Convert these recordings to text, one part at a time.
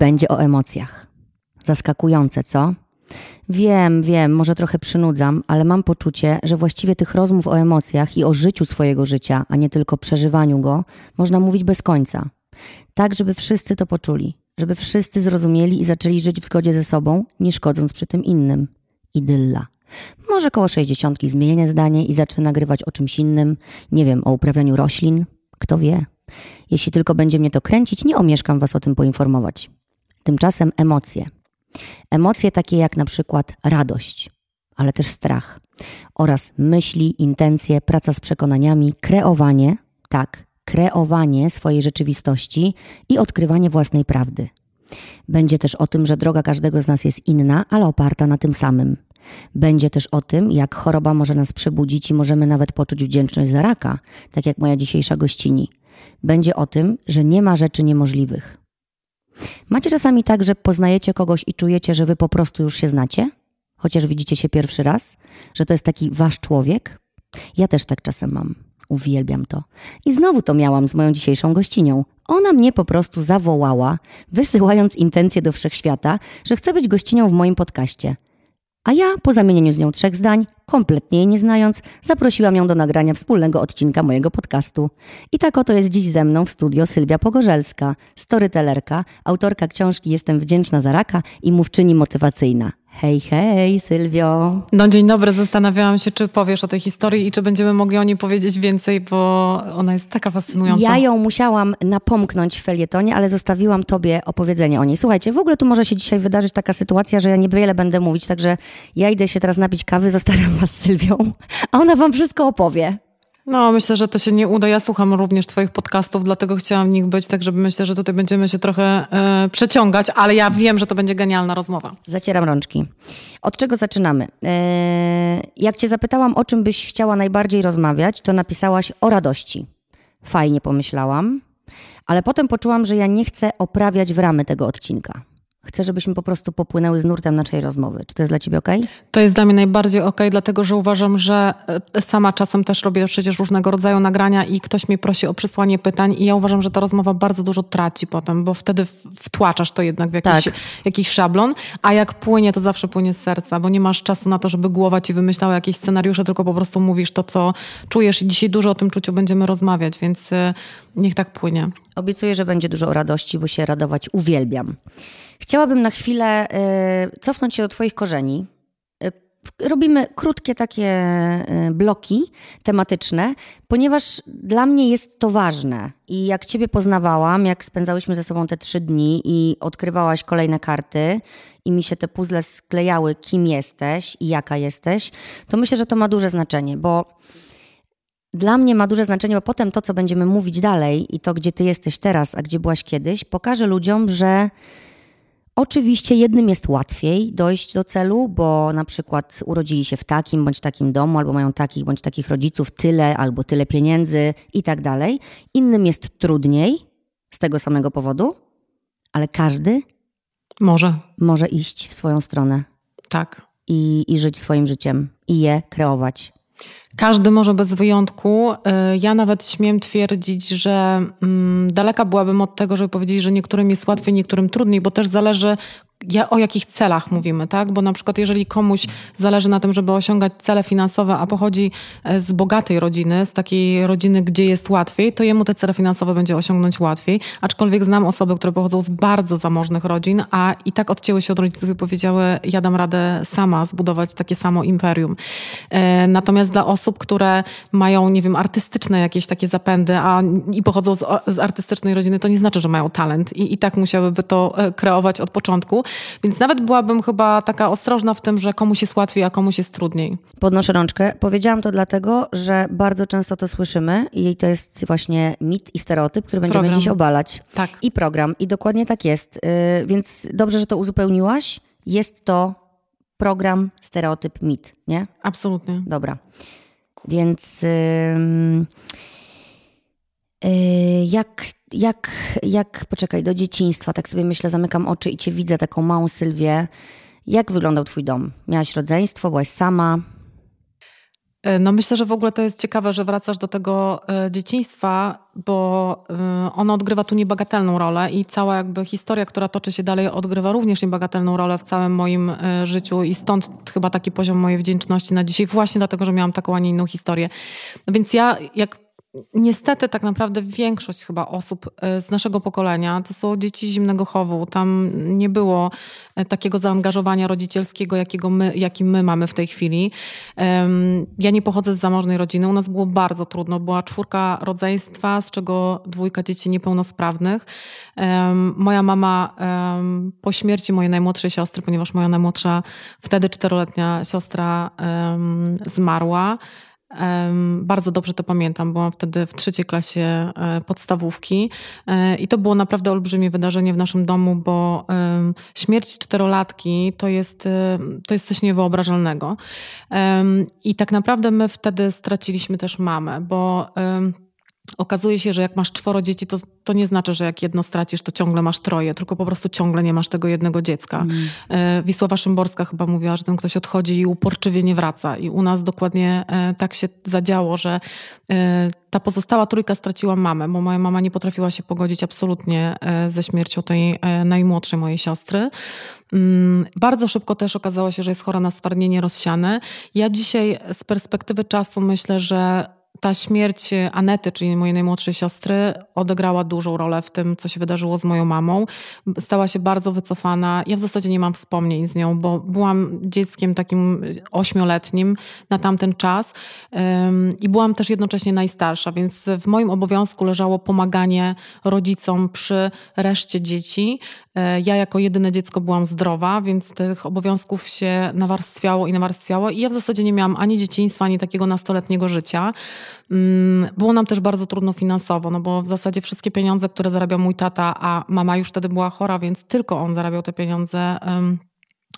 będzie o emocjach. Zaskakujące, co? Wiem, wiem, może trochę przynudzam, ale mam poczucie, że właściwie tych rozmów o emocjach i o życiu swojego życia, a nie tylko przeżywaniu go, można mówić bez końca. Tak, żeby wszyscy to poczuli, żeby wszyscy zrozumieli i zaczęli żyć w zgodzie ze sobą, nie szkodząc przy tym innym. Idylla. Może koło sześćdziesiątki zmienię zdanie i zacznę nagrywać o czymś innym, nie wiem, o uprawianiu roślin. Kto wie? Jeśli tylko będzie mnie to kręcić, nie omieszkam was o tym poinformować. Tymczasem emocje. Emocje takie jak na przykład radość, ale też strach oraz myśli, intencje, praca z przekonaniami, kreowanie, tak, kreowanie swojej rzeczywistości i odkrywanie własnej prawdy. Będzie też o tym, że droga każdego z nas jest inna, ale oparta na tym samym. Będzie też o tym, jak choroba może nas przebudzić i możemy nawet poczuć wdzięczność za raka, tak jak moja dzisiejsza gościni. Będzie o tym, że nie ma rzeczy niemożliwych. Macie czasami tak, że poznajecie kogoś i czujecie, że wy po prostu już się znacie, chociaż widzicie się pierwszy raz, że to jest taki wasz człowiek? Ja też tak czasem mam. Uwielbiam to. I znowu to miałam z moją dzisiejszą gościnią. Ona mnie po prostu zawołała, wysyłając intencję do wszechświata, że chce być gościnią w moim podcaście. A ja, po zamienieniu z nią trzech zdań, kompletnie jej nie znając, zaprosiłam ją do nagrania wspólnego odcinka mojego podcastu. I tak oto jest dziś ze mną w studio Sylwia Pogorzelska, storytellerka, autorka książki Jestem wdzięczna za raka i mówczyni motywacyjna. Hej, hej, Sylwio. No dzień dobry, zastanawiałam się, czy powiesz o tej historii i czy będziemy mogli o niej powiedzieć więcej, bo ona jest taka fascynująca. Ja ją musiałam napomknąć w felietonie, ale zostawiłam tobie opowiedzenie o niej. Słuchajcie, w ogóle tu może się dzisiaj wydarzyć taka sytuacja, że ja niewiele będę mówić, także ja idę się teraz napić kawy, zostawiam was z Sylwią, a ona wam wszystko opowie. No, myślę, że to się nie uda. Ja słucham również Twoich podcastów, dlatego chciałam w nich być, tak żeby myślę, że tutaj będziemy się trochę e, przeciągać, ale ja wiem, że to będzie genialna rozmowa. Zacieram rączki. Od czego zaczynamy? E, jak Cię zapytałam, o czym byś chciała najbardziej rozmawiać, to napisałaś o radości. Fajnie pomyślałam, ale potem poczułam, że ja nie chcę oprawiać w ramy tego odcinka. Chcę, żebyśmy po prostu popłynęły z nurtem naszej rozmowy. Czy to jest dla Ciebie ok? To jest dla mnie najbardziej ok, dlatego że uważam, że e, sama czasem też robię przecież różnego rodzaju nagrania i ktoś mnie prosi o przysłanie pytań i ja uważam, że ta rozmowa bardzo dużo traci potem, bo wtedy wtłaczasz to jednak w jakiś, tak. jakiś szablon, a jak płynie, to zawsze płynie z serca, bo nie masz czasu na to, żeby głowa Ci wymyślała jakieś scenariusze, tylko po prostu mówisz to, co czujesz i dzisiaj dużo o tym czuciu będziemy rozmawiać, więc e, niech tak płynie. Obiecuję, że będzie dużo radości, bo się radować uwielbiam. Chciałabym na chwilę y, cofnąć się do Twoich korzeni. Y, robimy krótkie takie y, bloki tematyczne, ponieważ dla mnie jest to ważne. I jak Ciebie poznawałam, jak spędzałyśmy ze sobą te trzy dni i odkrywałaś kolejne karty i mi się te puzzle sklejały, kim jesteś i jaka jesteś, to myślę, że to ma duże znaczenie, bo dla mnie ma duże znaczenie, bo potem to, co będziemy mówić dalej i to, gdzie ty jesteś teraz, a gdzie byłaś kiedyś, pokaże ludziom, że oczywiście jednym jest łatwiej dojść do celu, bo na przykład urodzili się w takim bądź takim domu, albo mają takich bądź takich rodziców, tyle albo tyle pieniędzy i tak dalej. Innym jest trudniej z tego samego powodu, ale każdy może, może iść w swoją stronę. Tak. I, I żyć swoim życiem, i je kreować. Każdy może bez wyjątku. Y, ja nawet śmiem twierdzić, że mm, daleka byłabym od tego, żeby powiedzieć, że niektórym jest łatwiej, niektórym trudniej, bo też zależy, o jakich celach mówimy, tak? Bo na przykład jeżeli komuś zależy na tym, żeby osiągać cele finansowe, a pochodzi e, z bogatej rodziny, z takiej rodziny, gdzie jest łatwiej, to jemu te cele finansowe będzie osiągnąć łatwiej. Aczkolwiek znam osoby, które pochodzą z bardzo zamożnych rodzin, a i tak odcięły się od rodziców i powiedziały, ja dam radę sama zbudować takie samo imperium. E, natomiast dla osób, które mają, nie wiem, artystyczne jakieś takie zapędy, a i pochodzą z, z artystycznej rodziny, to nie znaczy, że mają talent i, i tak musiałyby to e, kreować od początku. Więc nawet byłabym chyba taka ostrożna w tym, że komuś jest łatwiej, a komuś jest trudniej. Podnoszę rączkę. Powiedziałam to dlatego, że bardzo często to słyszymy i to jest właśnie mit i stereotyp, który będziemy program. dziś obalać. Tak. I program. I dokładnie tak jest. Y, więc dobrze, że to uzupełniłaś. Jest to program, stereotyp, mit, nie? Absolutnie. Dobra. Więc... Yy, jak jak, jak, poczekaj, do dzieciństwa, tak sobie myślę, zamykam oczy i cię widzę, taką małą Sylwię. Jak wyglądał twój dom? Miałaś rodzeństwo, byłaś sama? E, no myślę, że w ogóle to jest ciekawe, że wracasz do tego e, dzieciństwa, bo e, ono odgrywa tu niebagatelną rolę i cała jakby historia, która toczy się dalej, odgrywa również niebagatelną rolę w całym moim życiu i stąd chyba taki poziom mojej wdzięczności na dzisiaj, właśnie dlatego, że miałam taką, a nie inną historię. No więc ja jak Niestety, tak naprawdę większość chyba osób e, z naszego pokolenia to są dzieci zimnego chowu. Tam nie było e, takiego zaangażowania rodzicielskiego, jakiego my, jakim my mamy w tej chwili. Ja nie pochodzę z zamożnej rodziny. U nas było bardzo trudno. Była czwórka rodzeństwa, z czego dwójka dzieci niepełnosprawnych. Moja mama po śmierci mojej najmłodszej siostry, ponieważ moja najmłodsza, wtedy czteroletnia siostra zmarła, bardzo dobrze to pamiętam. Byłam wtedy w trzeciej klasie e, podstawówki e, i to było naprawdę olbrzymie wydarzenie w naszym domu, bo śmierć czterolatki to jest, e, to jest coś niewyobrażalnego. I tak naprawdę my wtedy straciliśmy też mamę, bo Okazuje się, że jak masz czworo dzieci, to, to nie znaczy, że jak jedno stracisz, to ciągle masz troje, tylko po prostu ciągle nie masz tego jednego dziecka. Mm. Wisława Szymborska chyba mówiła, że ten ktoś odchodzi i uporczywie nie wraca. I u nas dokładnie e, tak się zadziało, że e, ta pozostała trójka straciła mamę, bo moja mama nie potrafiła się pogodzić absolutnie ze śmiercią tej najmłodszej mojej siostry. Mm, bardzo szybko też okazało się, że jest chora na stwardnienie rozsiane. Ja dzisiaj z perspektywy czasu myślę, że ta śmierć Anety, czyli mojej najmłodszej siostry, odegrała dużą rolę w tym, co się wydarzyło z moją mamą. Stała się bardzo wycofana. Ja w zasadzie nie mam wspomnień z nią, bo byłam dzieckiem takim ośmioletnim na tamten czas i byłam też jednocześnie najstarsza, więc w moim obowiązku leżało pomaganie rodzicom przy reszcie dzieci. E, ja jako jedyne dziecko byłam zdrowa, więc tych obowiązków się nawarstwiało i nawarstwiało. I ja w zasadzie nie miałam ani dzieciństwa, ani takiego nastoletniego życia. Mm, było nam też bardzo trudno finansowo, no bo w zasadzie wszystkie pieniądze, które zarabiał mój tata, a mama już wtedy była chora, więc tylko on zarabiał te pieniądze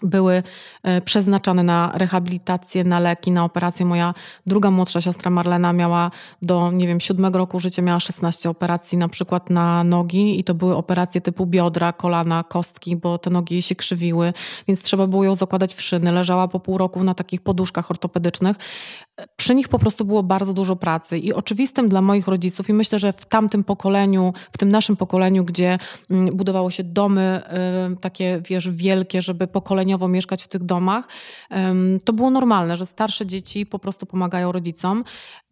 były e, przeznaczane na rehabilitację, na leki, na operacje. Moja druga młodsza siostra Marlena miała do, nie wiem, siódmego roku życia miała 16 operacji na przykład na nogi i to były operacje typu biodra, kolana, kostki, bo te nogi jej się krzywiły, więc trzeba było ją zakładać w szyny. Leżała po pół roku na takich poduszkach ortopedycznych. Przy nich po prostu było bardzo dużo pracy i oczywistym dla moich rodziców i myślę, że w tamtym pokoleniu, w tym naszym pokoleniu, gdzie mm, budowało się domy y, takie, wiesz, wielkie, żeby pokoleniowo mieszkać w tych domach, to było normalne, że starsze dzieci po prostu pomagają rodzicom.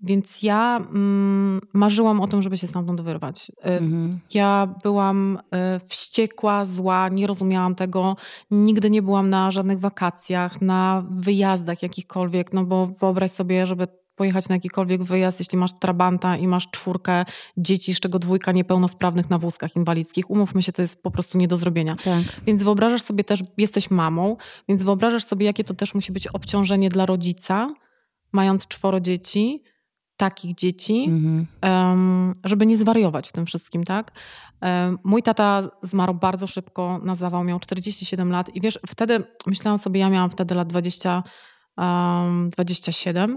Więc ja mm, marzyłam o tym, żeby się stamtąd wyrwać. Y, mhm. Ja byłam y, wściekła, zła, nie rozumiałam tego. Nigdy nie byłam na żadnych wakacjach, na wyjazdach jakichkolwiek, no bo wyobraź sobie, żeby pojechać na jakikolwiek wyjazd, jeśli masz trabanta i masz czwórkę dzieci, z czego dwójka niepełnosprawnych na wózkach inwalidzkich. Umówmy się, to jest po prostu nie do zrobienia. Tak. Więc wyobrażasz sobie też, jesteś mamą, więc wyobrażasz sobie, jakie to też musi być obciążenie dla rodzica, mając czworo dzieci, takich dzieci, mhm. żeby nie zwariować w tym wszystkim, tak? Mój tata zmarł bardzo szybko, nazywał, miał 47 lat i wiesz, wtedy myślałam sobie, ja miałam wtedy lat 20, um, 27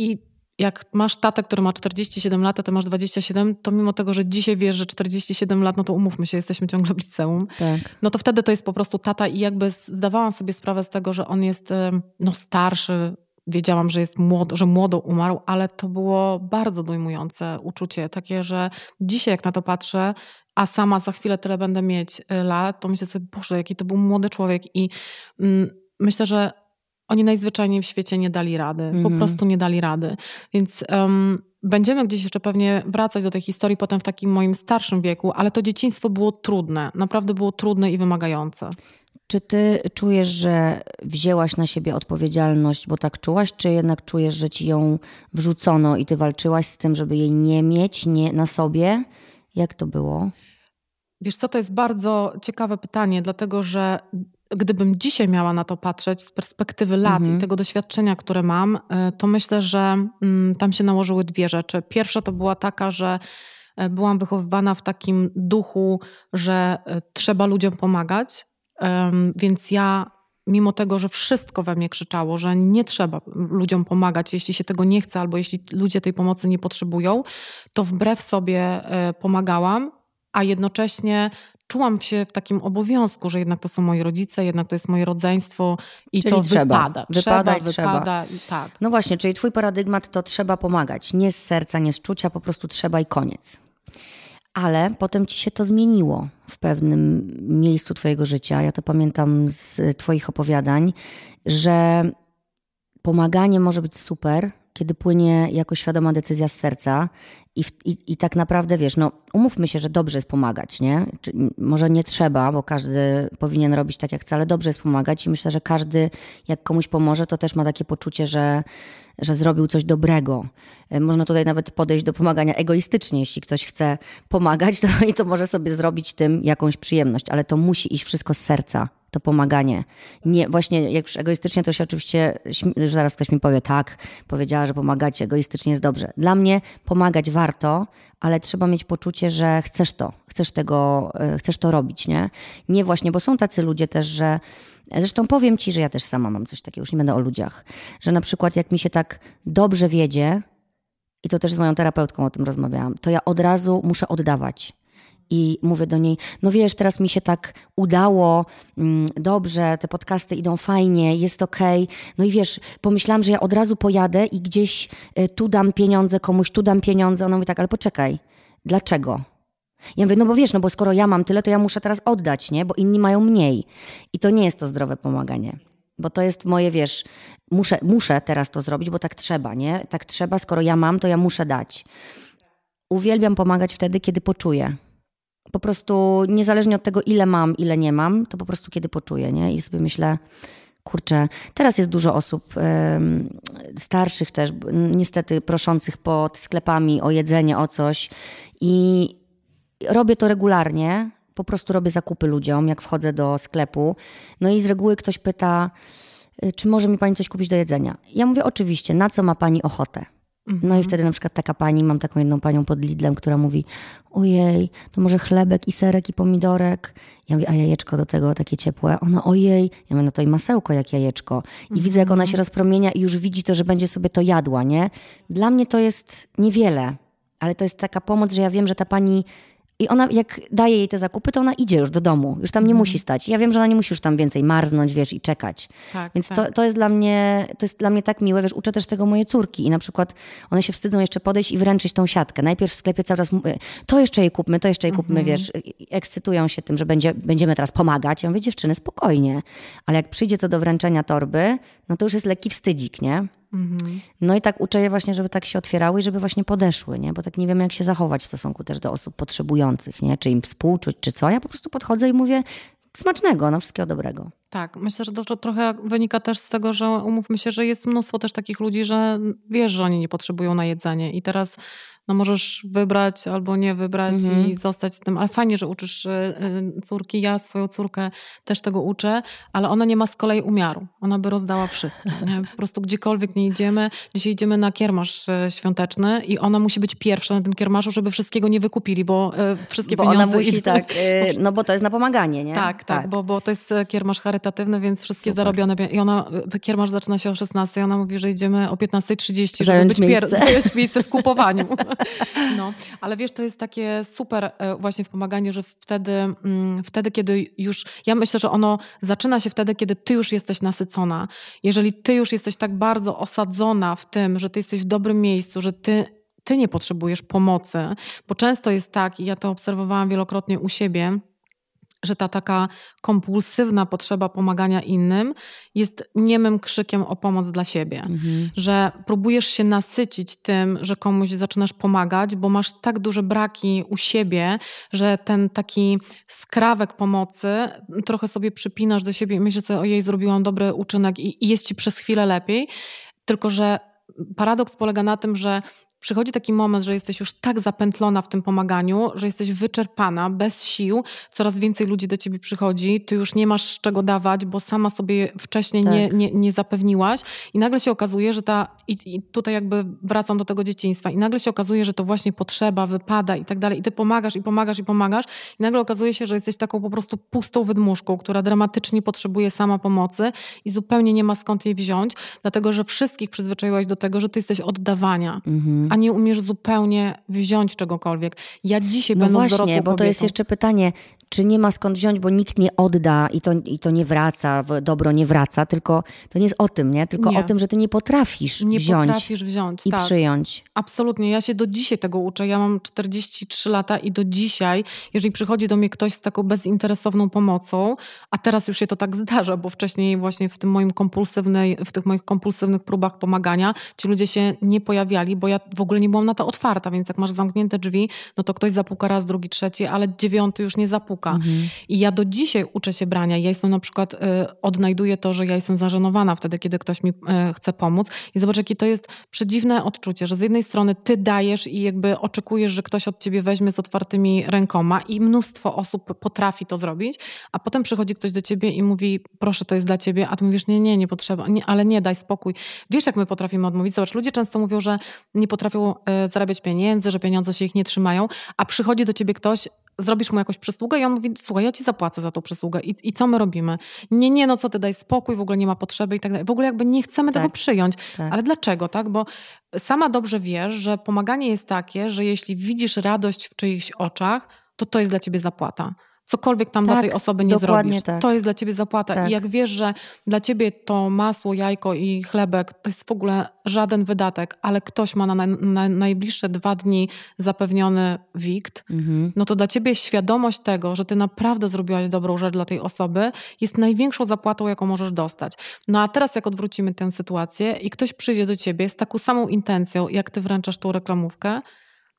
i jak masz tatę, który ma 47 lat, a ty masz 27, to mimo tego, że dzisiaj wiesz, że 47 lat, no to umówmy się, jesteśmy ciągle w liceum. Tak. No to wtedy to jest po prostu tata i jakby zdawałam sobie sprawę z tego, że on jest no, starszy, wiedziałam, że jest młodo, że młodo umarł, ale to było bardzo dojmujące uczucie, takie, że dzisiaj jak na to patrzę, a sama za chwilę tyle będę mieć y, lat, to myślę sobie, Boże, jaki to był młody człowiek i mm, myślę, że oni najzwyczajniej w świecie nie dali rady, mm po mhm. prostu nie dali rady. Więc um, będziemy gdzieś jeszcze pewnie wracać do tej historii potem w takim moim starszym wieku, ale to dzieciństwo było trudne, naprawdę było trudne i wymagające. Czy ty czujesz, że wzięłaś na siebie odpowiedzialność, bo tak czułaś, czy jednak czujesz, że ci ją wrzucono i ty walczyłaś z tym, żeby jej nie mieć nie, na sobie? Jak to było? Wiesz co, to jest bardzo ciekawe pytanie, dlatego że gdybym dzisiaj miała na to patrzeć z perspektywy lat mhm. i tego doświadczenia, które mam, e, to myślę, że mm, tam się nałożyły dwie rzeczy. Pierwsza to była taka, że e, byłam wychowywana w takim duchu, że e, trzeba ludziom pomagać, więc ja mimo tego, że wszystko we mnie krzyczało, że nie trzeba ludziom pomagać, jeśli się tego nie chce, albo jeśli ludzie tej pomocy nie potrzebują, to wbrew sobie pomagałam, a jednocześnie czułam się w takim obowiązku, że jednak to są moi rodzice, jednak to jest moje rodzeństwo i Czyli to trzeba. wypada. Wypada trzeba, trzeba. wypada i tak. No właśnie, czyli twój paradygmat to trzeba pomagać. Nie z serca, nie z czucia, po prostu trzeba i koniec. Ale potem ci się to zmieniło w pewnym miejscu twojego życia. Ja to pamiętam z twoich opowiadań, że pomaganie może być super, kiedy płynie jako świadoma decyzja z serca i, i, i tak naprawdę wiesz, no umówmy się, że dobrze jest pomagać, nie? Czy, może nie trzeba, bo każdy powinien robić tak jak chce, ale dobrze jest pomagać i myślę, że każdy jak komuś pomoże, to też ma takie poczucie, że, że zrobił coś dobrego. E, Można tutaj nawet podejść do pomagania egoistycznie, jeśli ktoś chce pomagać, to, to może sobie zrobić tym jakąś przyjemność, ale to musi iść wszystko z serca, to pomaganie. Nie, właśnie jak już egoistycznie, to się oczywiście, że zaraz ktoś mi powie, tak, powiedziała, że pomagać egoistycznie jest dobrze. Dla mnie pomagać warto, ale trzeba mieć poczucie, że chcesz to, chcesz tego, e, chcesz to robić, nie? Nie właśnie, bo są tacy ludzie też, że Zresztą powiem ci, że ja też sama mam coś takiego, już nie będę o ludziach, że na przykład jak mi się tak dobrze wiedzie, i to też z moją terapeutką o tym rozmawiałam, to ja od razu muszę oddawać. I mówię do niej, no wiesz, teraz mi się tak udało, mm, dobrze, te podcasty idą fajnie, jest okej. No i wiesz, pomyślałam, że ja od razu pojadę i gdzieś y, tu dam pieniądze komuś, tu dam pieniądze. Ona mówi tak, ale poczekaj, dlaczego? Ja mówię, no bo wiesz, no bo skoro ja mam tyle, to ja muszę teraz oddać, nie? Bo inni mają mniej. I to nie jest to zdrowe pomaganie. Bo to jest moje, wiesz, muszę, muszę teraz to zrobić, bo tak trzeba, nie? Tak trzeba, skoro ja mam, to ja muszę dać. Uwielbiam pomagać wtedy, kiedy poczuję. Po prostu niezależnie od tego, ile mam, ile nie mam, to po prostu kiedy poczuję, nie? I sobie myślę, kurczę, teraz jest dużo osób starszych też, niestety proszących pod sklepami o jedzenie, o coś. I robię to regularnie. Po prostu robię zakupy ludziom, jak wchodzę do sklepu. No i z reguły ktoś pyta, y, czy może mi pani coś kupić do jedzenia? Ja mówię, oczywiście, na co ma pani ochotę? No i wtedy na przykład taka pani, mam taką jedną panią pod Lidlem, która mówi, ojej, to może chlebek i serek i pomidorek. Ja mówię, a jajeczko do tego takie ciepłe? Ona, ojej. Ja mówię, no to i masełko jak jajeczko. I widzę, jak ona się rozpromienia i już widzi to, że będzie sobie to jadła, nie? Dla mnie to jest niewiele, ale to jest taka pomoc, że ja wiem, że ta pani i ona, jak daje jej te zakupy, to ona idzie już do domu. Już tam nie musi stać. Ja wiem, że ona nie musi już tam więcej marznąć, wiesz, i czekać. Tak, Więc tak. to, to, jest dla mnie, to jest dla mnie tak miłe. Wiesz, uczę też tego moje córki. I na przykład one się wstydzą jeszcze podejść i wręczyć tą siatkę. Najpierw w sklepie cały czas mówię, to jeszcze jej kupmy, to jeszcze jej kupmy, wiesz. i- i Ekscytują się tym, że będzie, będziemy teraz pomagać. Ja mówię, dziewczyny, spokojnie. Ale jak przyjdzie co do wręczenia torby, no to już jest lekki wstydzik, nie? No i tak uczę je właśnie, żeby tak się otwierały i żeby właśnie podeszły, nie? Bo tak nie wiem, jak się zachować w stosunku też do osób potrzebujących, nie? Czy im współczuć, czy co. Ja po prostu podchodzę i mówię smacznego, no wszystkiego dobrego. Tak, myślę, że to, to trochę wynika też z tego, że umówmy się, że jest mnóstwo też takich ludzi, że wiesz, że oni nie potrzebują na jedzenie i teraz no możesz wybrać albo nie wybrać Mhm. i zostać z tym, ale fajnie, że uczysz y, y, córki, ja swoją córkę też tego uczę, ale ona nie ma z kolei umiaru, ona by rozdała wszystko, nie? po prostu gdziekolwiek nie idziemy, dzisiaj idziemy na kiermasz y, świąteczny i ona musi być pierwsza na tym kiermaszu, żeby wszystkiego nie wykupili, bo wszystkie Bo pieniądze ona musi tak, no bo to jest na pomaganie, nie? tak, tak, Bo, bo to jest kiermasz charytatywny, więc wszystkie Super. zarobione. I ona, kiermasz zaczyna się o 16, ona mówi, że idziemy o 15.30, żeby Zająć być pier- miejsce. zająć miejsce w kupowaniu. No, ale wiesz, to jest takie super e, właśnie w pomaganiu, że wtedy, mm, wtedy, kiedy już, ja myślę, że ono zaczyna się wtedy, kiedy ty już jesteś nasycona. Jeżeli ty już jesteś tak bardzo osadzona w tym, że ty jesteś w dobrym miejscu, że ty ty nie potrzebujesz pomocy, bo często jest tak, i ja to obserwowałam wielokrotnie u siebie, że ta taka kompulsywna potrzeba pomagania innym jest niemym krzykiem o pomoc dla siebie. Mhm. Że próbujesz się nasycić tym, że komuś zaczynasz pomagać, bo masz tak duże braki u siebie, że ten taki skrawek pomocy trochę sobie przypinasz do siebie i myślisz sobie, ojej, zrobiłam dobry uczynek i, i jest ci przez chwilę lepiej. Tylko, że paradoks polega na tym, że przychodzi taki moment, że jesteś już tak zapętlona w tym pomaganiu, że jesteś wyczerpana, bez sił, coraz więcej ludzi do ciebie przychodzi, ty już nie masz czego dawać, bo sama sobie wcześniej Tak. nie, nie, nie zapewniłaś i nagle się okazuje, że ta, i, i tutaj jakby wracam do tego dzieciństwa, i nagle się okazuje, że to właśnie potrzeba, wypada i tak dalej, i ty pomagasz, i pomagasz, i pomagasz, i nagle okazuje się, że jesteś taką po prostu pustą wydmuszką, która dramatycznie potrzebuje sama pomocy i zupełnie nie ma skąd jej wziąć, dlatego że wszystkich przyzwyczaiłaś do tego, że ty jesteś oddawania Mhm. A nie umiesz zupełnie wziąć czegokolwiek. Ja dzisiaj No będąc właśnie, bo to jest kobietą- jeszcze pytanie, czy nie ma skąd wziąć, bo nikt nie odda i to, i to nie wraca, dobro nie wraca, tylko to nie jest o tym, nie? Tylko Nie. o tym, że ty nie potrafisz Nie wziąć potrafisz wziąć. i tak. przyjąć. Absolutnie. Ja się do dzisiaj tego uczę. Ja mam 43 lata i do dzisiaj, jeżeli przychodzi do mnie ktoś z taką bezinteresowną pomocą, a teraz już się to tak zdarza, bo wcześniej właśnie w tym moim kompulsywnej, w tych moich kompulsywnych próbach pomagania ci ludzie się nie pojawiali, bo ja w ogóle nie byłam na to otwarta, więc jak masz zamknięte drzwi, no to ktoś zapuka raz, drugi, trzeci, ale dziewiąty już nie zapuka. I ja do dzisiaj uczę się brania. Ja jestem na przykład, y, odnajduję to, że ja jestem zażenowana wtedy, kiedy ktoś mi y, chce pomóc. I zobacz, jakie to jest przedziwne odczucie, że z jednej strony ty dajesz i jakby oczekujesz, że ktoś od ciebie weźmie z otwartymi rękoma i mnóstwo osób potrafi to zrobić, a potem przychodzi ktoś do ciebie i mówi, proszę, to jest dla ciebie, a ty mówisz, nie, nie, nie potrzeba, nie, ale nie, daj spokój. Wiesz, jak my potrafimy odmówić? Zobacz, ludzie często mówią, że nie potrafią y, zarabiać pieniędzy, że pieniądze się ich nie trzymają, a przychodzi do ciebie ktoś, zrobisz mu jakąś przysługę i on mówi, słuchaj, ja ci zapłacę za tą przysługę. I, I co my robimy? Nie, nie, no co ty, daj spokój, w ogóle nie ma potrzeby i tak dalej. W ogóle jakby nie chcemy Tak. tego przyjąć. Tak. Ale dlaczego, tak? Bo sama dobrze wiesz, że pomaganie jest takie, że jeśli widzisz radość w czyichś oczach, to to jest dla ciebie zapłata. Cokolwiek tam dla Tak, tej osoby nie zrobisz, tak. to jest dla ciebie zapłata. Tak. I jak wiesz, że dla ciebie to masło, jajko i chlebek to jest w ogóle żaden wydatek, ale ktoś ma na, na, na najbliższe dwa dni zapewniony wikt, Mhm. no to dla ciebie świadomość tego, że ty naprawdę zrobiłaś dobrą rzecz dla tej osoby, jest największą zapłatą, jaką możesz dostać. No a teraz, jak odwrócimy tę sytuację i ktoś przyjdzie do ciebie z taką samą intencją, jak ty wręczasz tą reklamówkę,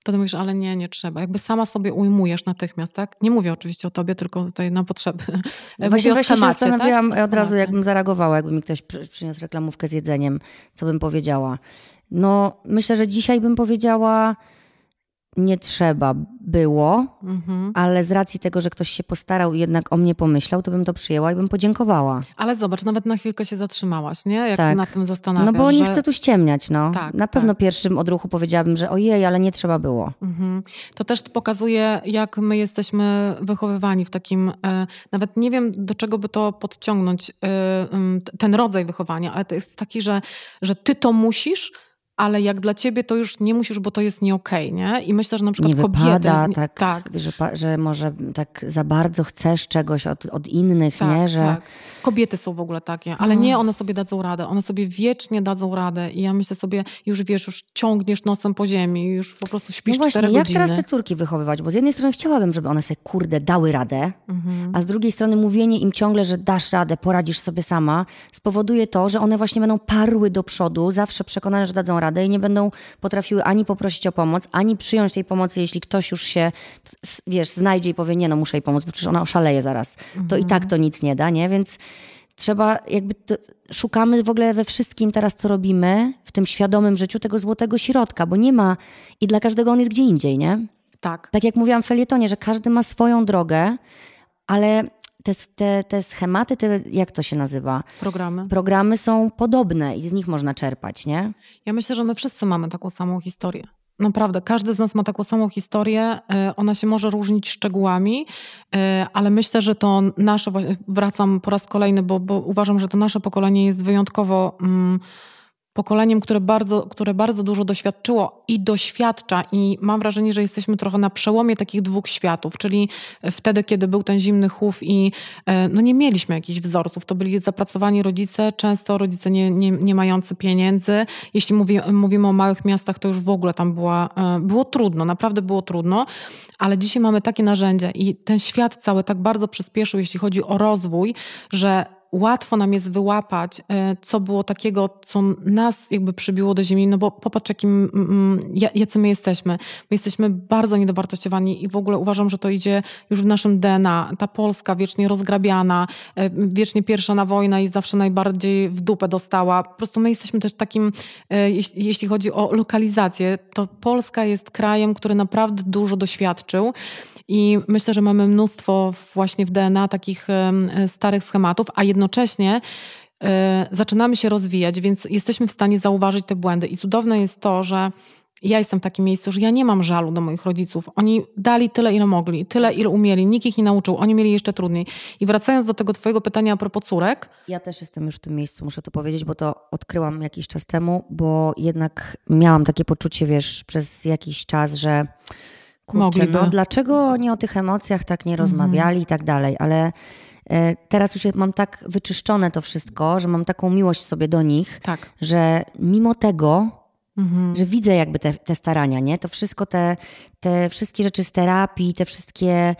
to ty mówisz, ale nie, nie trzeba. Jakby sama sobie ujmujesz natychmiast, tak? Nie mówię oczywiście o tobie, tylko tutaj na potrzeby. Właśnie, właśnie się schemacie, zastanawiałam tak? Od razu, schemacie. jakbym zareagowała, jakby mi ktoś przy, przyniósł reklamówkę z jedzeniem, co bym powiedziała. No, myślę, że dzisiaj bym powiedziała, nie trzeba było, Mhm. ale z racji tego, że ktoś się postarał i jednak o mnie pomyślał, to bym to przyjęła i bym podziękowała. Ale zobacz, nawet na chwilkę się zatrzymałaś, nie? Jak Tak. się nad tym zastanawiasz. No bo nie że... chcę tu ściemniać, no. Tak, Na pewno tak. pierwszym odruchu powiedziałabym, że ojej, ale nie trzeba było. Mhm. To też pokazuje, jak my jesteśmy wychowywani w takim, e, nawet nie wiem, do czego by to podciągnąć, e, ten rodzaj wychowania, ale to jest taki, że, że ty to musisz, ale jak dla ciebie to już nie musisz, bo to jest nie okej, nie? I myślę, że na przykład Nie kobiety... wypada nie- tak, tak, Że, że może tak za bardzo chcesz czegoś od, od innych, tak, nie? Że tak. Kobiety są w ogóle takie, ale nie one sobie dadzą radę. One sobie wiecznie dadzą radę i ja myślę sobie, już wiesz, już ciągniesz nosem po ziemi, już po prostu śpisz no właśnie, jak teraz te córki wychowywać? Bo z jednej strony chciałabym, żeby one sobie kurde dały radę, Mhm. a z drugiej strony mówienie im ciągle, że dasz radę, poradzisz sobie sama, spowoduje to, że one właśnie będą parły do przodu, zawsze przekonane, że dadzą radę i nie będą potrafiły ani poprosić o pomoc, ani przyjąć tej pomocy, jeśli ktoś już się, wiesz, znajdzie i powie, nie no, muszę jej pomóc, bo przecież ona oszaleje zaraz. To i tak to nic nie da, nie? Więc trzeba jakby... To, szukamy w ogóle we wszystkim teraz, co robimy, w tym świadomym życiu, tego złotego środka, bo nie ma i dla każdego on jest gdzie indziej, nie? Tak. tak jak mówiłam w felietonie, że każdy ma swoją drogę, ale te, te, te schematy, te, jak to się nazywa? Programy. Programy są podobne i z nich można czerpać, nie? Ja myślę, że my wszyscy mamy taką samą historię. Naprawdę, każdy z nas ma taką samą historię. e, Ona się może różnić szczegółami, e, ale myślę, że to nasze, wracam po raz kolejny, bo, bo uważam, że to nasze pokolenie jest wyjątkowo mm, pokoleniem, które bardzo, które bardzo dużo doświadczyło i doświadcza i mam wrażenie, że jesteśmy trochę na przełomie takich dwóch światów, czyli wtedy, kiedy był ten zimny chów i e, no nie mieliśmy jakichś wzorców, to byli zapracowani rodzice, często rodzice nie, nie, nie mający pieniędzy. Jeśli mówi, mówimy o małych miastach, to już w ogóle tam była, e, było trudno, naprawdę było trudno, ale dzisiaj mamy takie narzędzia i ten świat cały tak bardzo przyspieszył, jeśli chodzi o rozwój, że łatwo nam jest wyłapać, e, co było takiego, co nas jakby przybiło do ziemi, no bo popatrz, jakim, ja- jacy my jesteśmy. My jesteśmy bardzo niedowartościowani i w ogóle uważam, że to idzie już w naszym DNA. Ta Polska wiecznie rozgrabiana, e, wiecznie pierwsza na wojnę i zawsze najbardziej w dupę dostała. Po prostu my jesteśmy też takim, e, jeśli chodzi o lokalizację, to Polska jest krajem, który naprawdę dużo doświadczył i myślę, że mamy mnóstwo właśnie w DNA takich starych schematów, a jednocześnie e, zaczynamy się rozwijać, więc jesteśmy w stanie zauważyć te błędy. I cudowne jest to, że ja jestem w takim miejscu, że ja nie mam żalu do moich rodziców. Oni dali tyle, ile mogli, tyle, ile umieli. Nikt ich nie nauczył, oni mieli jeszcze trudniej. I wracając do tego twojego pytania a propos córek, Ja też jestem już w tym miejscu, muszę to powiedzieć, bo to odkryłam jakiś czas temu, bo jednak miałam takie poczucie, wiesz, przez jakiś czas, że kurczę, Mogliby. no dlaczego oni o tych emocjach tak nie rozmawiali i tak dalej, ale e, teraz już mam tak wyczyszczone to wszystko, że mam taką miłość sobie do nich, Tak. że mimo tego, Mhm. że widzę jakby te, te starania, nie? To wszystko, te, te wszystkie rzeczy z terapii, te wszystkie,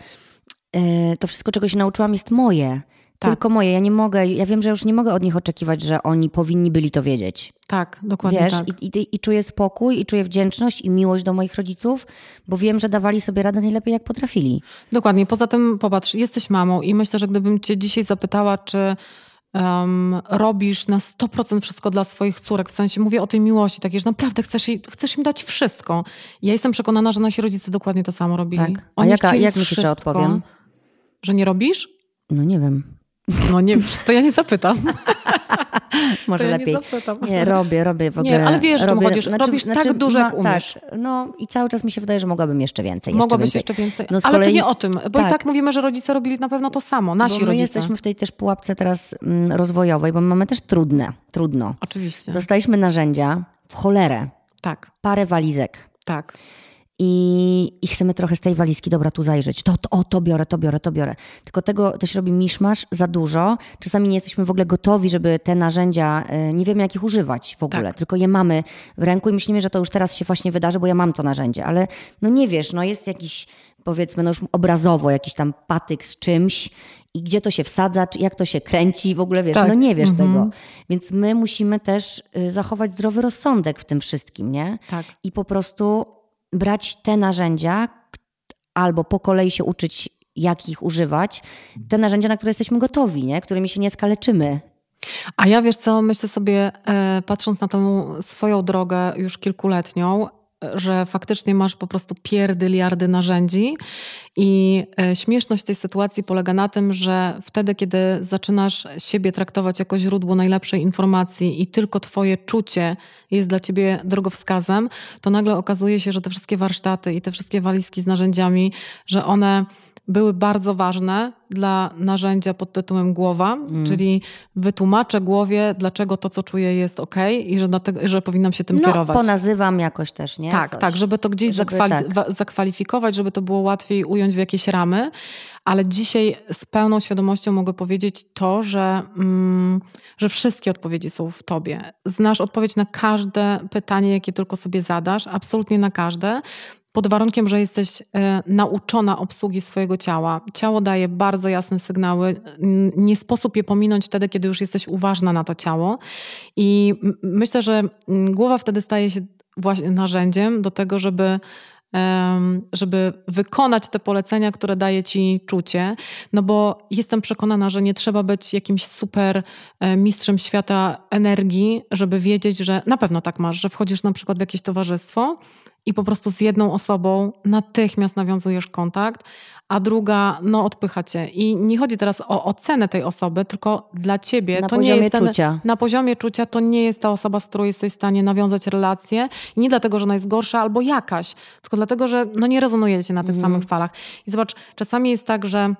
e, to wszystko, czego się nauczyłam jest moje. Tak. Tylko moje. Ja nie mogę, ja wiem, że już nie mogę od nich oczekiwać, że oni powinni byli to wiedzieć. Tak, dokładnie Wiesz, tak. i, i, i czuję spokój, i czuję wdzięczność i miłość do moich rodziców, bo wiem, że dawali sobie radę najlepiej, jak potrafili. Dokładnie. Poza tym, popatrz, jesteś mamą i myślę, że gdybym cię dzisiaj zapytała, czy em, robisz na 100% wszystko dla swoich córek, w sensie mówię o tej miłości, takiej, że naprawdę chcesz, jej, chcesz im dać wszystko. Ja jestem przekonana, że nasi rodzice dokładnie to samo robili. Tak. A Oni jaka- jak myślisz, że odpowiem? Że nie robisz? No nie wiem, No nie, to ja nie zapytam. może ja lepiej. Nie zapytam. Nie, robię, robię w ogóle. Nie, ale wiesz, robię, chodzisz. Robisz tak dużo, jak umiesz. Tak, no i cały czas mi się wydaje, że mogłabym jeszcze więcej. Jeszcze Mogłabyś więcej. jeszcze więcej. No ale kolei- to nie o tym, bo tak. i tak mówimy, że rodzice robili na pewno to samo. Nasi Bo my rodzice. jesteśmy w tej też pułapce teraz mm, rozwojowej, bo my mamy też trudne, trudno. Oczywiście. Dostaliśmy narzędzia w cholerę, Tak, parę walizek. tak. I, I chcemy trochę z tej walizki, dobra, tu zajrzeć. To, to, o, to biorę, to biorę, to biorę. Tylko tego się robi miszmasz za dużo. Czasami nie jesteśmy w ogóle gotowi, żeby te narzędzia, y, nie wiemy jak ich używać w ogóle. Tak. Tylko je mamy w ręku i myślimy, że to już teraz się właśnie wydarzy, bo ja mam to narzędzie. Ale no nie wiesz, no jest jakiś, powiedzmy, no już obrazowo jakiś tam patyk z czymś i gdzie to się wsadza, czy jak to się kręci, w ogóle wiesz, Tak. no nie wiesz Mhm. tego. Więc my musimy też y, zachować zdrowy rozsądek w tym wszystkim, nie? Tak. i po prostu brać te narzędzia albo po kolei się uczyć, jak ich używać, te narzędzia, na które jesteśmy gotowi, nie? którymi się nie skaleczymy. A ja wiesz co, myślę sobie, e, patrząc na tą swoją drogę już kilkuletnią, że faktycznie masz po prostu pierdyliardy narzędzi i e, śmieszność tej sytuacji polega na tym, że wtedy, kiedy zaczynasz siebie traktować jako źródło najlepszej informacji i tylko twoje czucie jest dla ciebie drogowskazem, to nagle okazuje się, że te wszystkie warsztaty i te wszystkie walizki z narzędziami, że one były bardzo ważne dla narzędzia pod tytułem głowa, czyli wytłumaczę głowie, dlaczego to, co czuję, jest ok i że, dlatego, że powinnam się tym No, kierować. ponazywam jakoś też, nie? Tak, Coś. tak, żeby to gdzieś Żeby zakwali- tak. wa- zakwalifikować, żeby to było łatwiej ująć w jakieś ramy. Ale dzisiaj z pełną świadomością mogę powiedzieć to, że, mm, że wszystkie odpowiedzi są w tobie. Znasz odpowiedź na każde pytanie, jakie tylko sobie zadasz, absolutnie na każde. Pod warunkiem, że jesteś e, nauczona obsługi swojego ciała. Ciało daje bardzo jasne sygnały. Nie sposób je pominąć wtedy, kiedy już jesteś uważna na to ciało. I myślę, że głowa wtedy staje się właśnie narzędziem do tego, żeby, żeby wykonać te polecenia, które daje ci czucie. No bo jestem przekonana, że nie trzeba być jakimś super e, mistrzem świata energii, żeby wiedzieć, że na pewno tak masz, że wchodzisz na przykład w jakieś towarzystwo i po prostu z jedną osobą natychmiast nawiązujesz kontakt, a druga no odpycha cię. I nie chodzi teraz o ocenę tej osoby, tylko dla ciebie Na to nie jest ten, czucia. na poziomie czucia to nie jest ta osoba, z którą jesteś w stanie nawiązać relację. I nie dlatego, że ona jest gorsza albo jakaś, tylko dlatego, że no nie rezonujecie na tych Mhm. samych falach. I zobacz, czasami jest tak, że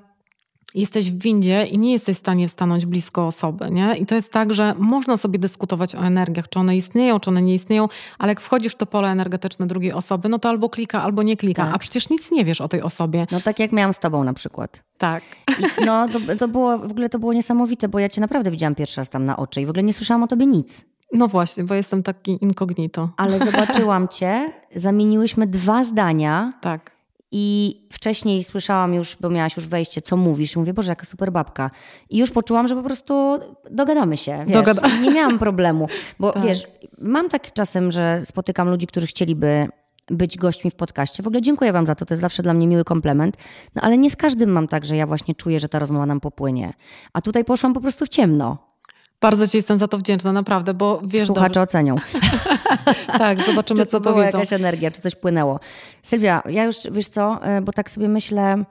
jesteś w windzie i nie jesteś w stanie stanąć blisko osoby, nie? I to jest tak, że można sobie dyskutować o energiach, czy one istnieją, czy one nie istnieją, ale jak wchodzisz w to pole energetyczne drugiej osoby, no to albo klika, albo nie klika, Tak. a przecież nic nie wiesz o tej osobie. No tak jak miałam z tobą na przykład. Tak. I, no to, to było, w ogóle to było niesamowite, bo ja cię naprawdę widziałam pierwszy raz tam na oczy i w ogóle nie słyszałam o tobie nic. No właśnie, bo jestem taki incognito. Ale zobaczyłam cię, zamieniłyśmy dwa zdania Tak. I wcześniej słyszałam już, bo miałaś już wejście, co mówisz. I mówię, Boże, jaka super babka. I już poczułam, że po prostu dogadamy się. Wiesz? Dogada- Nie miałam problemu. Bo Tak. wiesz, mam tak czasem, że spotykam ludzi, którzy chcieliby być gośćmi w podcaście. W ogóle dziękuję wam za to, to jest zawsze dla mnie miły komplement. No ale nie z każdym mam tak, że ja właśnie czuję, że ta rozmowa nam popłynie. A tutaj poszłam po prostu w ciemno. Bardzo Ci jestem za to wdzięczna, naprawdę, bo wiesz Słuchacze ocenią. dobrze- Tak, zobaczymy, czy co to była powiedzą. jakaś energia, czy coś płynęło. Sylwia, ja już, wiesz co, e, bo tak sobie myślę,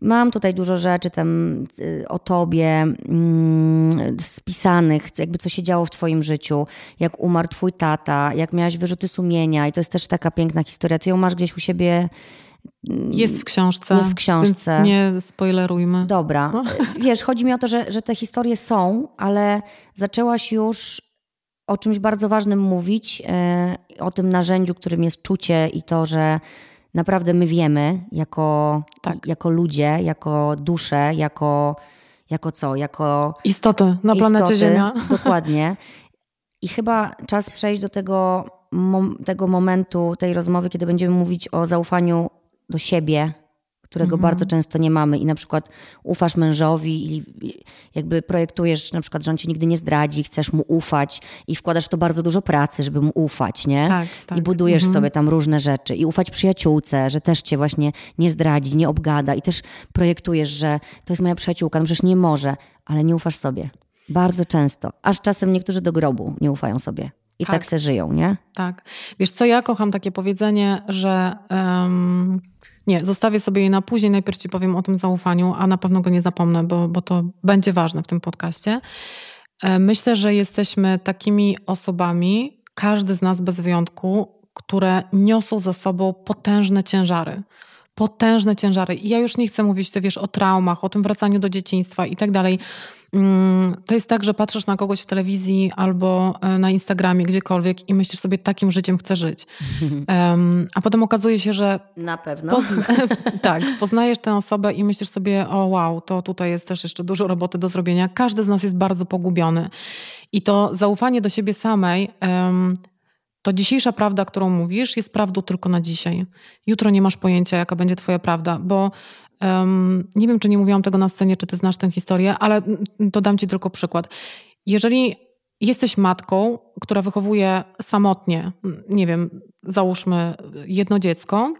mam tutaj dużo rzeczy tam y, o tobie mm, spisanych, jakby co się działo w twoim życiu, jak umarł twój tata, jak miałaś wyrzuty sumienia i to jest też taka piękna historia. Ty ją masz gdzieś u siebie, Jest w książce. Jest w książce. Nie spoilerujmy. dobra. No. Wiesz, chodzi mi o to, że, że te historie są, ale zaczęłaś już o czymś bardzo ważnym mówić, e, o tym narzędziu, którym jest czucie i to, że naprawdę my wiemy jako, Tak. jako ludzie, jako dusze, jako, jako co? Jako Istoty na planecie istoty. Ziemia. Dokładnie. I chyba czas przejść do tego, tego momentu, tej rozmowy, kiedy będziemy mówić o zaufaniu do siebie, którego Mhm. bardzo często nie mamy. I na przykład ufasz mężowi i jakby projektujesz na przykład, że on cię nigdy nie zdradzi, chcesz mu ufać i wkładasz w to bardzo dużo pracy, żeby mu ufać, nie? Tak, tak. I budujesz Mhm. sobie tam różne rzeczy. I ufać przyjaciółce, że też cię właśnie nie zdradzi, nie obgada. I też projektujesz, że to jest moja przyjaciółka, no przecież nie może, ale nie ufasz sobie. Bardzo często. Aż czasem niektórzy do grobu nie ufają sobie. I tak, Tak. se żyją, nie? Tak. Wiesz co, ja kocham takie powiedzenie, że em, nie, zostawię sobie je na później, najpierw ci powiem o tym zaufaniu, a na pewno go nie zapomnę, bo, bo to będzie ważne w tym podcaście. E, Myślę, że jesteśmy takimi osobami, każdy z nas bez wyjątku, które niosą za sobą potężne ciężary. Potężne ciężary. I ja już nie chcę mówić, ty wiesz, o traumach, o tym wracaniu do dzieciństwa i tak dalej. Mm, To jest tak, że patrzysz na kogoś w telewizji albo e, na Instagramie, gdziekolwiek i myślisz sobie, takim życiem chcę żyć. Em, a potem okazuje się, że Na pewno. Pozna- tak, poznajesz tę osobę i myślisz sobie, o wow, to tutaj jest też jeszcze dużo roboty do zrobienia. Każdy z nas jest bardzo pogubiony. I to zaufanie do siebie samej, em, to dzisiejsza prawda, którą mówisz, jest prawdą tylko na dzisiaj. Jutro nie masz pojęcia, jaka będzie twoja prawda, bo em, nie wiem, czy nie mówiłam tego na scenie, czy ty znasz tę historię, ale to dam ci tylko przykład. Jeżeli jesteś matką, która wychowuje samotnie, nie wiem, załóżmy jedno dziecko,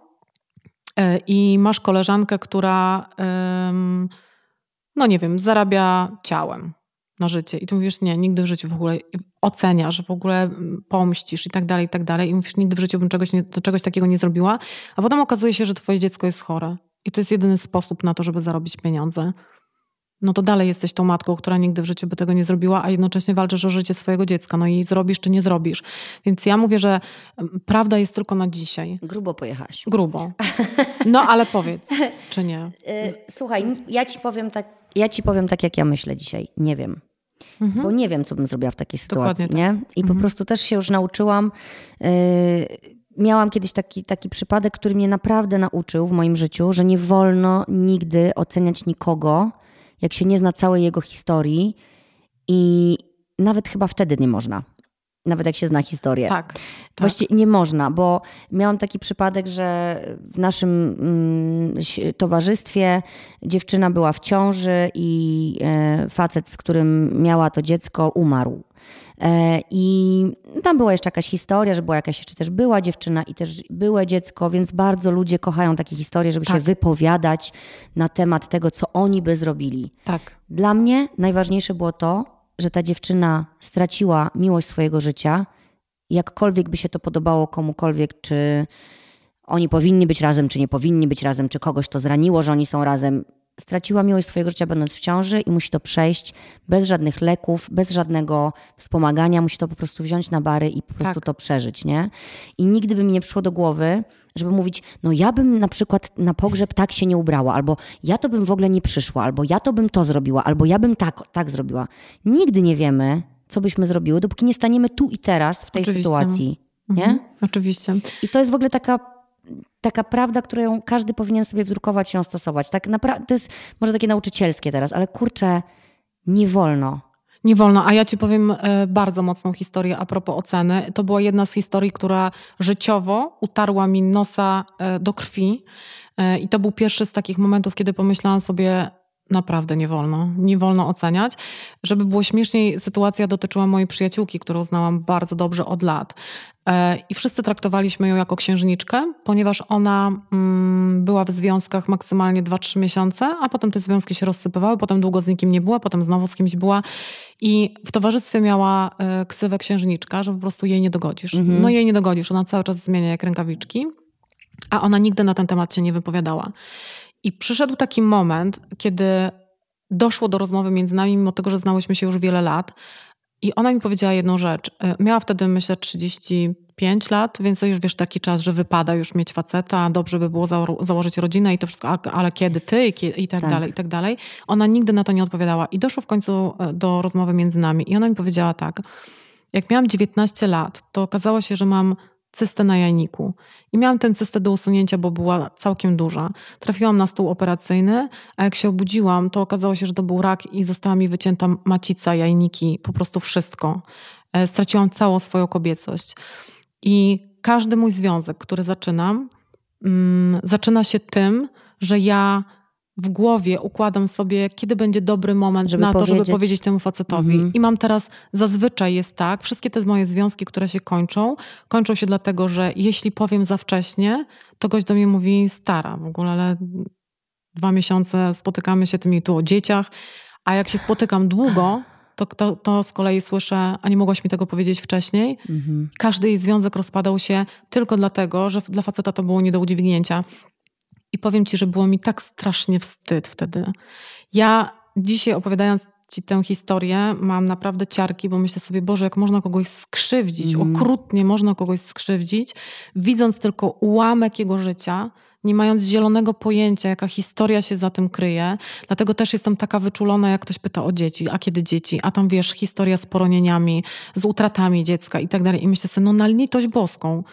E, i masz koleżankę, która, em, no nie wiem, zarabia ciałem na życie i ty mówisz, nie, nigdy w życiu w ogóle oceniasz, w ogóle pomścisz i tak dalej, i tak dalej i mówisz, nigdy w życiu bym czegoś, nie, czegoś takiego nie zrobiła, a potem okazuje się, że twoje dziecko jest chore i to jest jedyny sposób na to, żeby zarobić pieniądze. No to dalej jesteś tą matką, która nigdy w życiu by tego nie zrobiła, a jednocześnie walczysz o życie swojego dziecka. No i zrobisz czy nie zrobisz. Więc ja mówię, że mm, prawda jest tylko na dzisiaj. Grubo pojechałaś. Grubo. No ale powiedz, czy nie? Y, Słuchaj, ja ci powiem tak, ja ci powiem tak, jak ja myślę dzisiaj. Nie wiem. Bo nie wiem, co bym zrobiła w takiej sytuacji, Mhm. Tak. nie? I po prostu też się już nauczyłam. y, miałam kiedyś taki, taki przypadek, który mnie naprawdę nauczył w moim życiu, że nie wolno nigdy oceniać nikogo, jak się nie zna całej jego historii i nawet chyba wtedy nie można. Nawet jak się zna historię. Tak. tak. Właściwie nie można, bo miałam taki przypadek, że w naszym mm, towarzystwie dziewczyna była w ciąży i e, facet, z którym miała to dziecko, umarł. E, I tam była jeszcze jakaś historia, że była jakaś jeszcze też była dziewczyna i też byłe dziecko, więc bardzo ludzie kochają takie historie, żeby się Tak. wypowiadać na temat tego, co oni by zrobili. Tak. Dla mnie najważniejsze było to, że ta dziewczyna straciła miłość swojego życia. Jakkolwiek by się to podobało komukolwiek, czy oni powinni być razem, czy nie powinni być razem, czy kogoś to zraniło, że oni są razem. Straciła miłość swojego życia, będąc w ciąży, i musi to przejść bez żadnych leków, bez żadnego wspomagania. Musi to po prostu wziąć na bary i po prostu Tak. to przeżyć, nie? I nigdy by mi nie przyszło do głowy, żeby mówić, no ja bym na przykład na pogrzeb tak się nie ubrała, albo ja to bym w ogóle nie przyszła, albo ja to bym to zrobiła, albo ja bym tak, tak zrobiła. Nigdy nie wiemy, co byśmy zrobiły, dopóki nie staniemy tu i teraz w tej Oczywiście. sytuacji. Nie? Mhm. Oczywiście. I to jest w ogóle taka, taka prawda, którą każdy powinien sobie wdrukować i ją stosować. Tak naprawdę, to jest może takie nauczycielskie teraz, ale kurczę, nie wolno. Nie wolno, a ja ci powiem e, bardzo mocną historię a propos oceny. To była jedna z historii, która życiowo utarła mi nosa e, do krwi. E, I to był pierwszy z takich momentów, kiedy pomyślałam sobie, naprawdę nie wolno, nie wolno oceniać. Żeby było śmieszniej, sytuacja dotyczyła mojej przyjaciółki, którą znałam bardzo dobrze od lat. E, I wszyscy traktowaliśmy ją jako księżniczkę, ponieważ ona mm, była w związkach maksymalnie 2-3 miesiące, a potem te związki się rozsypywały, potem długo z nikim nie była, potem znowu z kimś była. I w towarzystwie miała e, ksywę księżniczka, że po prostu jej nie dogodzisz. Mhm. No jej nie dogodzisz, ona cały czas zmienia jak rękawiczki, a ona nigdy na ten temat się nie wypowiadała. I przyszedł taki moment, kiedy doszło do rozmowy między nami, mimo tego, że znałyśmy się już wiele lat. I ona mi powiedziała jedną rzecz. E, Miała wtedy, myślę, 35 lat, więc to już wiesz taki czas, że wypada już mieć faceta, dobrze by było zało- założyć rodzinę i to wszystko, ale kiedy ty i, i tak, Tak. dalej, i tak dalej. Ona nigdy na to nie odpowiadała. I doszło w końcu e, do rozmowy między nami. I ona mi powiedziała tak. Jak miałam 19 lat, to okazało się, że mam cystę na jajniku. I miałam tę cystę do usunięcia, bo była całkiem duża. Trafiłam na stół operacyjny, a jak się obudziłam, to okazało się, że to był rak i została mi wycięta macica, jajniki, po prostu wszystko. E, straciłam całą swoją kobiecość. I każdy mój związek, który zaczynam, mm, zaczyna się tym, że ja w głowie układam sobie, kiedy będzie dobry moment żeby na to, żeby powiedzieć temu facetowi. Mhm. I mam teraz, zazwyczaj jest tak, wszystkie te moje związki, które się kończą, kończą się dlatego, że jeśli powiem za wcześnie, to gość do mnie mówi stara w ogóle, ale dwa miesiące spotykamy się tymi tu o dzieciach, a jak się spotykam długo, to, to, to z kolei słyszę, a nie mogłaś mi tego powiedzieć wcześniej. Mhm. Każdy jej związek rozpadał się tylko dlatego, że dla faceta to było nie do udźwignięcia. I powiem ci, że było mi tak strasznie wstyd wtedy. Ja dzisiaj opowiadając ci tę historię, mam naprawdę ciarki, bo myślę sobie, Boże, jak można kogoś skrzywdzić, mm. okrutnie można kogoś skrzywdzić, widząc tylko ułamek jego życia, nie mając zielonego pojęcia, jaka historia się za tym kryje. Dlatego też jestem taka wyczulona, jak ktoś pyta o dzieci, a kiedy dzieci, a tam wiesz, historia z poronieniami, z utratami dziecka i tak dalej. I myślę sobie, no na litość boską,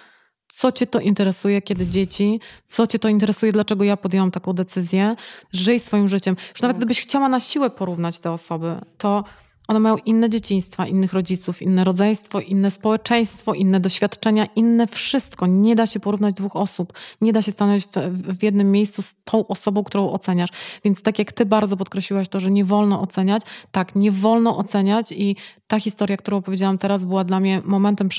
co cię to interesuje, kiedy dzieci, co cię to interesuje, dlaczego ja podjęłam taką decyzję, żyj swoim życiem. Już nawet gdybyś chciała na siłę porównać te osoby, to one mają inne dzieciństwa, innych rodziców, inne rodzeństwo, inne społeczeństwo, inne doświadczenia, inne wszystko. Nie da się porównać dwóch osób. Nie da się stanąć w, w, jednym miejscu z tą osobą, którą oceniasz. Więc tak jak ty bardzo podkreśliłaś to, że nie wolno oceniać, tak, nie wolno oceniać i ta historia, którą opowiedziałam teraz, była dla mnie momentem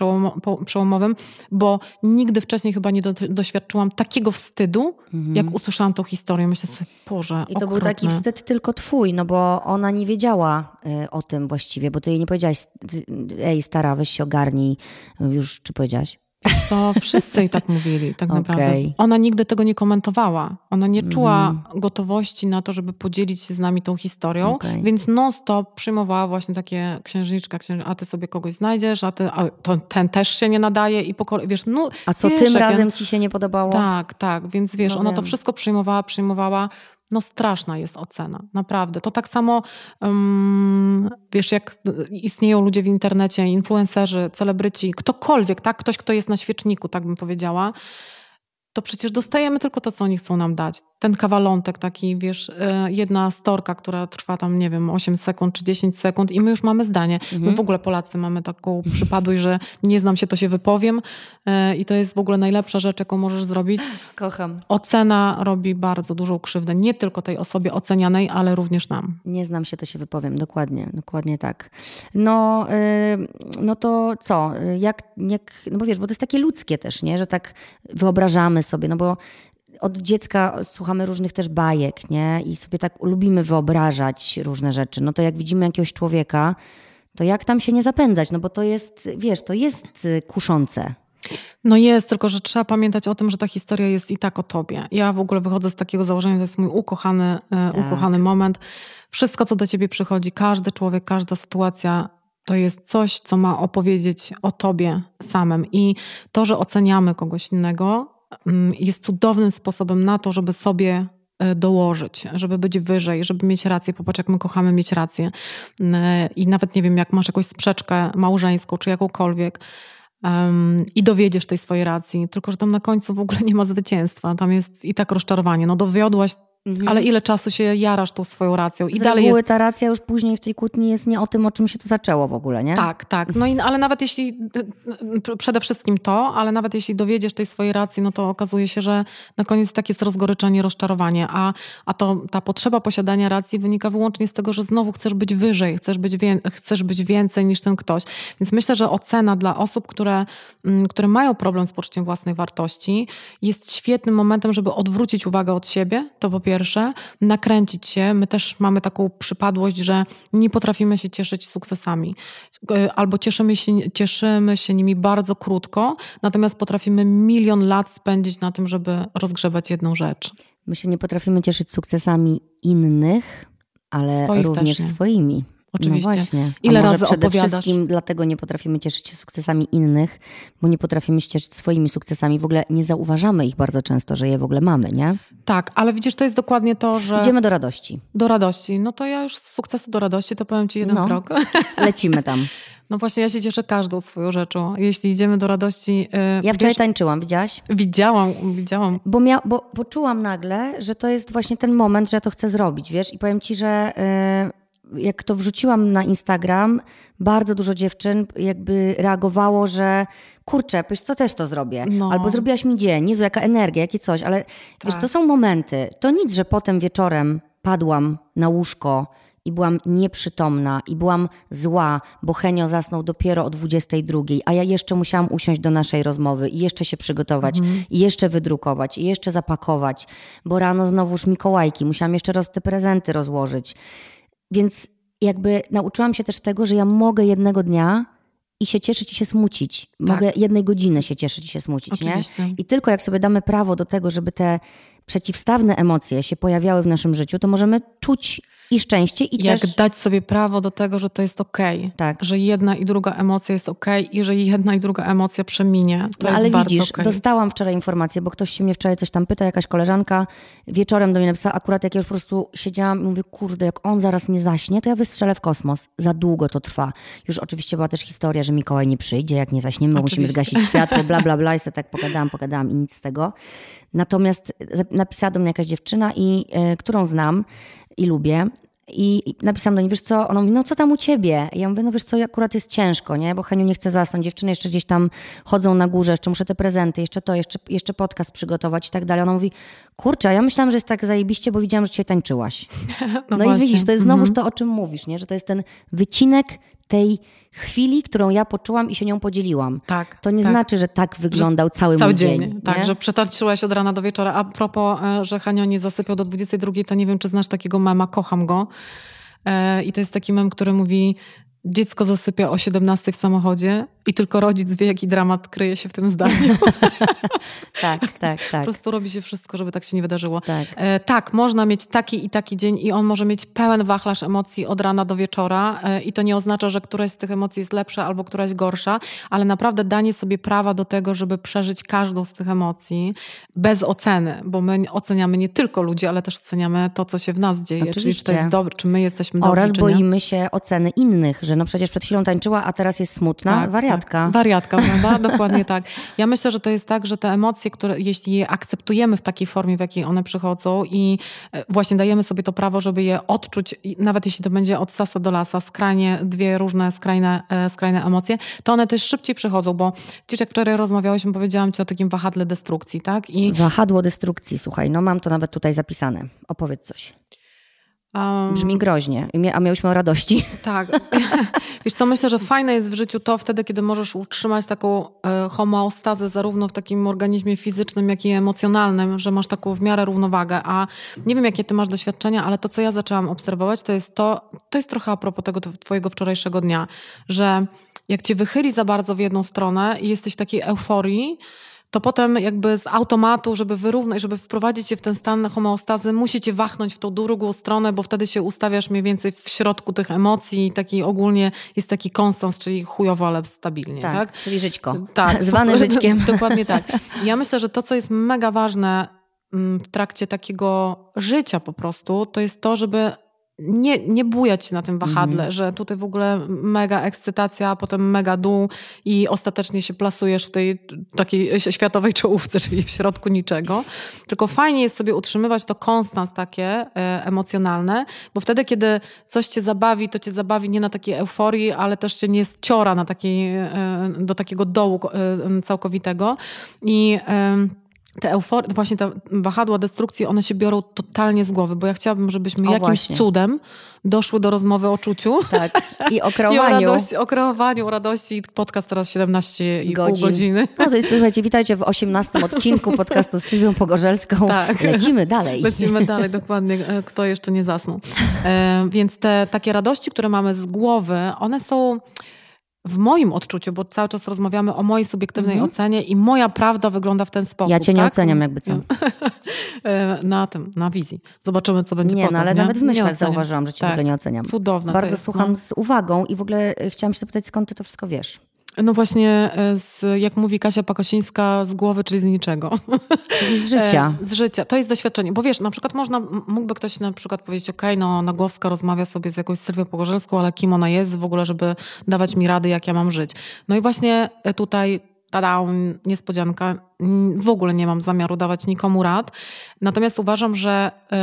przełomowym, bo nigdy wcześniej chyba nie do, doświadczyłam takiego wstydu, mhm. jak usłyszałam tą historię. Myślę sobie, Boże, I to okrutne. był taki wstyd tylko twój, no bo ona nie wiedziała y, o tym właściwie, bo ty jej nie powiedziałaś, ej stara, weź się ogarnij, już czy powiedziałaś? To wszyscy jej tak mówili, tak okay. naprawdę. Ona nigdy tego nie komentowała. Ona nie czuła mm. gotowości na to, żeby podzielić się z nami tą historią, okay. więc non-stop przyjmowała właśnie takie księżniczka, księżniczka, a ty sobie kogoś znajdziesz, a, ty, a to, ten też się nie nadaje i po wiesz, no... A co wiesz, tym razem ci się nie podobało? Tak, tak, więc wiesz, no ona wiem. to wszystko przyjmowała, przyjmowała no straszna jest ocena, naprawdę. To tak samo, um, wiesz, jak istnieją ludzie w internecie, influencerzy, celebryci, ktokolwiek, tak? Ktoś, kto jest na świeczniku, tak bym powiedziała, to przecież dostajemy tylko to, co oni chcą nam dać. Ten kawalątek taki, wiesz, e, jedna storka, która trwa tam, nie wiem, 8 sekund czy 10 sekund i my już mamy zdanie. Mhm. My w ogóle Polacy mamy taką przypadłość, że nie znam się, to się wypowiem e, i to jest w ogóle najlepsza rzecz, jaką możesz zrobić. Kocham. Ocena robi bardzo dużą krzywdę. Nie tylko tej osobie ocenianej, ale również nam. Nie znam się, to się wypowiem. Dokładnie, dokładnie tak. No, yy, no to co? Jak, jak, no bo wiesz, bo to jest takie ludzkie też, nie? Że tak wyobrażamy sobie, no bo od dziecka słuchamy różnych też bajek, nie? I sobie tak lubimy wyobrażać różne rzeczy. No to jak widzimy jakiegoś człowieka, to jak tam się nie zapędzać? No bo to jest, wiesz, to jest y, kuszące. No jest, tylko że trzeba pamiętać o tym, że ta historia jest i tak o tobie. Ja w ogóle wychodzę z takiego założenia, to jest mój ukochany, y, tak. ukochany moment. Wszystko, co do ciebie przychodzi, każdy człowiek, każda sytuacja to jest coś, co ma opowiedzieć o tobie samym. I to, że oceniamy kogoś innego, jest cudownym sposobem na to, żeby sobie e, dołożyć, żeby być wyżej, żeby mieć rację. Popatrz, jak my kochamy mieć rację. I nawet nie wiem, jak masz jakąś sprzeczkę małżeńską czy jakąkolwiek, i dowiedziesz tej swojej racji, tylko że tam na końcu w ogóle nie ma zwycięstwa. Tam jest i tak rozczarowanie. No dowiodłaś Mhm. Ale ile czasu się jarasz tą swoją racją? I Z dalej jest... ta racja już później w tej kłótni jest nie o tym, o czym się to zaczęło w ogóle, nie? Tak, tak. No i, ale nawet jeśli, przede wszystkim to, ale nawet jeśli dowiedziesz tej swojej racji, no to okazuje się, że na koniec tak jest rozgoryczenie, rozczarowanie, a, a to ta potrzeba posiadania racji wynika wyłącznie z tego, że znowu chcesz być wyżej, chcesz być, wie, chcesz być więcej niż ten ktoś. Więc myślę, że ocena dla osób, które, mm, które mają problem z poczuciem własnej wartości jest świetnym momentem, żeby odwrócić uwagę od siebie, to po pierwsze pierwsze, nakręcić się. My też mamy taką przypadłość, że nie potrafimy się cieszyć sukcesami. E, albo cieszymy się, cieszymy się nimi bardzo krótko, natomiast potrafimy milion lat spędzić na tym, żeby rozgrzebać jedną rzecz. My się nie potrafimy cieszyć sukcesami innych, ale Swoich również swoimi. Oczywiście. No właśnie. Ile razy przede opowiadasz? wszystkim dlatego nie potrafimy cieszyć się sukcesami innych, bo nie potrafimy się cieszyć swoimi sukcesami. W ogóle nie zauważamy ich bardzo często, że je w ogóle mamy, nie? Tak, ale widzisz, to jest dokładnie to, że... Idziemy do radości. Do radości. No to ja już z sukcesu do radości to powiem Ci jeden no, krok. Lecimy tam. No właśnie, ja się cieszę każdą swoją rzeczą. Jeśli idziemy do radości... Ja wczoraj wiesz, tańczyłam, widziałaś? Widziałam, widziałam. Bo, mia, bo poczułam nagle, że to jest właśnie ten moment, że ja to chcę zrobić, wiesz? I powiem ci, że jak to wrzuciłam na Instagram, bardzo dużo dziewczyn jakby reagowało, że kurczę, wiesz co, też to zrobię. No. Albo zrobiłaś mi dzień, Jezu, jaka energia, jakie coś. Ale tak. wiesz, to tak. są momenty. To nic, że potem wieczorem padłam na łóżko i byłam nieprzytomna i byłam zła, bo Henio zasnął dopiero o 22, a ja jeszcze musiałam usiąść do naszej rozmowy i jeszcze się przygotować mhm. i jeszcze wydrukować i jeszcze zapakować, bo rano znowuż Mikołajki, musiałam jeszcze roz te prezenty rozłożyć. Więc jakby nauczyłam się też tego, że ja mogę jednego dnia i się cieszyć i się smucić. Mogę tak. jednej godziny się cieszyć i się smucić. Oczywiście. Nie? I tylko jak sobie damy prawo do tego, żeby te przeciwstawne emocje się pojawiały w naszym życiu, to możemy czuć i szczęście i Jak też... dać sobie prawo do tego, że to jest okej. Okay. Tak. Że jedna i druga emocja jest okej okay i że jedna i druga emocja przeminie. To no, ale widzisz, okay. dostałam wczoraj informację, bo ktoś się mnie wczoraj coś tam pyta, jakaś koleżanka wieczorem do mnie napisała, akurat jak ja już po prostu siedziałam i mówię, kurde, jak on zaraz nie zaśnie, to ja wystrzelę w kosmos. Za długo to trwa. Już oczywiście była też historia, że Mikołaj nie przyjdzie, jak nie zaśniemy, oczywiście. musimy zgasić światło, bla, bla, bla. I sobie tak pogadałam, pogadałam i nic z tego. Natomiast napisała do mnie jakaś dziewczyna, i, y, którą znam i lubię, i napisałam do niej, wiesz co, ona mówi, no co tam u ciebie? I ja mówię, no wiesz co, akurat jest ciężko, nie? Bo Heniu nie chce zasnąć, dziewczyny jeszcze gdzieś tam chodzą na górze, jeszcze muszę te prezenty, jeszcze to, jeszcze, jeszcze podcast przygotować i tak dalej. Ona mówi, kurczę, ja myślałam, że jest tak zajebiście, bo widziałam, że dzisiaj tańczyłaś. No, no i widzisz, to jest znowuż mhm. to, o czym mówisz, nie? Że to jest ten wycinek tej chwili, którą ja poczułam i się nią podzieliłam. Tak. To nie tak. znaczy, że tak wyglądał że cały, cały mój dzień. dzień tak, że przetańczyłaś od rana do wieczora. A propos, e, że Hanio nie zasypiał do 22, to nie wiem, czy znasz takiego mema, kocham go. E, I to jest taki mem, który mówi, dziecko zasypia o 17 w samochodzie i tylko rodzic wie, jaki dramat kryje się w tym zdaniu. tak, tak, tak. Po prostu robi się wszystko, żeby tak się nie wydarzyło. Tak. E, tak, można mieć taki i taki dzień i on może mieć pełen wachlarz emocji od rana do wieczora e, i to nie oznacza, że któraś z tych emocji jest lepsza albo któraś gorsza, ale naprawdę danie sobie prawa do tego, żeby przeżyć każdą z tych emocji bez oceny, bo my oceniamy nie tylko ludzi, ale też oceniamy to, co się w nas dzieje, Oczywiście. czyli czy to jest dobre, czy my jesteśmy dobrzy, Oraz boimy się oceny innych, że no przecież przed chwilą tańczyła, a teraz jest smutna, tak, wariatka. Wariatka, prawda? Dokładnie tak. Ja myślę, że to jest tak, że te emocje, które jeśli je akceptujemy w takiej formie, w jakiej one przychodzą i e, właśnie dajemy sobie to prawo, żeby je odczuć, nawet jeśli to będzie od sasa do lasa, skrajnie, dwie różne skrajne, e, skrajne emocje, to one też szybciej przychodzą, bo gdzieś jak wczoraj rozmawiałyśmy, powiedziałam ci o takim wahadle destrukcji, tak? I... Wahadło destrukcji, słuchaj, no mam to nawet tutaj zapisane. Opowiedz coś. Um, Brzmi groźnie, a miałyśmy o radości. Tak. Wiesz co, myślę, że fajne jest w życiu to wtedy, kiedy możesz utrzymać taką e, homeostazę zarówno w takim organizmie fizycznym, jak i emocjonalnym, że masz taką w miarę równowagę. A nie wiem, jakie ty masz doświadczenia, ale to, co ja zaczęłam obserwować, to jest to, to jest trochę a propos tego twojego wczorajszego dnia, że jak cię wychyli za bardzo w jedną stronę i jesteś w takiej euforii, to potem jakby z automatu, żeby wyrównać, żeby wprowadzić się w ten stan homeostazy, musicie wachnąć w tą drugą stronę, bo wtedy się ustawiasz mniej więcej w środku tych emocji i taki ogólnie jest taki konstans, czyli chujowo, ale stabilnie. Tak, tak? czyli żyćko. Tak. Zwane żyćkiem. Dokładnie tak. Ja myślę, że to, co jest mega ważne mm, w trakcie takiego życia po prostu, to jest to, żeby nie, nie bujać się na tym wahadle, mm. że tutaj w ogóle mega ekscytacja, a potem mega dół i ostatecznie się plasujesz w tej takiej światowej czołówce, czyli w środku niczego. Tylko fajnie jest sobie utrzymywać to konstans takie e, emocjonalne, bo wtedy, kiedy coś cię zabawi, to cię zabawi nie na takiej euforii, ale też cię nie ciora na takiej, e, do takiego dołu e, całkowitego. I te euforie, właśnie te wahadła destrukcji, one się biorą totalnie z głowy, bo ja chciałabym, żebyśmy o, jakimś właśnie. cudem doszły do rozmowy o czuciu. Tak. I o kreowaniu. I o, radości, o kreowaniu, o radości. Podcast teraz 17,5 Godzin. godziny. No to jest, słuchajcie, witajcie w 18 odcinku podcastu z Sylwią Pogorzelską. Tak. Lecimy dalej. Lecimy dalej, dokładnie. E, kto jeszcze nie zasnął. E, więc te takie radości, które mamy z głowy, one są w moim odczuciu, bo cały czas rozmawiamy o mojej subiektywnej mhm. ocenie i moja prawda wygląda w ten sposób. Ja cię nie tak? oceniam jakby co. E, na tym, na wizji. Zobaczymy, co będzie nie, potem. No, ale nie? nawet w myślach zauważyłam, że cię tak. w ogóle nie oceniam. Cudowne. Bardzo jest, słucham no. z uwagą i w ogóle chciałam się zapytać, skąd ty to wszystko wiesz? No właśnie, e, z, jak mówi Kasia Pakosińska, z głowy, czyli z niczego. Czyli z życia. E, z życia. To jest doświadczenie. Bo wiesz, na przykład można, mógłby ktoś na przykład powiedzieć, okej, okay, no Nagłowska rozmawia sobie z jakąś Sylwią Pogorzelską, ale kim ona jest w ogóle, żeby dawać mi rady, jak ja mam żyć. No i właśnie tutaj tada, niespodzianka, w ogóle nie mam zamiaru dawać nikomu rad. Natomiast uważam, że y,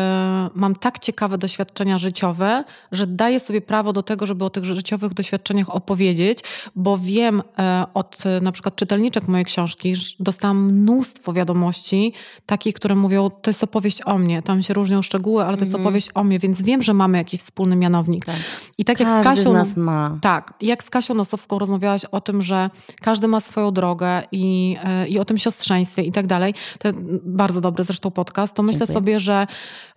mam tak ciekawe doświadczenia życiowe, że daję sobie prawo do tego, żeby o tych życiowych doświadczeniach opowiedzieć, bo wiem y, od na przykład czytelniczek mojej książki, że dostałam mnóstwo wiadomości takich, które mówią, to jest opowieść o mnie. Tam się różnią szczegóły, ale to jest mhm. opowieść o mnie, więc wiem, że mamy jakiś wspólny mianownik. Tak. I tak Każdy jak z Kasią. Z nas ma. Tak. Jak z Kasią Nosowską rozmawiałaś o tym, że każdy ma swoją drogę i, i o tym siostrze i tak dalej. To bardzo dobry zresztą podcast. To myślę Dziękuję. sobie, że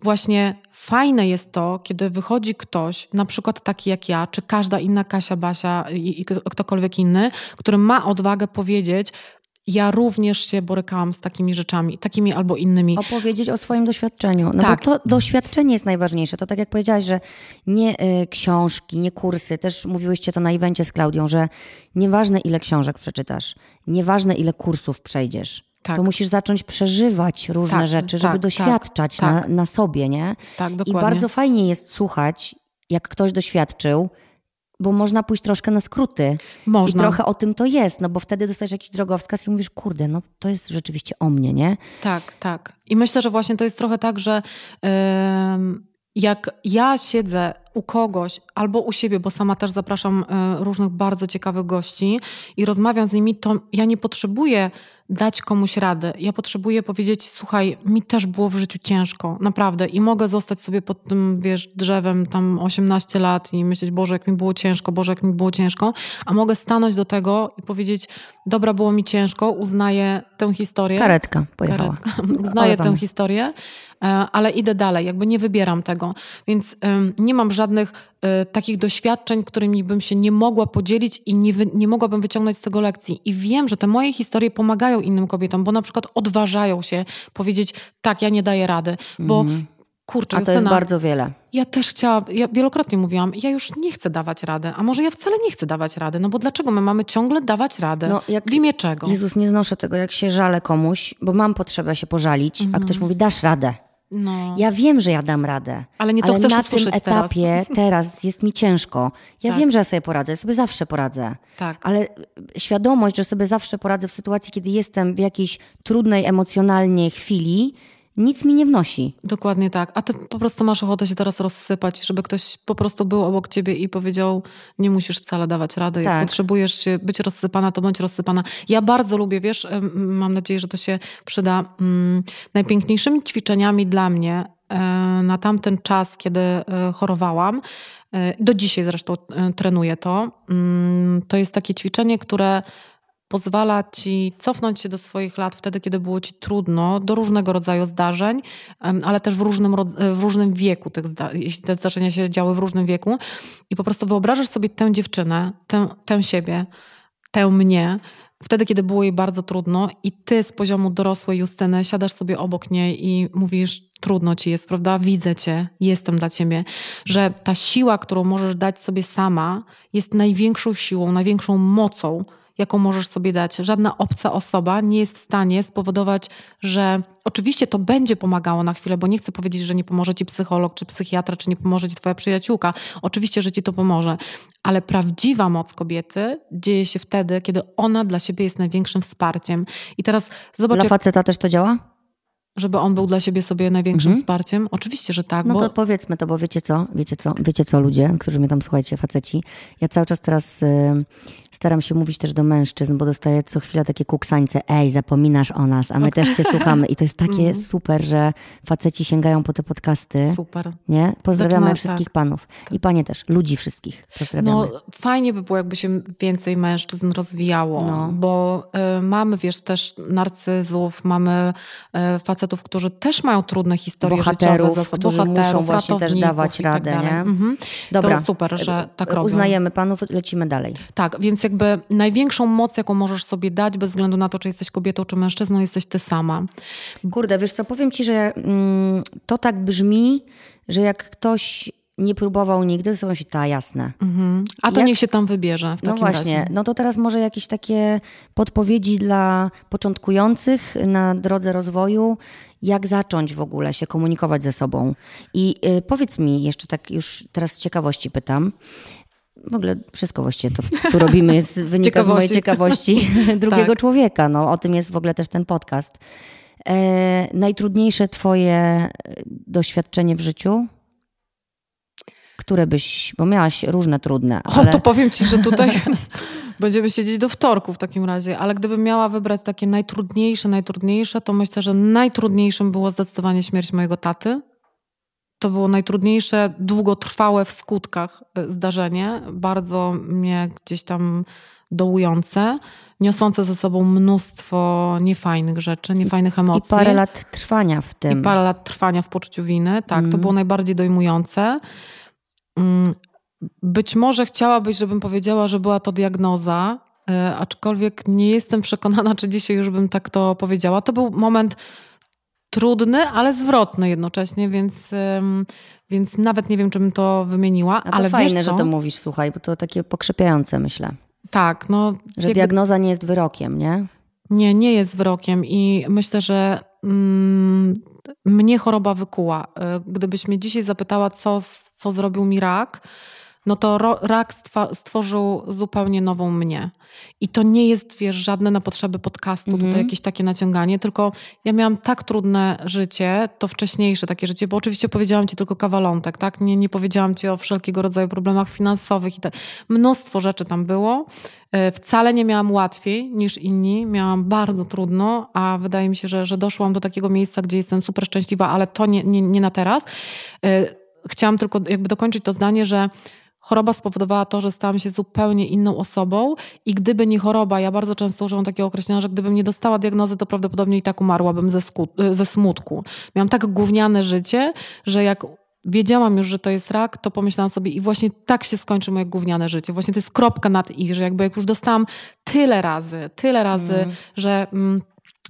właśnie fajne jest to, kiedy wychodzi ktoś, na przykład taki jak ja, czy każda inna Kasia, Basia i, i ktokolwiek inny, który ma odwagę powiedzieć, ja również się borykałam z takimi rzeczami, takimi albo innymi. Opowiedzieć o swoim doświadczeniu. No tak. bo to doświadczenie jest najważniejsze. To tak jak powiedziałaś, że nie y, książki, nie kursy, też mówiłyście to na evencie z Klaudią, że nieważne ile książek przeczytasz, nieważne ile kursów przejdziesz, tak. to musisz zacząć przeżywać różne tak, rzeczy, żeby tak, doświadczać tak, na, na sobie, nie? Tak, dokładnie. I bardzo fajnie jest słuchać, jak ktoś doświadczył, bo można pójść troszkę na skróty. Można. I trochę o tym to jest, no bo wtedy dostajesz jakiś drogowskaz i mówisz, kurde, no to jest rzeczywiście o mnie, nie? Tak, tak. I myślę, że właśnie to jest trochę tak, że yy, jak ja siedzę u kogoś albo u siebie, bo sama też zapraszam yy, różnych bardzo ciekawych gości i rozmawiam z nimi, to ja nie potrzebuję dać komuś radę. Ja potrzebuję powiedzieć, słuchaj, mi też było w życiu ciężko, naprawdę. I mogę zostać sobie pod tym, wiesz, drzewem tam 18 lat i myśleć, Boże, jak mi było ciężko, Boże, jak mi było ciężko. A mogę stanąć do tego i powiedzieć, dobra, było mi ciężko, uznaję tę historię. Karetka pojechała. Karetka. Uznaję tę historię, e, ale idę dalej, jakby nie wybieram tego. Więc nie mam żadnych e, takich doświadczeń, którymi bym się nie mogła podzielić i nie, nie mogłabym wyciągnąć z tego lekcji. I wiem, że te moje historie pomagają innym kobietom, bo na przykład odważają się powiedzieć, tak, ja nie daję rady, bo mm. Kurczę, a to jest bardzo wiele. Ja też chciałam, ja wielokrotnie mówiłam, ja już nie chcę dawać rady, a może ja wcale nie chcę dawać rady, no bo dlaczego my mamy ciągle dawać radę? No, jak, w imię czego? Jezus, nie znoszę tego, jak się żalę komuś, bo mam potrzebę się pożalić, mhm. a ktoś mówi, dasz radę. No. Ja wiem, że ja dam radę. Ale nie to ale chcesz na tym etapie teraz. teraz. jest mi ciężko. Ja tak. wiem, że ja sobie poradzę, ja sobie zawsze poradzę. Tak. Ale świadomość, że sobie zawsze poradzę w sytuacji, kiedy jestem w jakiejś trudnej emocjonalnie chwili, nic mi nie wnosi. Dokładnie tak. A ty po prostu masz ochotę się teraz rozsypać, żeby ktoś po prostu był obok ciebie i powiedział, nie musisz wcale dawać rady. Tak. Jak potrzebujesz się być rozsypana, to bądź rozsypana. Ja bardzo lubię, wiesz, mam nadzieję, że to się przyda. Mm, najpiękniejszymi ćwiczeniami dla mnie e, na tamten czas, kiedy e, chorowałam, e, do dzisiaj zresztą trenuję to, mm, to jest takie ćwiczenie, które pozwala ci cofnąć się do swoich lat wtedy, kiedy było ci trudno, do różnego rodzaju zdarzeń, ale też w różnym, w różnym wieku, tych zda jeśli te zdarzenia się działy w różnym wieku. I po prostu wyobrażasz sobie tę dziewczynę, tę, tę siebie, tę mnie, wtedy, kiedy było jej bardzo trudno, i ty z poziomu dorosłej Justyny siadasz sobie obok niej i mówisz: Trudno ci jest, prawda? Widzę cię, jestem dla ciebie. Że ta siła, którą możesz dać sobie sama, jest największą siłą, największą mocą jaką możesz sobie dać. Żadna obca osoba nie jest w stanie spowodować, że oczywiście to będzie pomagało na chwilę, bo nie chcę powiedzieć, że nie pomoże ci psycholog czy psychiatra, czy nie pomoże ci twoja przyjaciółka. Oczywiście, że ci to pomoże, ale prawdziwa moc kobiety dzieje się wtedy, kiedy ona dla siebie jest największym wsparciem. I teraz zobacz. Dla faceta też to działa? Żeby on był dla siebie sobie największym mhm. wsparciem? Oczywiście, że tak. No bo... to powiedzmy to, bo wiecie co, wiecie co, wiecie co ludzie, którzy mnie tam słuchajcie, faceci. Ja cały czas teraz y, staram się mówić też do mężczyzn, bo dostaję co chwila takie kuksańce, ej, zapominasz o nas, a my okay. też cię słuchamy. I to jest takie mhm. super, że faceci sięgają po te podcasty. Super. Nie? Pozdrawiamy Zaczyna, wszystkich tak. panów. I panie też, ludzi wszystkich. Pozdrawiamy. No fajnie by było, jakby się więcej mężczyzn rozwijało, no. bo y, mamy, wiesz, też narcyzów, mamy y, facetów facetów, którzy też mają trudne historie bohaterów, życiowe, za którzy muszą właśnie też dawać tak radę. Tak nie? Mhm. Dobra. To super, że tak robią. Uznajemy panów, lecimy dalej. Tak, więc jakby największą moc, jaką możesz sobie dać, bez względu na to, czy jesteś kobietą, czy mężczyzną, jesteś ty sama. Kurde, wiesz co, powiem ci, że mm, to tak brzmi, że jak ktoś nie próbował nigdy, sobie myśli, ta jasne. Mhm. A to Jak- niech się tam wybierze w takim No właśnie, razie. no to teraz może jakieś takie podpowiedzi dla początkujących na drodze rozwoju, jak zacząć w ogóle się komunikować ze sobą. I y, powiedz mi, jeszcze tak już teraz z ciekawości pytam, w ogóle wszystko właściwie to, tu robimy, jest, wynika z mojej ciekawości. drugiego Tak. człowieka. No, o tym jest w ogóle też ten podcast. E, najtrudniejsze twoje e, doświadczenie w życiu? Które byś, bo miałaś różne trudne, O, ale... to powiem ci, że tutaj będziemy siedzieć do wtorku w takim razie, ale gdybym miała wybrać takie najtrudniejsze, najtrudniejsze, to myślę, że najtrudniejszym było zdecydowanie śmierć mojego taty. To było najtrudniejsze, długotrwałe w skutkach y, zdarzenie, bardzo mnie gdzieś tam dołujące, niosące ze sobą mnóstwo niefajnych rzeczy, niefajnych I emocji. parę lat trwania w tym. I parę lat trwania w poczuciu winy. Tak, to Mm. było najbardziej dojmujące. Mm, Być może chciałabyś, żebym powiedziała, że była to diagnoza, e, aczkolwiek nie jestem przekonana, czy dzisiaj już bym tak to powiedziała. To był moment trudny, ale zwrotny jednocześnie, więc, więc nawet nie wiem, czy bym to wymieniła. A to ale fajne, wiesz że to mówisz, słuchaj, bo to takie pokrzepiające, myślę. Tak, no. Że jakby- diagnoza nie jest wyrokiem, nie? Nie, nie jest wyrokiem i myślę, że mm, mnie choroba wykuła. Y, Gdybyś mnie dzisiaj zapytała, co, co zrobił mi rak, no to rak stworzył zupełnie nową mnie. I to nie jest, wiesz, żadne na potrzeby podcastu, Mhm. tutaj jakieś takie naciąganie, tylko ja miałam tak trudne życie, to wcześniejsze takie życie, bo oczywiście powiedziałam ci tylko kawalątek, tak? Nie, nie powiedziałam ci o wszelkiego rodzaju problemach finansowych i tak. Mnóstwo rzeczy tam było. E, Wcale nie miałam łatwiej niż inni, miałam bardzo trudno, a wydaje mi się, że, że doszłam do takiego miejsca, gdzie jestem super szczęśliwa, ale to nie, nie, nie na teraz. Chciałam tylko jakby dokończyć to zdanie, że choroba spowodowała to, że stałam się zupełnie inną osobą i gdyby nie choroba, ja bardzo często używam takiego określenia, że gdybym nie dostała diagnozy, to prawdopodobnie i tak umarłabym ze, ze smutku. Miałam tak gówniane życie, że jak wiedziałam już, że to jest rak, to pomyślałam sobie i właśnie tak się skończy moje gówniane życie. Właśnie to jest kropka nad i, że jakby jak już dostałam tyle razy, tyle razy, Mm. że... Mm,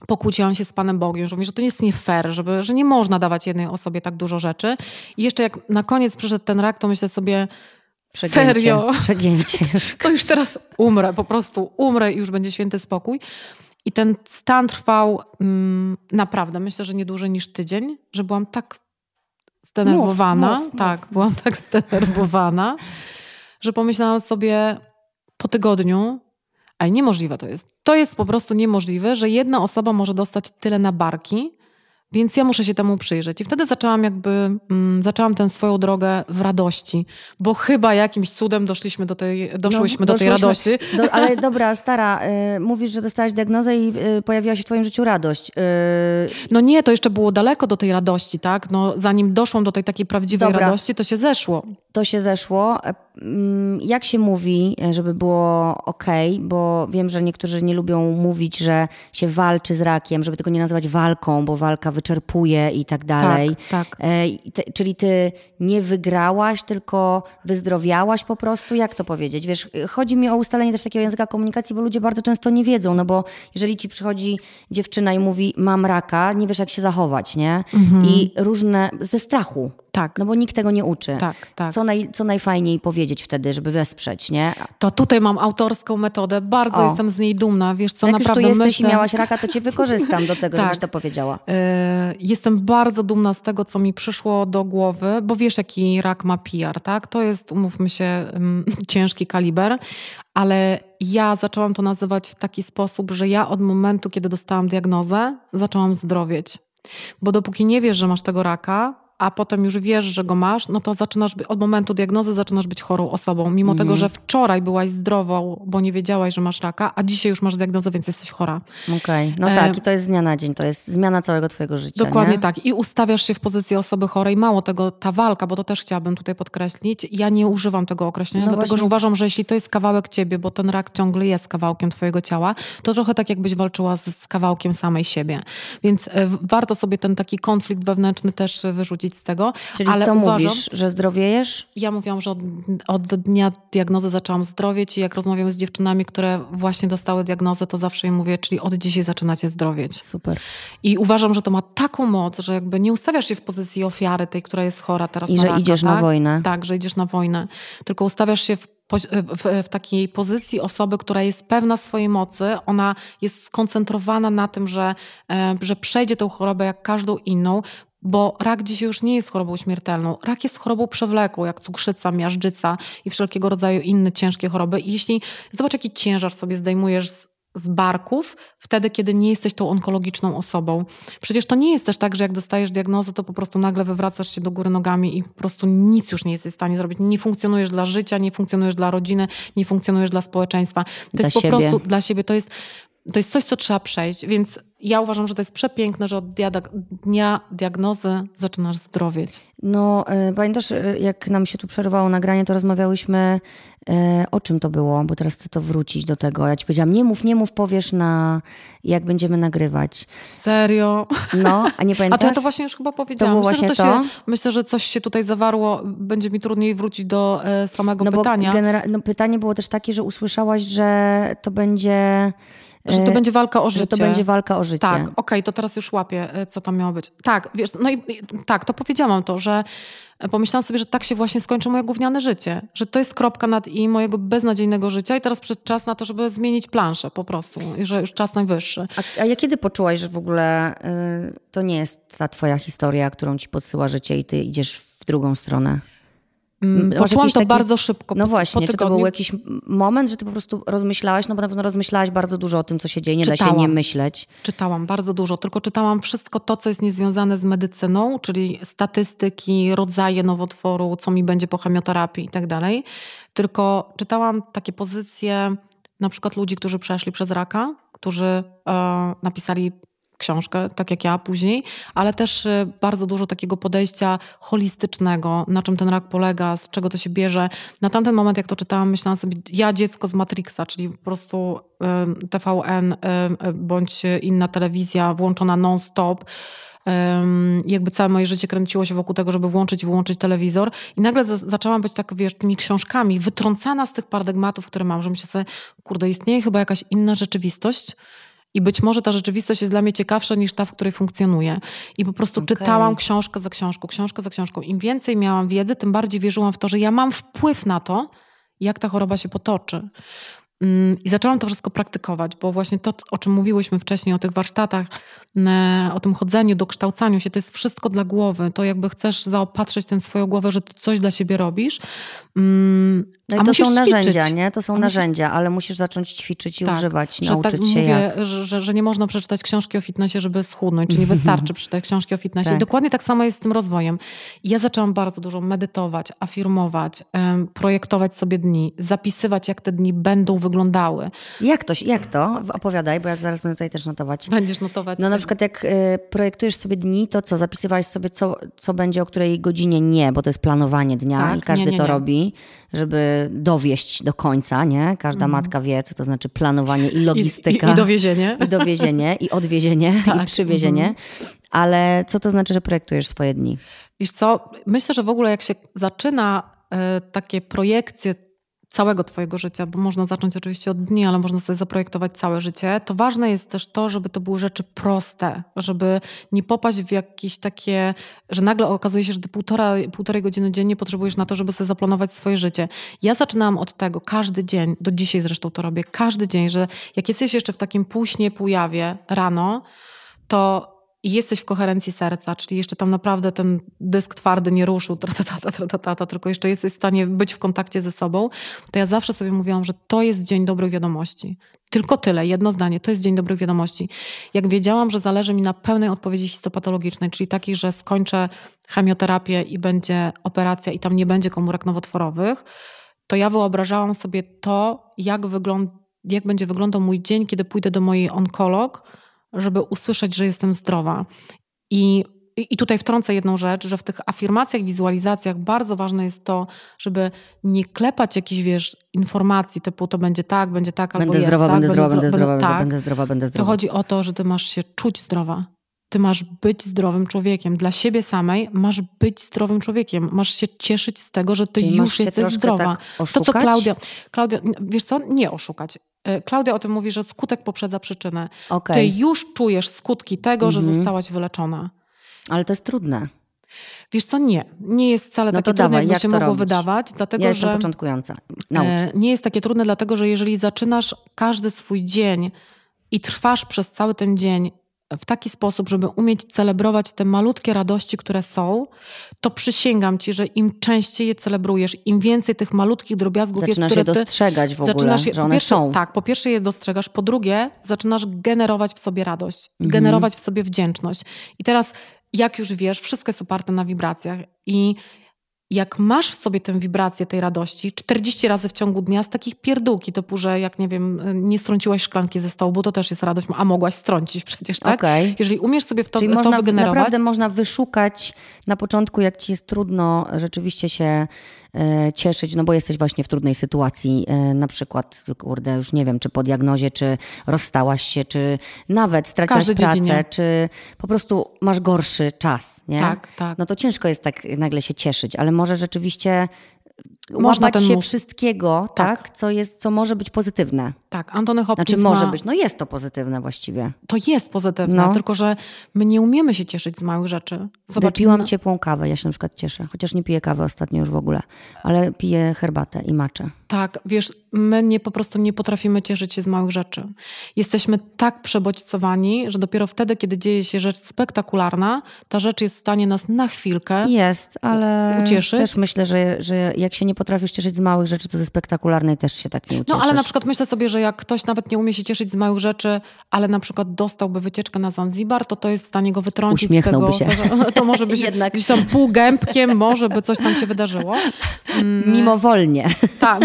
pokłóciłam się z Panem Bogiem, że mówi, że to nie jest nie fair, żeby, że nie można dawać jednej osobie tak dużo rzeczy. I jeszcze jak na koniec przyszedł ten rak, to myślę sobie, Przegięcie, serio, Przegięcie już. to już teraz umrę, po prostu umrę i już będzie święty spokój. I ten stan trwał mm, naprawdę, myślę, że nie dłużej niż tydzień, że byłam tak zdenerwowana, Mów, mów, tak, mów. byłam tak zdenerwowana, że pomyślałam sobie po tygodniu, a niemożliwe to jest. To jest po prostu niemożliwe, że jedna osoba może dostać tyle na barki, więc ja muszę się temu przyjrzeć. I wtedy zaczęłam jakby, mm, zaczęłam tę swoją drogę w radości, bo chyba jakimś cudem doszliśmy do tej, doszłyśmy do tej No, radości. Do, ale dobra, stara, y, mówisz, że dostałaś diagnozę i y, pojawiła się w twoim życiu radość. Y, No nie, to jeszcze było daleko do tej radości, tak? No, zanim doszłam do tej takiej prawdziwej Dobra. radości, to się zeszło. to się zeszło. Mm, Jak się mówi, żeby było ok, bo wiem, że niektórzy nie lubią mówić, że się walczy z rakiem, żeby tego nie nazywać walką, bo walka wyczerpuje i tak dalej. Tak, tak. E, czyli ty nie wygrałaś, tylko wyzdrowiałaś po prostu? Jak to powiedzieć? Wiesz, chodzi mi o ustalenie też takiego języka komunikacji, bo ludzie bardzo często nie wiedzą, no bo jeżeli ci przychodzi dziewczyna i mówi mam raka, nie wiesz jak się zachować, nie? I różne, ze strachu, Tak, no bo nikt tego nie uczy. tak, tak. Co, naj, co najfajniej powiedzieć wtedy, żeby wesprzeć, nie? To tutaj mam autorską metodę, bardzo O. jestem z niej dumna. Wiesz co, Jak już tu naprawdę jesteś myślę... i miałaś raka, to cię wykorzystam do tego, Tak. żebyś to powiedziała. Jestem bardzo dumna z tego, co mi przyszło do głowy, bo wiesz, jaki rak ma PR, tak? To jest, umówmy się, mm, ciężki kaliber, ale ja zaczęłam to nazywać w taki sposób, że ja od momentu, kiedy dostałam diagnozę, zaczęłam zdrowieć. Bo dopóki nie wiesz, że masz tego raka, a potem już wiesz, że go masz, no to zaczynasz od momentu diagnozy zaczynasz być chorą osobą. Mimo Mhm. tego, że wczoraj byłaś zdrową, bo nie wiedziałaś, że masz raka, a dzisiaj już masz diagnozę, więc jesteś chora. Okej, no E, tak, i to jest z dnia na dzień, to jest zmiana całego twojego życia, Dokładnie nie? tak. I ustawiasz się w pozycji osoby chorej. Mało tego, ta walka, bo to też chciałabym tutaj podkreślić, ja nie używam tego określenia, No dlatego właśnie. że uważam, że jeśli to jest kawałek ciebie, bo ten rak ciągle jest kawałkiem twojego ciała, to trochę tak jakbyś walczyła z, z kawałkiem samej siebie. Więc e, warto sobie ten taki konflikt wewnętrzny też e, wyrzucić. Z tego. Czyli ale co uważam, mówisz, że zdrowiejesz? Ja mówiłam, że od, od dnia diagnozy zaczęłam zdrowieć i jak rozmawiam z dziewczynami, które właśnie dostały diagnozę, to zawsze im mówię, czyli od dzisiaj zaczynacie zdrowieć. Super. I uważam, że to ma taką moc, że jakby nie ustawiasz się w pozycji ofiary tej, która jest chora teraz I na że raka, idziesz tak? na wojnę. Tak, że idziesz na wojnę. Tylko ustawiasz się w, w, w, takiej pozycji osoby, która jest pewna swojej mocy. Ona jest skoncentrowana na tym, że, e, że przejdzie tą chorobę jak każdą inną, bo rak dzisiaj już nie jest chorobą śmiertelną. Rak jest chorobą przewlekłą, jak cukrzyca, miażdżyca i wszelkiego rodzaju inne ciężkie choroby. I jeśli zobacz, jaki ciężar sobie zdejmujesz z, z barków wtedy, kiedy nie jesteś tą onkologiczną osobą. Przecież to nie jest też tak, że jak dostajesz diagnozę, to po prostu nagle wywracasz się do góry nogami i po prostu nic już nie jesteś w stanie zrobić. Nie funkcjonujesz dla życia, nie funkcjonujesz dla rodziny, nie funkcjonujesz dla społeczeństwa. To Dla jest po siebie. prostu dla siebie. To jest, to jest coś, co trzeba przejść. Więc ja uważam, że to jest przepiękne, że od dnia diagnozy zaczynasz zdrowieć. No, y, pamiętasz, y, jak nam się tu przerwało nagranie, to rozmawiałyśmy, y, o czym to było, bo teraz chcę to wrócić do tego. Ja ci powiedziałam, nie mów, nie mów, powiesz na, jak będziemy nagrywać. Serio? No, a nie A pamiętasz? to ja to właśnie już chyba powiedziałam. było myślę, że właśnie to to? Się, myślę, że coś się tutaj zawarło. Będzie mi trudniej wrócić do e, samego no pytania. Bo genera- no, pytanie było też takie, że usłyszałaś, że to będzie... Że to e, będzie walka o życie. Że to będzie walka o życie. Tak, okej, to teraz już łapię, e, co tam miało być. Tak, wiesz, no i i tak, to powiedziałam to, że pomyślałam sobie, że tak się właśnie skończy moje gówniane życie. Że to jest kropka nad i mojego beznadziejnego życia i teraz przyszedł czas na to, żeby zmienić planszę po prostu. I że już czas najwyższy. A, a ja kiedy poczułaś, że w ogóle y, to nie jest ta twoja historia, którą ci podsyła życie i ty idziesz w drugą stronę? Mm, Poczułam jakiś to taki- bardzo szybko. No właśnie, po czy to był jakiś moment, że ty po prostu rozmyślałaś, no bo na pewno rozmyślałaś bardzo dużo o tym, co się dzieje, nie da się Czytałam. nie myśleć. Czytałam bardzo dużo, tylko czytałam wszystko to, co jest niezwiązane z medycyną, czyli statystyki, rodzaje nowotworu, co mi będzie po chemioterapii i tak dalej. Tylko czytałam takie pozycje na przykład ludzi, którzy przeszli przez raka, którzy e, napisali książkę, tak jak ja później, ale też e, bardzo dużo takiego podejścia holistycznego, na czym ten rak polega, z czego to się bierze. Na tamten moment, jak to czytałam, myślałam sobie, ja dziecko z Matrixa, czyli po prostu em, TVN em, bądź inna telewizja włączona non-stop. Jakby całe moje życie kręciło się wokół tego, żeby włączyć i wyłączyć telewizor. I nagle za- zaczęłam być tak, wiesz, tymi książkami wytrącana z tych paradygmatów, które mam, że myślę sobie, kurde, istnieje chyba jakaś inna rzeczywistość. I być może ta rzeczywistość jest dla mnie ciekawsza niż ta, w której funkcjonuję. I po prostu Okej. czytałam książkę za książką, książkę za książką. Im więcej miałam wiedzy, tym bardziej wierzyłam w to, że ja mam wpływ na to, jak ta choroba się potoczy. Mm, I zaczęłam to wszystko praktykować, bo właśnie to, o czym mówiłyśmy wcześniej, o tych warsztatach, o tym chodzeniu, dokształcaniu się, to jest wszystko dla głowy. To jakby chcesz zaopatrzyć tę swoją głowę, że ty coś dla siebie robisz. Mm, No i to są ćwiczyć. narzędzia, nie? To są narzędzia, ale musisz zacząć ćwiczyć i Tak, używać, że nauczyć tak się mówię, jak. że, że, nie można przeczytać książki o fitnessie, żeby schudnąć, czy nie wystarczy przeczytać książki o fitnessie. Tak. Dokładnie tak samo jest z tym rozwojem. Ja zaczęłam bardzo dużo medytować, afirmować, projektować sobie dni, zapisywać, jak te dni będą wyglądały. Jak to, jak to? Opowiadaj, bo ja zaraz będę tutaj też notować. Będziesz notować. No na przykład jak y, projektujesz sobie dni, to co? Zapisywałeś sobie, co, co będzie o której godzinie nie, bo to jest planowanie dnia Tak, i każdy nie, nie, to nie. robi, żeby dowieść do końca, nie? Każda matka wie, co to znaczy planowanie i logistyka. Mhm. I, i, i dowiezienie. I dowiezienie, i odwiezienie, i Tak, przywiezienie. Ale co to znaczy, że projektujesz swoje dni? Wiesz co, myślę, że w ogóle jak się zaczyna e, takie projekcje całego twojego życia, bo można zacząć oczywiście od dni, ale można sobie zaprojektować całe życie, to ważne jest też to, żeby to były rzeczy proste, żeby nie popaść w jakieś takie, że nagle okazuje się, że ty półtora, półtorej godziny dziennie potrzebujesz na to, żeby sobie zaplanować swoje życie. Ja zaczynałam od tego każdy dzień, do dzisiaj zresztą to robię, każdy dzień, że jak jesteś jeszcze w takim półśnie, półjawie rano, to i jesteś w koherencji serca, czyli jeszcze tam naprawdę ten dysk twardy nie ruszył, tratatata, tratatata, tylko jeszcze jesteś w stanie być w kontakcie ze sobą, to ja zawsze sobie mówiłam, że to jest dzień dobrych wiadomości. Tylko tyle, jedno zdanie, to jest dzień dobrych wiadomości. Jak wiedziałam, że zależy mi na pełnej odpowiedzi histopatologicznej, czyli takiej, że skończę chemioterapię i będzie operacja i tam nie będzie komórek nowotworowych, to ja wyobrażałam sobie to, jak, wygląd- jak będzie wyglądał mój dzień, kiedy pójdę do mojej onkolog, żeby usłyszeć, że jestem zdrowa. I, i tutaj wtrącę jedną rzecz, że w tych afirmacjach, wizualizacjach bardzo ważne jest to, żeby nie klepać jakichś, wiesz, informacji typu to będzie tak, będzie tak, albo Będę jest zdrowa, tak, będę zdrowa, zdro- będę zdrowa, tak. będę zdrowa, będę To zdrowa. chodzi o to, że ty masz się czuć zdrowa. ty masz być zdrowym człowiekiem. Dla siebie samej masz być zdrowym człowiekiem. Masz się cieszyć z tego, że ty Czyli już jesteś zdrowa. Tak to, co Klaudia, Klaudia, wiesz co, nie oszukać. E, Klaudia o tym mówi, że skutek poprzedza przyczynę. Okay. Ty już czujesz skutki tego, mhm. że zostałaś wyleczona. Ale to jest trudne. Wiesz co, nie. Nie jest wcale no takie trudne, jakby się mogło robić? wydawać. Dlatego, ja jestem że początkująca. Naucz. E, nie jest takie trudne, dlatego że jeżeli zaczynasz każdy swój dzień i trwasz przez cały ten dzień w taki sposób, żeby umieć celebrować te malutkie radości, które są, to przysięgam ci, że im częściej je celebrujesz, im więcej tych malutkich drobiazgów zaczynasz jest, które je dostrzegać w ogóle, je, że one pierwsze, są. Tak, po pierwsze je dostrzegasz, po drugie zaczynasz generować w sobie radość, mhm. generować w sobie wdzięczność. I teraz, jak już wiesz, wszystko jest oparte na wibracjach i jak masz w sobie tę wibrację tej radości 40 razy w ciągu dnia z takich pierdółki typu, że jak nie wiem, nie strąciłaś szklanki ze stołu, bo to też jest radość, a mogłaś strącić przecież, tak? Okay. Jeżeli umiesz sobie w to, Czyli to można, wygenerować... Naprawdę można wyszukać na początku, jak ci jest trudno rzeczywiście się cieszyć, no bo jesteś właśnie w trudnej sytuacji, e, na przykład, kurde, już nie wiem, czy po diagnozie, czy rozstałaś się, czy nawet straciłaś Każdy pracę, dziedzinie. czy po prostu masz gorszy czas, nie? Tak, tak. No to ciężko jest tak nagle się cieszyć, ale może rzeczywiście można łapać się mów... wszystkiego, tak. tak, co, jest, co może być pozytywne. Tak, Antony Hopkins Znaczy może ma... być, no jest to pozytywne właściwie. To jest pozytywne, No. tylko że my nie umiemy się cieszyć z małych rzeczy. Zobacz, Wypiłam no- ciepłą kawę, ja się na przykład cieszę. Chociaż nie piję kawy ostatnio już w ogóle, ale piję herbatę i maczę. Tak, wiesz, my nie, po prostu nie potrafimy cieszyć się z małych rzeczy. Jesteśmy tak przebodźcowani, że dopiero wtedy, kiedy dzieje się rzecz spektakularna, ta rzecz jest w stanie nas na chwilkę Jest, ale ucieszyć. też myślę, że, że jak się nie potrafisz cieszyć z małych rzeczy, to ze spektakularnej też się tak nie ucieszysz. No ale na przykład myślę sobie, że jak ktoś nawet nie umie się cieszyć z małych rzeczy, ale na przykład dostałby wycieczkę na Zanzibar, to to jest w stanie go wytrącić Uśmiechnąłby z tego. się. To, to może być Jednak. gdzieś tam półgębkiem, może by coś tam się wydarzyło. Mm, Mimowolnie. Tak.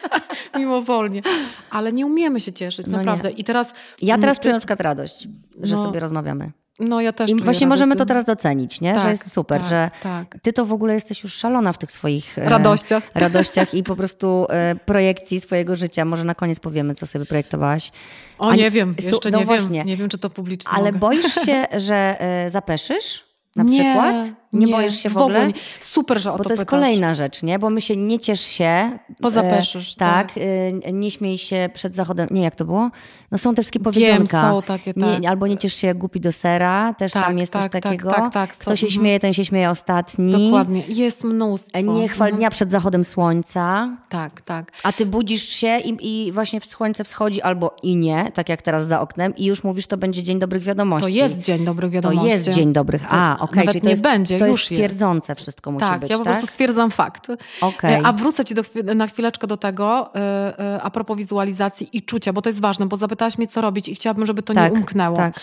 Mimowolnie. Ale nie umiemy się cieszyć, No naprawdę. nie. I teraz... Ja teraz czuję na przykład radość, że No, sobie rozmawiamy. No ja też I właśnie radość. możemy to teraz docenić, nie? że Tak, jest super, tak, że tak. ty to w ogóle jesteś już szalona w tych swoich e, Radościach. radościach i po prostu e, projekcji swojego życia. Może na koniec powiemy, co sobie projektowałaś. O, A nie wiem, jeszcze no nie właśnie. wiem. Nie wiem, czy to publicznie Ale mogę. boisz się, że e, zapeszysz? Na nie, przykład? Nie, boisz się w ogóle? nie. Super, że o Bo to to jest pytasz. kolejna rzecz, nie? Bo my się nie ciesz się. Bo e, tak, tak. e, nie śmiej się przed zachodem. Nie, jak to było? No są te wszystkie Wiem, powiedzonka. są takie, tak. nie, albo nie ciesz się głupi do sera, też Tak, tam jest coś tak, tak, takiego. tak, tak, Kto są, się mhm. śmieje, ten się śmieje ostatni. Dokładnie. Jest mnóstwo. Nie chwal Mhm. dnia przed zachodem słońca. Tak, tak. A ty budzisz się i, i właśnie w słońce wschodzi albo i nie, tak jak teraz za oknem, i już mówisz, to będzie dzień dobrych wiadomości. To jest dzień dobrych To wiadomości. jest dzień dobrych. A, To okej, nawet czyli to nie jest, będzie, to już jest jest. twierdzące wszystko musi tak, być, ja po tak? prostu stwierdzam fakt. Okej. E, A wrócę ci do, na chwileczkę do tego, e, e, a propos wizualizacji i czucia, bo to jest ważne, bo zapytałaś mnie, co robić i chciałabym, żeby to Tak, nie umknęło. tak.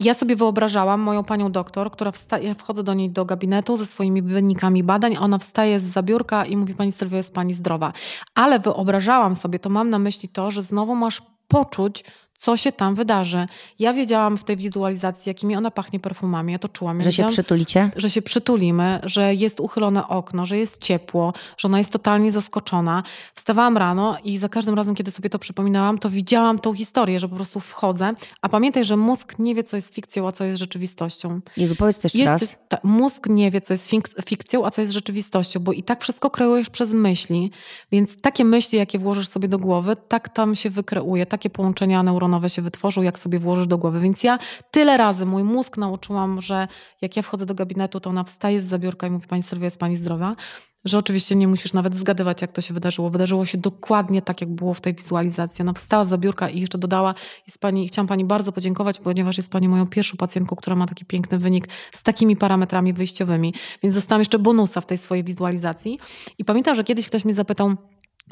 Ja sobie wyobrażałam moją panią doktor, która wstaje, ja wchodzę do niej do gabinetu ze swoimi wynikami badań, a ona wstaje z zabiórka i mówi, pani Sylwia, jest pani zdrowa. Ale wyobrażałam sobie, to mam na myśli to, że znowu masz poczuć, co się tam wydarzy. Ja wiedziałam w tej wizualizacji, jakimi ona pachnie perfumami, ja to czułam. Ja Że się przytulicie? że się przytulimy, że jest uchylone okno, że jest ciepło, że ona jest totalnie zaskoczona. Wstawałam rano i za każdym razem, kiedy sobie to przypominałam, to widziałam tą historię, że po prostu wchodzę. A pamiętaj, że mózg nie wie, co jest fikcją, a co jest rzeczywistością. Jezu, powiedz jeszcze Jest, raz. ta, mózg nie wie, co jest fik- fikcją, a co jest rzeczywistością, bo i tak wszystko kreujesz przez myśli. Więc takie myśli, jakie włożysz sobie do głowy, tak tam się wykreuje, takie połączenia neuronowe się wytworzą, jak sobie włożysz do głowy. Więc ja tyle razy mój mózg nauczyłam, że jak ja wchodzę do gabinetu, to ona wstaje z zabiórka i mówi, pani Sylwia, jest pani zdrowa. Że oczywiście nie musisz nawet zgadywać, jak to się wydarzyło. Wydarzyło się dokładnie tak, jak było w tej wizualizacji. Ona wstała i jeszcze dodała, jest pani, chciałam pani bardzo podziękować, ponieważ jest pani moją pierwszą pacjentką, która ma taki piękny wynik z takimi parametrami wyjściowymi. Więc dostałam jeszcze bonusa w tej swojej wizualizacji. I pamiętam, że kiedyś ktoś mnie zapytał,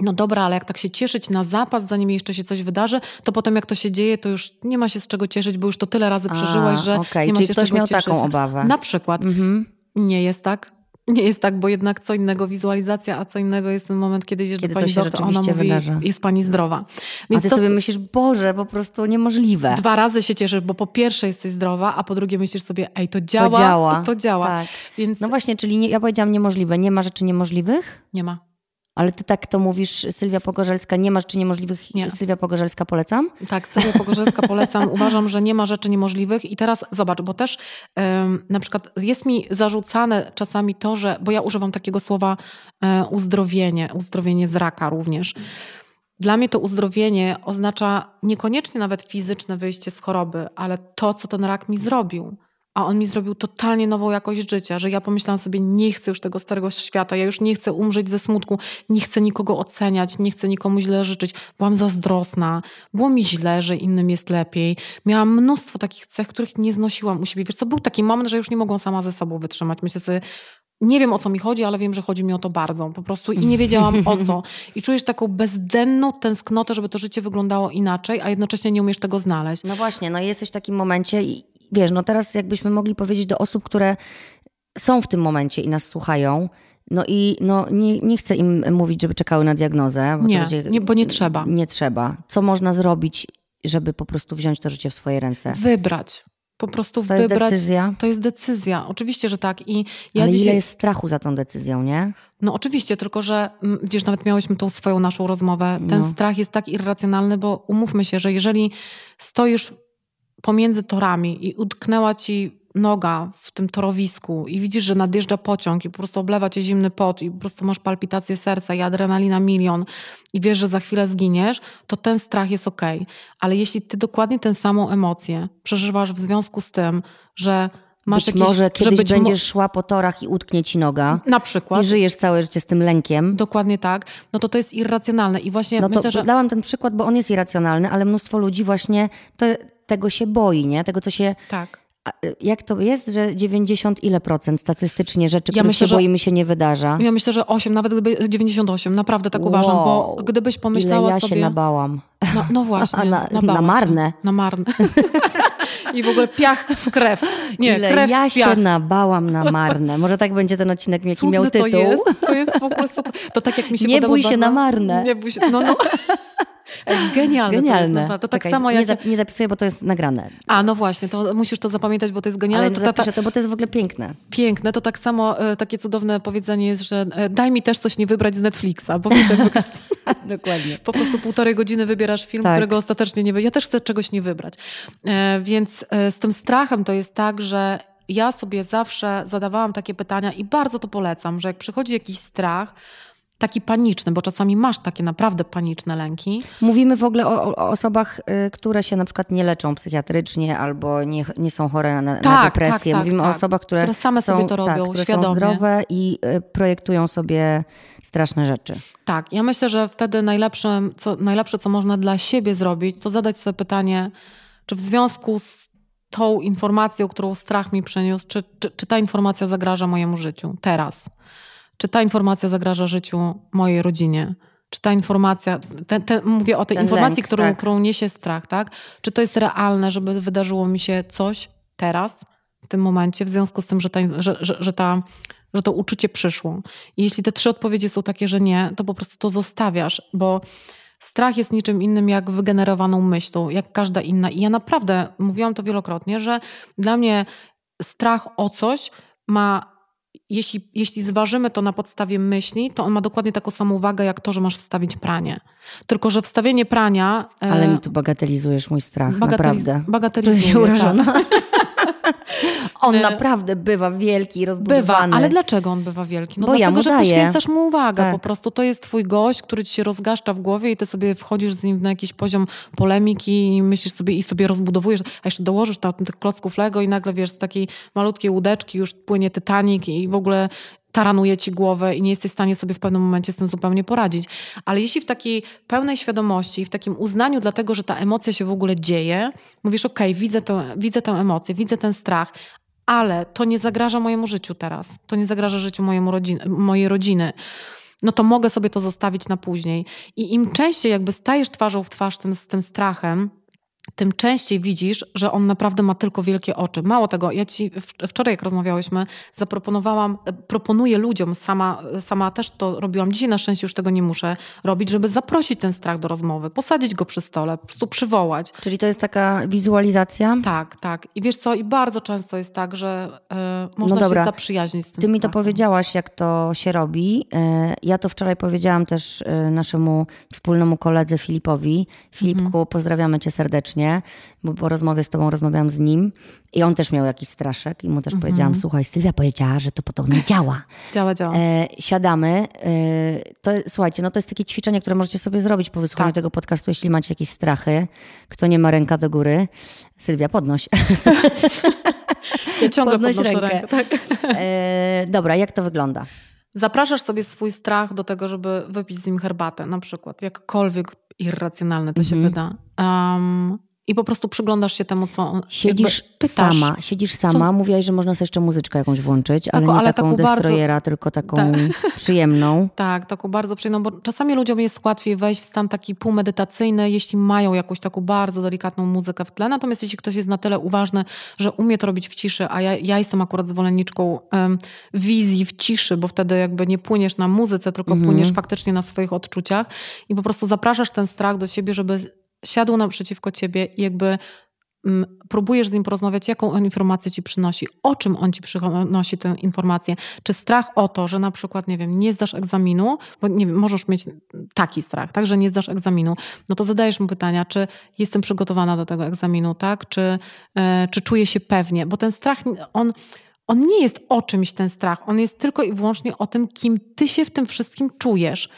no dobra, ale jak tak się cieszyć na zapas, zanim jeszcze się coś wydarzy, to potem jak to się dzieje, to już nie ma się z czego cieszyć, bo już to tyle razy przeżyłaś, że okej, nie ma czyli się z ktoś czego miał cieszyć. taką obawę. Na przykład. Mhm. Nie jest tak. Nie jest tak, bo jednak co innego wizualizacja, a co innego jest ten moment, kiedy idziesz Kiedy do to pani się doktor, ona mówi, wydarza. jest pani zdrowa. A Więc ty to sobie myślisz, Boże, po prostu niemożliwe. dwa razy się cieszysz, bo po pierwsze jesteś zdrowa, a po drugie myślisz sobie, ej, to działa, to działa. to działa. Tak. Więc No właśnie, czyli nie, ja powiedziałam niemożliwe. Nie ma rzeczy niemożliwych? nie ma. Ale ty tak to mówisz, Sylwia Pogorzelska, nie masz czy niemożliwych, Nie. Sylwia Pogorzelska polecam? Tak, Sylwia Pogorzelska polecam. Uważam, że nie ma rzeczy niemożliwych. I teraz zobacz, bo też em, na przykład jest mi zarzucane czasami to, że, bo ja używam takiego słowa e, uzdrowienie, uzdrowienie z raka również. Dla mnie to uzdrowienie oznacza niekoniecznie nawet fizyczne wyjście z choroby, ale to, co ten rak mi zrobił. A on mi zrobił totalnie nową jakość życia, że ja pomyślałam sobie, nie chcę już tego starego świata, ja już nie chcę umrzeć ze smutku, nie chcę nikogo oceniać, nie chcę nikomu źle życzyć. Byłam zazdrosna, było mi źle, że innym jest lepiej. Miałam mnóstwo takich cech, których nie znosiłam u siebie. Wiesz co, był taki moment, że już nie mogłam sama ze sobą wytrzymać. Myślę sobie, nie wiem o co mi chodzi, ale wiem, że chodzi mi o to bardzo. Po prostu i nie wiedziałam o co. I czujesz taką bezdenną tęsknotę, żeby to życie wyglądało inaczej, a jednocześnie nie umiesz tego znaleźć. No właśnie, no jesteś w takim momencie i wiesz, no teraz jakbyśmy mogli powiedzieć do osób, które są w tym momencie i nas słuchają, no i no, nie, nie chcę im mówić, żeby czekały na diagnozę. Bo to Nie, będzie, nie, bo nie trzeba. Nie trzeba. Co można zrobić, żeby po prostu wziąć to życie w swoje ręce? Wybrać. Po prostu To jest wybrać. decyzja. To jest decyzja. Oczywiście, że tak. I ja Ale dzisiaj. ile jest strachu za tą decyzją, nie? No oczywiście, tylko że mm, widzisz, nawet miałyśmy tą swoją naszą rozmowę. Ten No. strach jest tak irracjonalny, bo umówmy się, że jeżeli stoisz pomiędzy torami i utknęła ci noga w tym torowisku i widzisz, że nadjeżdża pociąg i po prostu oblewa cię zimny pot i po prostu masz palpitację serca i adrenalina milion i wiesz, że za chwilę zginiesz, to ten strach jest okej. Ale jeśli ty dokładnie tę samą emocję przeżywasz w związku z tym, że masz być jakieś... może że kiedyś być będziesz szła po torach i utknie ci noga Na przykład. i żyjesz całe życie z tym lękiem. Dokładnie tak. No to to jest irracjonalne i właśnie No myślę, że... dałam ten przykład, bo on jest irracjonalny, ale mnóstwo ludzi właśnie tego się boi, nie? Tego, co się... Tak. Jak to jest, że 90 ile procent statystycznie rzeczy, Ja których myślę, się boimy, się nie wydarza? Ja myślę, że 8, nawet gdyby 98, naprawdę tak uważam, bo Wow. gdybyś pomyślała ile ja sobie... się nabałam. No, no właśnie, A na- na marne. Się. Na marne. I w ogóle piach w krew. Nie, ile krew ja w piach. się nabałam na marne. Może tak będzie ten odcinek, jaki Cudny miał tytuł. To jest, to jest w ogóle super. To tak jak mi się Nie bój się bardzo- na marne. Nie bój się, no no. Ej, Genialne, to jest Genialne. To tak Czekaj, samo nie, jak... nie zapisuję, bo to jest nagrane. A, no właśnie, to musisz to zapamiętać, bo to jest genialne. Ale to, ta, ta, to, bo to jest w ogóle piękne. piękne, to tak samo e, takie cudowne powiedzenie jest, że e, daj mi też coś nie wybrać z Netflixa, bo wiesz, jak wygląda Dokładnie. po prostu półtorej godziny wybierasz film, Tak. którego ostatecznie nie wy... Ja też chcę czegoś nie wybrać. E, więc z tym strachem to jest tak, że ja sobie zawsze zadawałam takie pytania i bardzo to polecam, że jak przychodzi jakiś strach, taki paniczny, bo czasami masz takie naprawdę paniczne lęki. Mówimy w ogóle o, o osobach, y, które się na przykład nie leczą psychiatrycznie albo nie, nie są chore na, na Tak, depresję. tak, tak, Mówimy o tak. osobach, które, Które same są, sobie to robią tak, które świadomie. są zdrowe i y, projektują sobie straszne rzeczy. Tak, ja myślę, że wtedy najlepsze co, najlepsze, co można dla siebie zrobić, to zadać sobie pytanie, czy w związku z tą informacją, którą strach mi przyniósł, czy, czy, czy ta informacja zagraża mojemu życiu teraz? Czy ta informacja zagraża życiu mojej rodzinie? Czy ta informacja, te, te, mówię o tej Ten informacji, lęk, którą, tak. którą niesie strach, tak? Czy to jest realne, żeby wydarzyło mi się coś teraz, w tym momencie, w związku z tym, że, ta, że, że, że, ta, że to uczucie przyszło? I jeśli te trzy odpowiedzi są takie, że nie, to po prostu to zostawiasz, bo strach jest niczym innym jak wygenerowaną myślą, jak każda inna. I ja naprawdę mówiłam to wielokrotnie, że dla mnie strach o coś ma jeśli, jeśli zważymy to na podstawie myśli, to on ma dokładnie taką samą wagę, jak to, że masz wstawić pranie. Tylko, że wstawienie prania. e, Ale mi tu bagatelizujesz mój strach, bagateliz- naprawdę. Czuję Bagatelizuje, się urażona. Tak. On naprawdę bywa wielki i rozbudowany. Bywa, ale dlaczego on bywa wielki? No Bo ja dlatego, mu że poświęcasz mu uwagę. Tak. Po prostu to jest twój gość, który ci się rozgaszcza w głowie i ty sobie wchodzisz z nim na jakiś poziom polemiki i myślisz sobie i sobie rozbudowujesz, a jeszcze dołożysz tam tych klocków Lego i nagle wiesz, z takiej malutkiej łódeczki już płynie Titanic i w ogóle taranuje ci głowę i nie jesteś w stanie sobie w pewnym momencie z tym zupełnie poradzić. Ale jeśli w takiej pełnej świadomości i w takim uznaniu dlatego, że ta emocja się w ogóle dzieje, mówisz, okej, widzę, to, widzę tę emocję, widzę ten strach, ale to nie zagraża mojemu życiu teraz. To nie zagraża życiu mojemu rodzin, mojej rodziny. No to mogę sobie to zostawić na później. I im częściej jakby stajesz twarzą w twarz tym, z tym strachem, tym częściej widzisz, że on naprawdę ma tylko wielkie oczy. Mało tego, ja ci wczoraj, jak rozmawiałyśmy, zaproponowałam, proponuję ludziom, sama, sama też to robiłam, dzisiaj na szczęście już tego nie muszę robić, żeby zaprosić ten strach do rozmowy, posadzić go przy stole, po prostu przywołać. Czyli to jest taka wizualizacja? Tak, tak. I wiesz co, i bardzo często jest tak, że y, można no się zaprzyjaźnić z tym Ty mi to powiedziałaś, jak to się robi. Y, ja to wczoraj powiedziałam też y, naszemu wspólnemu koledze Filipowi. Filipku, mhm. pozdrawiamy cię serdecznie serdecznie, bo po rozmowie z tobą rozmawiałam z nim i on też miał jakiś straszek i mu też mhm. powiedziałam, słuchaj, Sylwia powiedziała, że to podobnie działa. działa, działa. E, siadamy. E, to, słuchajcie, no to jest takie ćwiczenie, które możecie sobie zrobić po wysłuchaniu tak. tego podcastu, jeśli macie jakieś strachy. Kto nie ma ręka do góry. Sylwia, podnoś. Ja ciągle podnoś rękę. rękę tak. e, dobra, jak to wygląda? Zapraszasz sobie swój strach do tego, żeby wypić z nim herbatę, na przykład. Jakkolwiek irracjonalne to mhm. się wyda. Um, i po prostu przyglądasz się temu, co on Siedzisz sama, siedzisz sama, co? mówiłaś, że można sobie jeszcze muzyczkę jakąś włączyć, ale tak, nie ale taką destrojera, bardzo... tylko taką tak. przyjemną. tak, taką bardzo przyjemną, bo czasami ludziom jest łatwiej wejść w stan taki półmedytacyjny, jeśli mają jakąś taką bardzo delikatną muzykę w tle, natomiast jeśli ktoś jest na tyle uważny, że umie to robić w ciszy, a ja, ja jestem akurat zwolenniczką um, wizji w ciszy, bo wtedy jakby nie płyniesz na muzyce, tylko mhm. płyniesz faktycznie na swoich odczuciach i po prostu zapraszasz ten strach do siebie, żeby siadł naprzeciwko ciebie i jakby mm, próbujesz z nim porozmawiać, jaką on informację ci przynosi, o czym on ci przynosi tę informację. Czy strach o to, że na przykład, nie wiem, nie zdasz egzaminu, bo nie wiem, możesz mieć taki strach, tak, że nie zdasz egzaminu, no to zadajesz mu pytania, czy jestem przygotowana do tego egzaminu, tak, czy, e, czy czuję się pewnie, bo ten strach, on on nie jest o czymś ten strach, on jest tylko i wyłącznie o tym, kim ty się w tym wszystkim czujesz.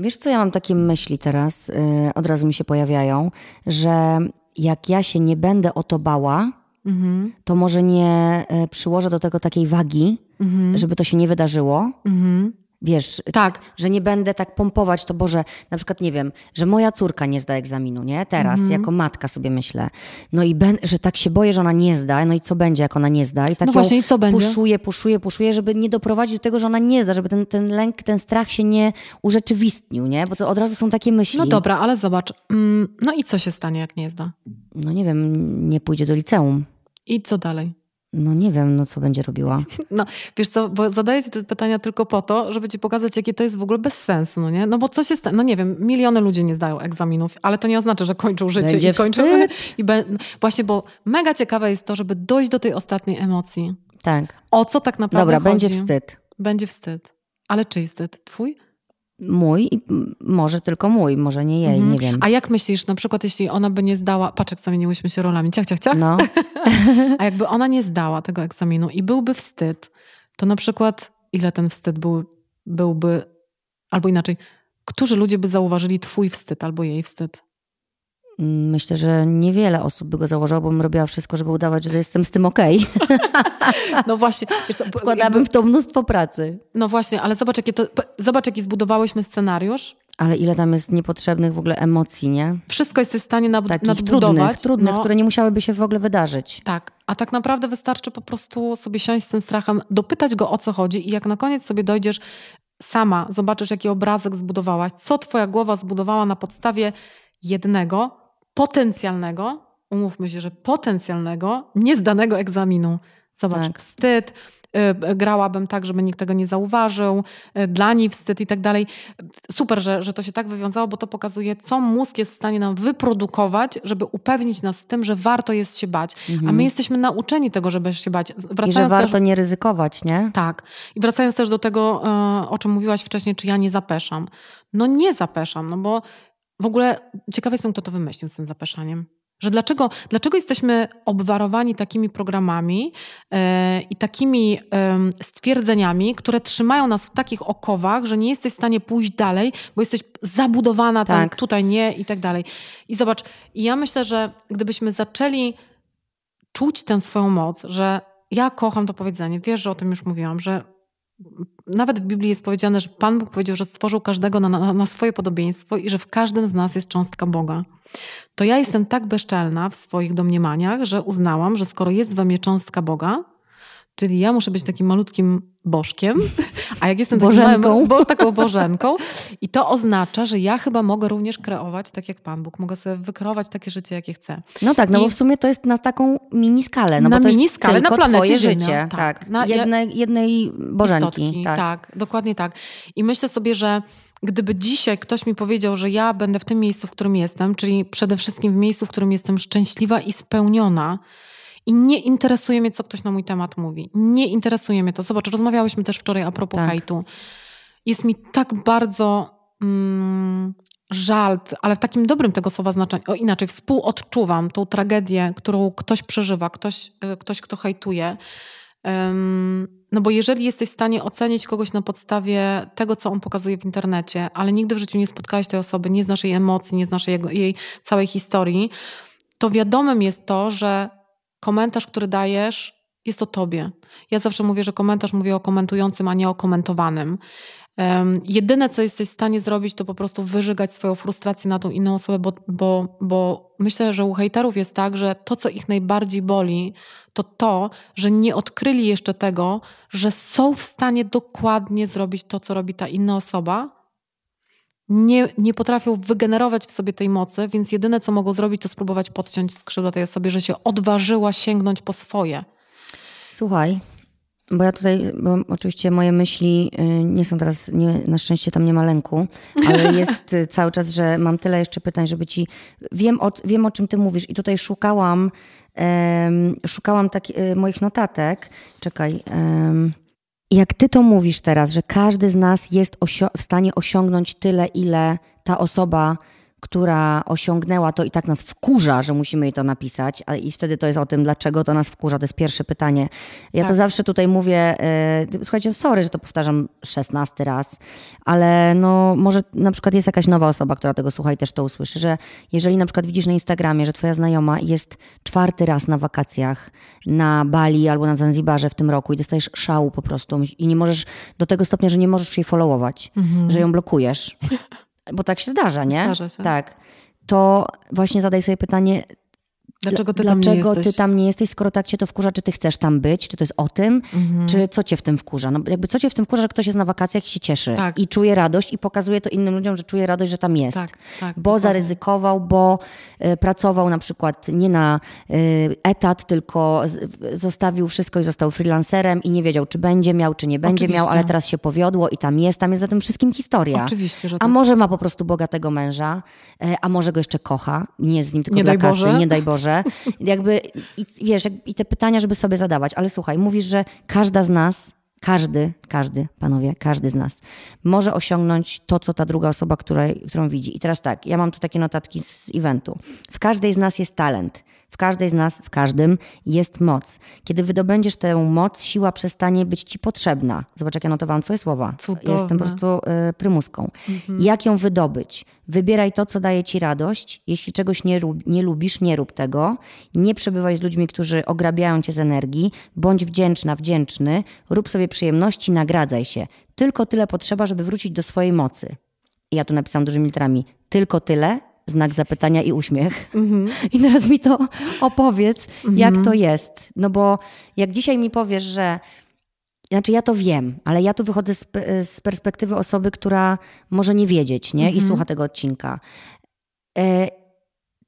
Wiesz, co ja mam takie myśli teraz, yy, od razu mi się pojawiają, że jak ja się nie będę o to bała, mhm. to może nie y, przyłożę do tego takiej wagi, mhm. żeby to się nie wydarzyło. Mhm. Wiesz, tak. że nie będę tak pompować to, Boże, na przykład nie wiem, że moja córka nie zda egzaminu, nie? Teraz, -hmm. jako matka sobie myślę. No i ben, że tak się boję, że ona nie zda, no i co będzie, jak ona nie zda? I tak no właśnie, i co będzie? Puszuję, puszuję, puszuję, żeby nie doprowadzić do tego, że ona nie zda, żeby ten, ten lęk, ten strach się nie urzeczywistnił, nie? Bo to od razu są takie myśli. No dobra, ale zobacz, mm, no i co się stanie, jak nie zda? No nie wiem, nie pójdzie do liceum. I co dalej? No nie wiem, no co będzie robiła. No wiesz co, bo zadaję ci te pytania tylko po to, żeby ci pokazać, jakie to jest w ogóle bez sensu, no nie? No bo co się stanie? No nie wiem, miliony ludzi nie zdają egzaminów, ale to nie oznacza, że kończą życie będzie i kończą... I be... Właśnie, bo mega ciekawe jest to, żeby dojść do tej ostatniej emocji. Tak. O co tak naprawdę Dobra, chodzi? będzie wstyd. Będzie wstyd. Ale czyj wstyd? Twój? Mój i może tylko mój, może nie jej, mhm. nie wiem. A jak myślisz, na przykład jeśli ona by nie zdała, patrz jak zamieniłyśmy się rolami, ciach, ciach, ciach. No. A jakby ona nie zdała tego egzaminu i byłby wstyd, to na przykład ile ten wstyd był, byłby, albo inaczej, którzy ludzie by zauważyli twój wstyd albo jej wstyd? Myślę, że niewiele osób by go założyło, bo bym robiła wszystko, żeby udawać, że jestem z tym okej. Okay. No właśnie. Co, Wkładałabym jakby... w to mnóstwo pracy. No właśnie, ale zobacz, jakie to, zobacz, jaki zbudowałyśmy scenariusz. Ale ile tam jest niepotrzebnych w ogóle emocji, nie? Wszystko jest w stanie nad, Takich nadbudować. Trudnych, trudnych no. które nie musiałyby się w ogóle wydarzyć. Tak, a tak naprawdę wystarczy po prostu sobie siąść z tym strachem, dopytać go o co chodzi i jak na koniec sobie dojdziesz sama, zobaczysz jaki obrazek zbudowałaś, co twoja głowa zbudowała na podstawie jednego, potencjalnego, umówmy się, że potencjalnego, niezdanego egzaminu. Zobacz, tak. wstyd, y, grałabym tak, żeby nikt tego nie zauważył, y, dla niej wstyd i tak dalej. Super, że, że to się tak wywiązało, bo to pokazuje, co mózg jest w stanie nam wyprodukować, żeby upewnić nas w tym, że warto jest się bać. Mhm. A my jesteśmy nauczeni tego, żeby się bać. Wracając I że warto też... nie ryzykować, nie? Tak. I wracając też do tego, y, o czym mówiłaś wcześniej, czy ja nie zapeszam. No nie zapeszam, no bo w ogóle ciekawa jestem, kto to wymyślił z tym zapeszaniem. Że dlaczego, dlaczego jesteśmy obwarowani takimi programami yy, i takimi yy, stwierdzeniami, które trzymają nas w takich okowach, że nie jesteś w stanie pójść dalej, bo jesteś zabudowana tak. tam, tutaj nie i tak dalej. I zobacz, ja myślę, że gdybyśmy zaczęli czuć tę swoją moc, że ja kocham to powiedzenie, wiesz, że o tym już mówiłam, że nawet w Biblii jest powiedziane, że Pan Bóg powiedział, że stworzył każdego na, na, na, swoje podobieństwo i że w każdym z nas jest cząstka Boga. To ja jestem tak bezczelna w swoich domniemaniach, że uznałam, że skoro jest we mnie cząstka Boga, czyli ja muszę być takim malutkim bożkiem, A jak jestem Bożenką. Małym, bo, taką bożenką i to oznacza, że ja chyba mogę również kreować tak jak Pan Bóg. Mogę sobie wykreować takie życie, jakie chcę. No tak, no I- bo w sumie to jest na taką mini skalę. No Na bo mini skalę, na planecie życie. tak. Tak, Na- jednej, jednej bożenki. Istotki, tak. tak, dokładnie tak. I myślę sobie, że gdyby dzisiaj ktoś mi powiedział, że ja będę w tym miejscu, w którym jestem, czyli przede wszystkim w miejscu, w którym jestem szczęśliwa i spełniona, i nie interesuje mnie, co ktoś na mój temat mówi. Nie interesuje mnie to. Zobacz, rozmawiałyśmy też wczoraj a propos Tak. hejtu. Jest mi tak bardzo mm, żal, ale w takim dobrym tego słowa znaczeniu, o inaczej, współodczuwam tą tragedię, którą ktoś przeżywa, ktoś, y, ktoś kto hejtuje. Ym, No bo jeżeli jesteś w stanie ocenić kogoś na podstawie tego, co on pokazuje w internecie, ale nigdy w życiu nie spotkałeś tej osoby, nie znasz jej emocji, nie znasz jego, jej całej historii, to wiadomym jest to, że komentarz, który dajesz, jest o tobie. Ja zawsze mówię, że komentarz mówię o komentującym, a nie o komentowanym. Um, jedyne, co jesteś w stanie zrobić, to po prostu wyżygać swoją frustrację na tą inną osobę, bo, bo, bo myślę, że u hejterów jest tak, że to, co ich najbardziej boli, to to, że nie odkryli jeszcze tego, że są w stanie dokładnie zrobić to, co robi ta inna osoba. Nie, nie potrafią wygenerować w sobie tej mocy, więc jedyne, co mogą zrobić, to spróbować podciąć skrzydła tej osobie, że się odważyła sięgnąć po swoje. Słuchaj, bo ja tutaj, bo oczywiście moje myśli y, nie są teraz, nie, na szczęście tam nie ma lęku, ale jest y, cały czas, że mam tyle jeszcze pytań, żeby ci. Wiem o, wiem o czym ty mówisz i tutaj szukałam, em, szukałam tak, moich notatek. Czekaj. em, jak ty to mówisz teraz, że każdy z nas jest w stanie osiągnąć tyle, ile ta osoba, która osiągnęła to i tak nas wkurza, że musimy jej to napisać, a i wtedy to jest o tym, dlaczego to nas wkurza. To jest pierwsze pytanie. Ja to Tak. zawsze tutaj mówię, e, słuchajcie, sorry, że to powtarzam szesnasty raz, ale no może na przykład jest jakaś nowa osoba, która tego słucha i też to usłyszy, że jeżeli na przykład widzisz na Instagramie, że twoja znajoma jest czwarty raz na wakacjach na Bali albo na Zanzibarze w tym roku i dostajesz szału po prostu i nie możesz, do tego stopnia, że nie możesz jej followować, że ją blokujesz. Bo tak się zdarza, nie? Zdarza się. Tak. To właśnie zadaj sobie pytanie, Dlaczego ty Dla- tam nie dlaczego jesteś? ty tam nie jesteś, skoro tak cię to wkurza, czy ty chcesz tam być, czy to jest o tym, Mhm. czy co cię w tym wkurza? No jakby co cię w tym wkurza, że ktoś jest na wakacjach i się cieszy Tak. i czuje radość i pokazuje to innym ludziom, że czuje radość, że tam jest. Tak, tak. Bo dokładnie. zaryzykował, bo y, pracował na przykład nie na y, etat, tylko zostawił wszystko i został freelancerem i nie wiedział, czy będzie miał, czy nie będzie miał, Oczywiście. ale teraz się powiodło i tam jest, tam jest za tym wszystkim historia. Oczywiście, że A tak. może ma po prostu bogatego męża, e, a może go jeszcze kocha, nie jest z nim tylko Nie dla kasy, Boże. nie daj Boże. Jakby, i, wiesz, i te pytania, żeby sobie zadawać. Ale słuchaj, mówisz, że każda z nas, każdy, każdy, panowie, każdy z nas może osiągnąć to, co ta druga osoba, której, którą widzi. I teraz tak, ja mam tu takie notatki z eventu. W każdej z nas jest talent. W każdej z nas, w każdym jest moc. Kiedy wydobędziesz tę moc, siła przestanie być ci potrzebna. Zobacz, jak ja notowałam twoje słowa. Cudowne. Jestem po prostu y, prymuską. Jak ją wydobyć? Wybieraj to, co daje ci radość. Jeśli czegoś nie, nie lubisz, nie rób tego. Nie przebywaj z ludźmi, którzy ograbiają cię z energii. Bądź wdzięczna, wdzięczny. Rób sobie przyjemności, nagradzaj się. Tylko tyle potrzeba, żeby wrócić do swojej mocy. I ja tu napisałam dużymi literami. Tylko tyle, znak zapytania i uśmiech. I teraz mi to opowiedz, jak to jest. No bo jak dzisiaj mi powiesz, że znaczy ja to wiem, ale ja tu wychodzę z, z perspektywy osoby, która może nie wiedzieć, nie? I słucha tego odcinka. E,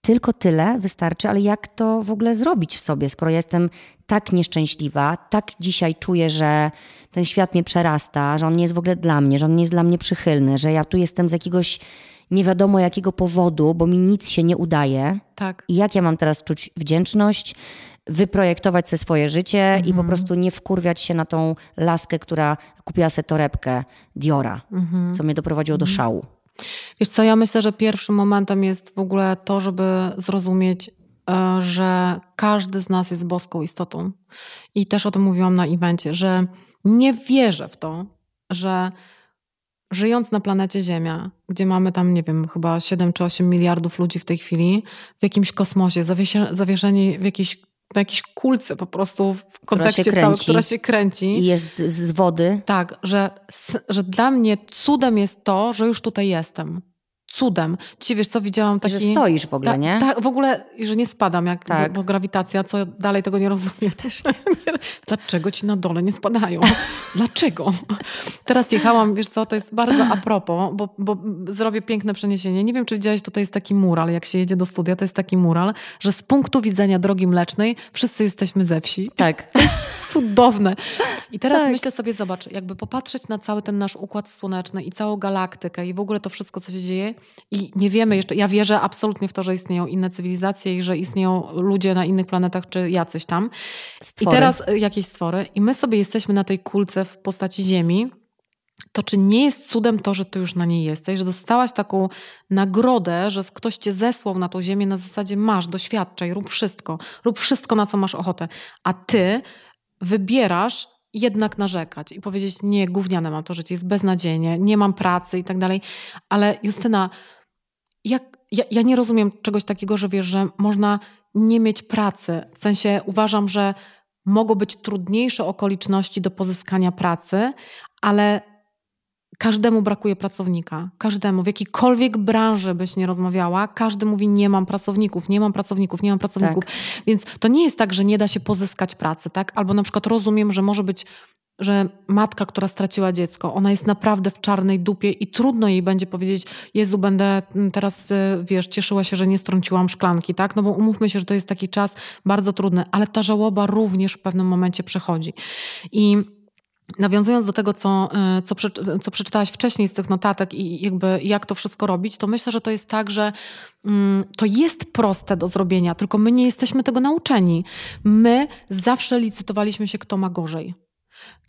tylko tyle wystarczy, ale jak to w ogóle zrobić w sobie, skoro ja jestem tak nieszczęśliwa, tak dzisiaj czuję, że ten świat mnie przerasta, że on nie jest w ogóle dla mnie, że on nie jest dla mnie przychylny, że ja tu jestem z jakiegoś nie wiadomo jakiego powodu, bo mi nic się nie udaje. Tak. I jak ja mam teraz czuć wdzięczność, wyprojektować sobie swoje życie i po prostu nie wkurwiać się na tą laskę, która kupiła sobie torebkę Diora, co mnie doprowadziło do szału. Wiesz co, ja myślę, że pierwszym momentem jest w ogóle to, żeby zrozumieć, e, że każdy z nas jest boską istotą. I też o tym mówiłam na evencie, że nie wierzę w to, że żyjąc na planecie Ziemia, gdzie mamy tam, nie wiem, chyba 7 czy 8 miliardów ludzi w tej chwili, w jakimś kosmosie, zawieszeni w jakiejś, na jakiejś kulce po prostu w kontekście całym, kręci. która się kręci. I jest z wody. Tak, że, że dla mnie cudem jest to, że już tutaj jestem. Cudem. Dzisiaj wiesz co, widziałam taki... Że stoisz w ogóle, Ta, nie? Tak, w ogóle, że nie spadam, jak Tak. bo grawitacja, co dalej tego nie rozumiem. Też nie. Dlaczego ci na dole nie spadają? Dlaczego? Teraz jechałam, wiesz co, to jest bardzo a propos, bo, bo zrobię piękne przeniesienie. Nie wiem, czy widziałeś, tutaj jest taki mural, jak się jedzie do studia, to jest taki mural, że z punktu widzenia drogi mlecznej wszyscy jesteśmy ze wsi. Tak. Cudowne. I teraz Tak. myślę sobie, zobacz, jakby popatrzeć na cały ten nasz układ słoneczny i całą galaktykę i w ogóle to wszystko, co się dzieje i nie wiemy jeszcze, ja wierzę absolutnie w to, że istnieją inne cywilizacje i że istnieją ludzie na innych planetach czy jacyś tam. Stwory. I teraz y, jakieś stwory i my sobie jesteśmy na tej kulce w postaci Ziemi, to czy nie jest cudem to, że ty już na niej jesteś, że dostałaś taką nagrodę, że ktoś cię zesłał na tą ziemię na zasadzie masz, doświadczaj, rób wszystko, rób wszystko, na co masz ochotę, a ty wybierasz jednak narzekać i powiedzieć, nie, gówniane mam to życie, jest beznadziejnie, nie mam pracy i tak dalej. Ale Justyna, jak, ja, ja nie rozumiem czegoś takiego, że wiesz, że można nie mieć pracy. W sensie uważam, że mogą być trudniejsze okoliczności do pozyskania pracy, ale każdemu brakuje pracownika. Każdemu, w jakiejkolwiek branży byś nie rozmawiała, każdy mówi: Nie mam pracowników, nie mam pracowników, nie mam pracowników. Więc to nie jest tak, że nie da się pozyskać pracy, tak? Albo na przykład rozumiem, że może być. Że matka, która straciła dziecko, ona jest naprawdę w czarnej dupie i trudno jej będzie powiedzieć: Jezu, będę teraz, y, wiesz, cieszyła się, że nie strąciłam szklanki, tak? No bo umówmy się, że to jest taki czas bardzo trudny, ale ta żałoba również w pewnym momencie przechodzi. I Nawiązując do tego, co, y, co, co przeczytałaś wcześniej z tych notatek i jakby jak to wszystko robić, to myślę, że to jest tak, że mm, to jest proste do zrobienia, tylko my nie jesteśmy tego nauczeni. My zawsze licytowaliśmy się, kto ma gorzej.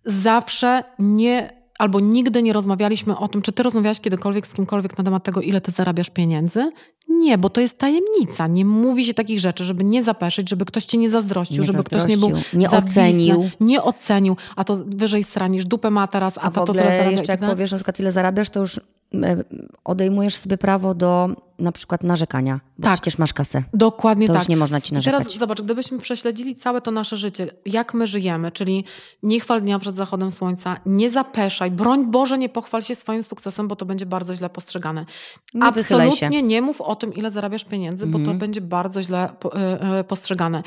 Zawsze nie, albo nigdy nie rozmawialiśmy o tym, czy ty rozmawiałaś kiedykolwiek z kimkolwiek na temat tego, ile ty zarabiasz pieniędzy? Nie, bo to jest tajemnica. Nie mówi się takich rzeczy, żeby nie zapeszyć, żeby ktoś cię nie zazdrościł, Nie żeby ktoś nie był zazdrościł, nie zawisny, ocenił. Nie ocenił, a to wyżej stranisz, dupę ma teraz, a, A to, to tyle zarabia. jeszcze jak tak powiesz na przykład ile zarabiasz, to już odejmujesz sobie prawo do na przykład narzekania, bo Tak. przecież masz kasę. Dokładnie To tak. już nie można ci I narzekać. Teraz zobacz, gdybyśmy prześledzili całe to nasze życie, jak my żyjemy, czyli nie chwal dnia przed zachodem słońca, nie zapeszaj, broń Boże, nie pochwal się swoim sukcesem, bo to będzie bardzo źle postrzegane. Nie. Absolutnie nie mów o tym, ile zarabiasz pieniędzy, bo to Mhm. będzie bardzo źle e, e, postrzegane.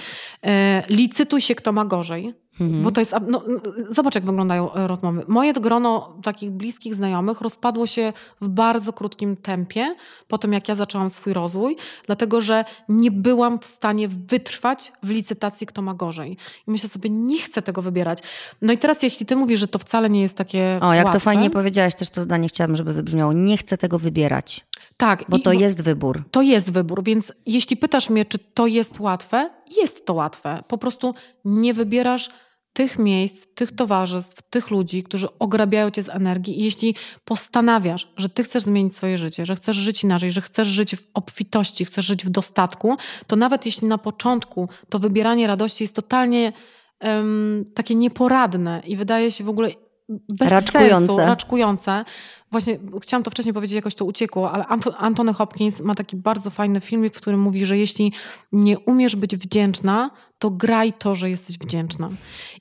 E, licytuj się, kto ma gorzej. Mhm. Bo to jest. No, no, zobacz, jak wyglądają e, rozmowy. Moje grono takich bliskich znajomych rozpadło się w bardzo krótkim tempie po tym, jak ja zaczęłam swój rozwój, dlatego że nie byłam w stanie wytrwać w licytacji, kto ma gorzej. I myślę sobie, nie chcę tego wybierać. No i teraz, jeśli ty mówisz, że to wcale nie jest takie. O, jak łatwe, to fajnie powiedziałaś, też to zdanie chciałabym, żeby wybrzmiało. Nie chcę tego wybierać, Tak, bo to jest wybór. To jest wybór, więc jeśli pytasz mnie, czy to jest łatwe, jest to łatwe. Po prostu nie wybierasz tych miejsc, tych towarzystw, tych ludzi, którzy ograbiają cię z energii. I jeśli postanawiasz, że ty chcesz zmienić swoje życie, że chcesz żyć inaczej, że chcesz żyć w obfitości, chcesz żyć w dostatku, to nawet jeśli na początku to wybieranie radości jest totalnie em, takie nieporadne i wydaje się w ogóle bez Raczkujące. sensu, raczkujące. Właśnie chciałam to wcześniej powiedzieć, jakoś to uciekło, ale Anto, Antony Hopkins ma taki bardzo fajny filmik, w którym mówi, że jeśli nie umiesz być wdzięczna, to graj to, że jesteś wdzięczna.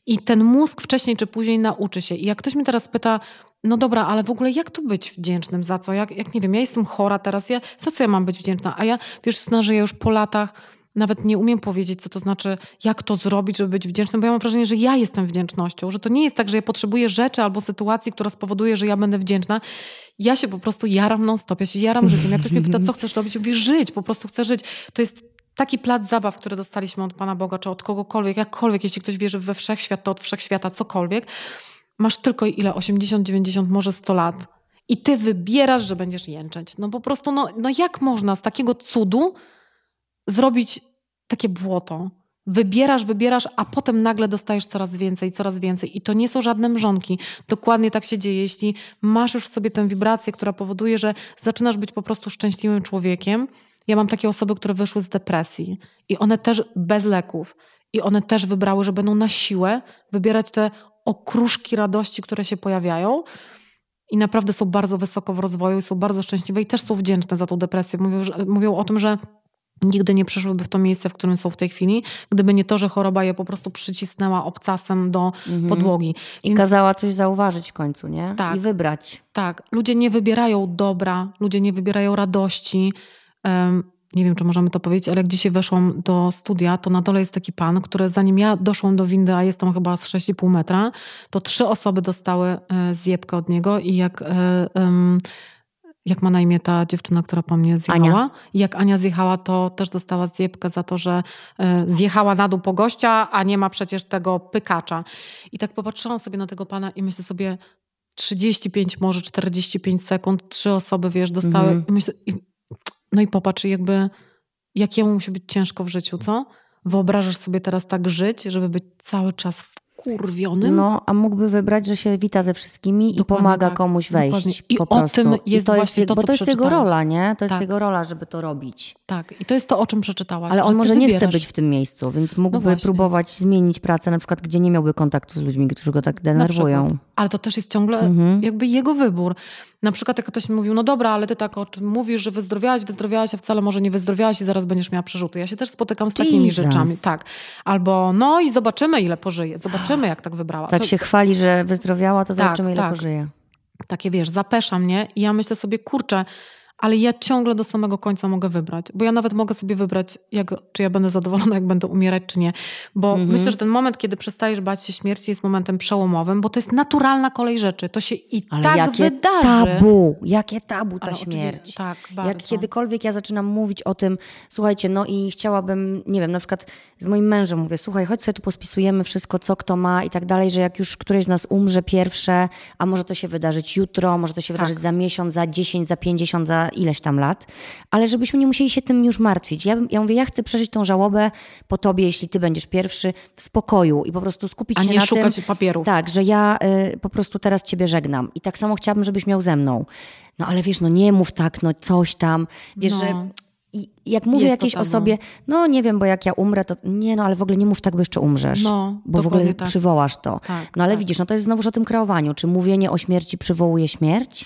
I ten mózg wcześniej czy później nauczy się. I jak ktoś mnie teraz pyta, no dobra, ale w ogóle jak to być wdzięcznym? Za co? Jak, jak nie wiem, ja jestem chora teraz, ja, za co ja mam być wdzięczna? A ja, wiesz, że ja już po latach nawet nie umiem powiedzieć, co to znaczy, jak to zrobić, żeby być wdzięcznym, bo ja mam wrażenie, że ja jestem wdzięcznością, że to nie jest tak, że ja potrzebuję rzeczy albo sytuacji, która spowoduje, że ja będę wdzięczna. Ja się po prostu jaram non-stop, ja się jaram życiem. Jak ktoś mnie pyta, co chcesz robić, mówię, żyć, po prostu chcę żyć. To jest taki plac zabaw, który dostaliśmy od Pana Boga, czy od kogokolwiek, jakkolwiek, jeśli ktoś wierzy we wszechświat, to od wszechświata, cokolwiek. Masz tylko ile? 80, 90, może 100 lat. I ty wybierasz, że będziesz jęczeć. No po prostu, no, no jak można z takiego cudu zrobić takie błoto? Wybierasz, wybierasz, a potem nagle dostajesz coraz więcej, coraz więcej. I to nie są żadne mrzonki. Dokładnie tak się dzieje. Jeśli masz już w sobie tę wibrację, która powoduje, że zaczynasz być po prostu szczęśliwym człowiekiem. Ja mam takie osoby, które wyszły z depresji i one też bez leków. I one też wybrały, że będą na siłę wybierać te okruszki radości, które się pojawiają. I naprawdę są bardzo wysoko w rozwoju, są bardzo szczęśliwe i też są wdzięczne za tą depresję. Mówią, że, mówią o tym, że nigdy nie przyszłyby w to miejsce, w którym są w tej chwili, gdyby nie to, że choroba je po prostu przycisnęła obcasem do Mhm. podłogi. I kazała coś zauważyć w końcu, nie? Tak. I wybrać. Tak, ludzie nie wybierają dobra, ludzie nie wybierają radości. Em, nie wiem, czy możemy to powiedzieć, ale jak dzisiaj weszłam do studia, to na dole jest taki pan, który zanim ja doszłam do windy, a jest tam chyba z 6,5 metra, to trzy osoby dostały e, zjebkę od niego i jak, em, jak ma na imię ta dziewczyna, która po mnie zjechała? I jak Ania zjechała, to też dostała zjebkę za to, że e, zjechała na dół po gościa, a nie ma przecież tego pykacza. I tak popatrzyłam sobie na tego pana i myślę sobie, 35, może 45 sekund, trzy osoby, wiesz, dostały. Mhm. I myślę, i, no i popatrz, jakby, jakiemu musi być ciężko w życiu, co? Wyobrażasz sobie teraz tak żyć, żeby być cały czas wkurwionym? No, a mógłby wybrać, że się wita ze wszystkimi Dokładnie i pomaga tak. komuś wejść. Dokładnie. I po o prostu. tym I jest to właśnie jego, to, Bo to jest jego rola, nie? To jest Tak. jego rola, żeby to robić. Tak, i to jest to, o czym przeczytałaś. Ale on może nie chce być w tym miejscu, więc mógłby właśnie. próbować zmienić pracę, na przykład, gdzie nie miałby kontaktu z ludźmi, którzy go tak denerwują. Ale to też jest ciągle Mhm. jakby jego wybór. Na przykład jak ktoś mi mówił, no dobra, ale ty tak mówisz, że wyzdrowiałaś, wyzdrowiałaś, a wcale może nie wyzdrowiałaś i zaraz będziesz miała przerzuty. Ja się też spotykam z takimi Jesus. rzeczami. Tak. Albo no i zobaczymy, ile pożyje. Zobaczymy, jak tak wybrała. Tak to, się chwali, że wyzdrowiała, to Tak, zobaczymy, ile tak. pożyje. Takie wiesz, zapesza mnie i ja myślę sobie, kurczę, ale ja ciągle do samego końca mogę wybrać. Bo ja nawet mogę sobie wybrać, jak, czy ja będę zadowolona, jak będę umierać, czy nie. Bo Mhm. myślę, że ten moment, kiedy przestajesz bać się śmierci, jest momentem przełomowym, bo to jest naturalna kolej rzeczy. To się i Ale tak jakie wydarzy. tabu, jakie tabu ta Ale śmierć. Tak, bardzo. Jak kiedykolwiek ja zaczynam mówić o tym, słuchajcie, no i chciałabym, nie wiem, na przykład z moim mężem mówię, słuchaj, chodź sobie tu pospisujemy wszystko, co kto ma i tak dalej, że jak już któreś z nas umrze pierwsze, a może to się wydarzyć jutro, może to się Tak. wydarzyć za miesiąc, za 10, za 50, za ileś tam lat, ale żebyśmy nie musieli się tym już martwić. Ja, ja mówię, ja chcę przeżyć tą żałobę po tobie, jeśli ty będziesz pierwszy, w spokoju i po prostu skupić A się nie na szukać tym, papierów. tak, że ja y, po prostu teraz ciebie żegnam. I tak samo chciałabym, żebyś miał ze mną. No ale wiesz, no nie mów tak, no coś tam. Wiesz, No. że i jak mówię Jest jakiejś osobie, no nie wiem, bo jak ja umrę, to nie, no ale w ogóle nie mów tak, bo jeszcze umrzesz. No, bo w ogóle tak. przywołasz to. Tak, no ale tak. widzisz, no to jest znowuż o tym kreowaniu. Czy mówienie o śmierci przywołuje śmierć?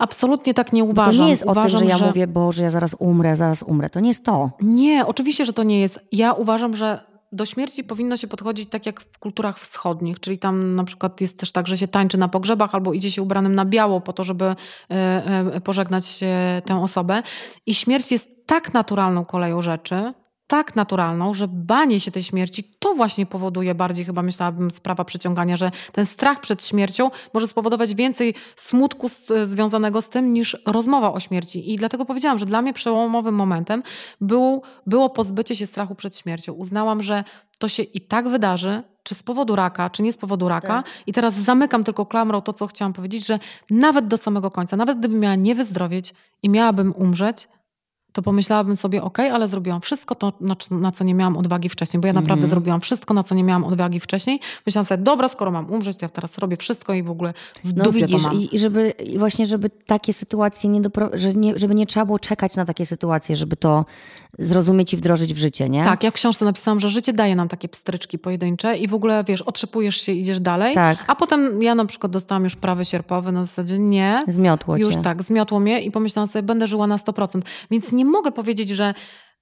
Absolutnie tak nie To uważam. nie jest o tym, uważam, że ja mówię, Boże, ja zaraz umrę, zaraz umrę. To nie jest to. Nie, oczywiście, że to nie jest. Ja uważam, że do śmierci powinno się podchodzić tak jak w kulturach wschodnich, czyli tam na przykład jest też tak, że się tańczy na pogrzebach albo idzie się ubranym na biało po to, żeby e, e, pożegnać e, tę osobę. I śmierć jest tak naturalną koleją rzeczy, tak naturalną, że banie się tej śmierci to właśnie powoduje bardziej, chyba myślałabym, sprawa przyciągania, że ten strach przed śmiercią może spowodować więcej smutku z, związanego z tym niż rozmowa o śmierci. I dlatego powiedziałam, że dla mnie przełomowym momentem było, było pozbycie się strachu przed śmiercią. Uznałam, że to się i tak wydarzy, czy z powodu raka, czy nie z powodu raka. Tak. I teraz zamykam tylko klamrą to, co chciałam powiedzieć, że nawet do samego końca, nawet gdybym miała nie wyzdrowieć i miałabym umrzeć, to pomyślałabym sobie, ok, ale zrobiłam wszystko to, na, na co nie miałam odwagi wcześniej, bo ja naprawdę Mhm. zrobiłam wszystko, na co nie miałam odwagi wcześniej. Myślałam sobie, dobra, skoro mam umrzeć, to ja teraz robię wszystko i w ogóle w No dupie widzisz, to mam. i, żeby właśnie, żeby takie sytuacje nie, dopro, że nie, żeby nie trzeba było czekać na takie sytuacje, żeby to zrozumieć i wdrożyć w życie, nie? Tak, ja w książce napisałam, że życie daje nam takie pstryczki pojedyncze i w ogóle, wiesz, otrzepujesz się, idziesz dalej. Tak. A potem ja na przykład dostałam już prawy sierpowy na zasadzie nie. Zmiotło cię. Już tak, zmiotło mnie i pomyślałam sobie, będę żyła na 100%. Więc nie mogę powiedzieć, że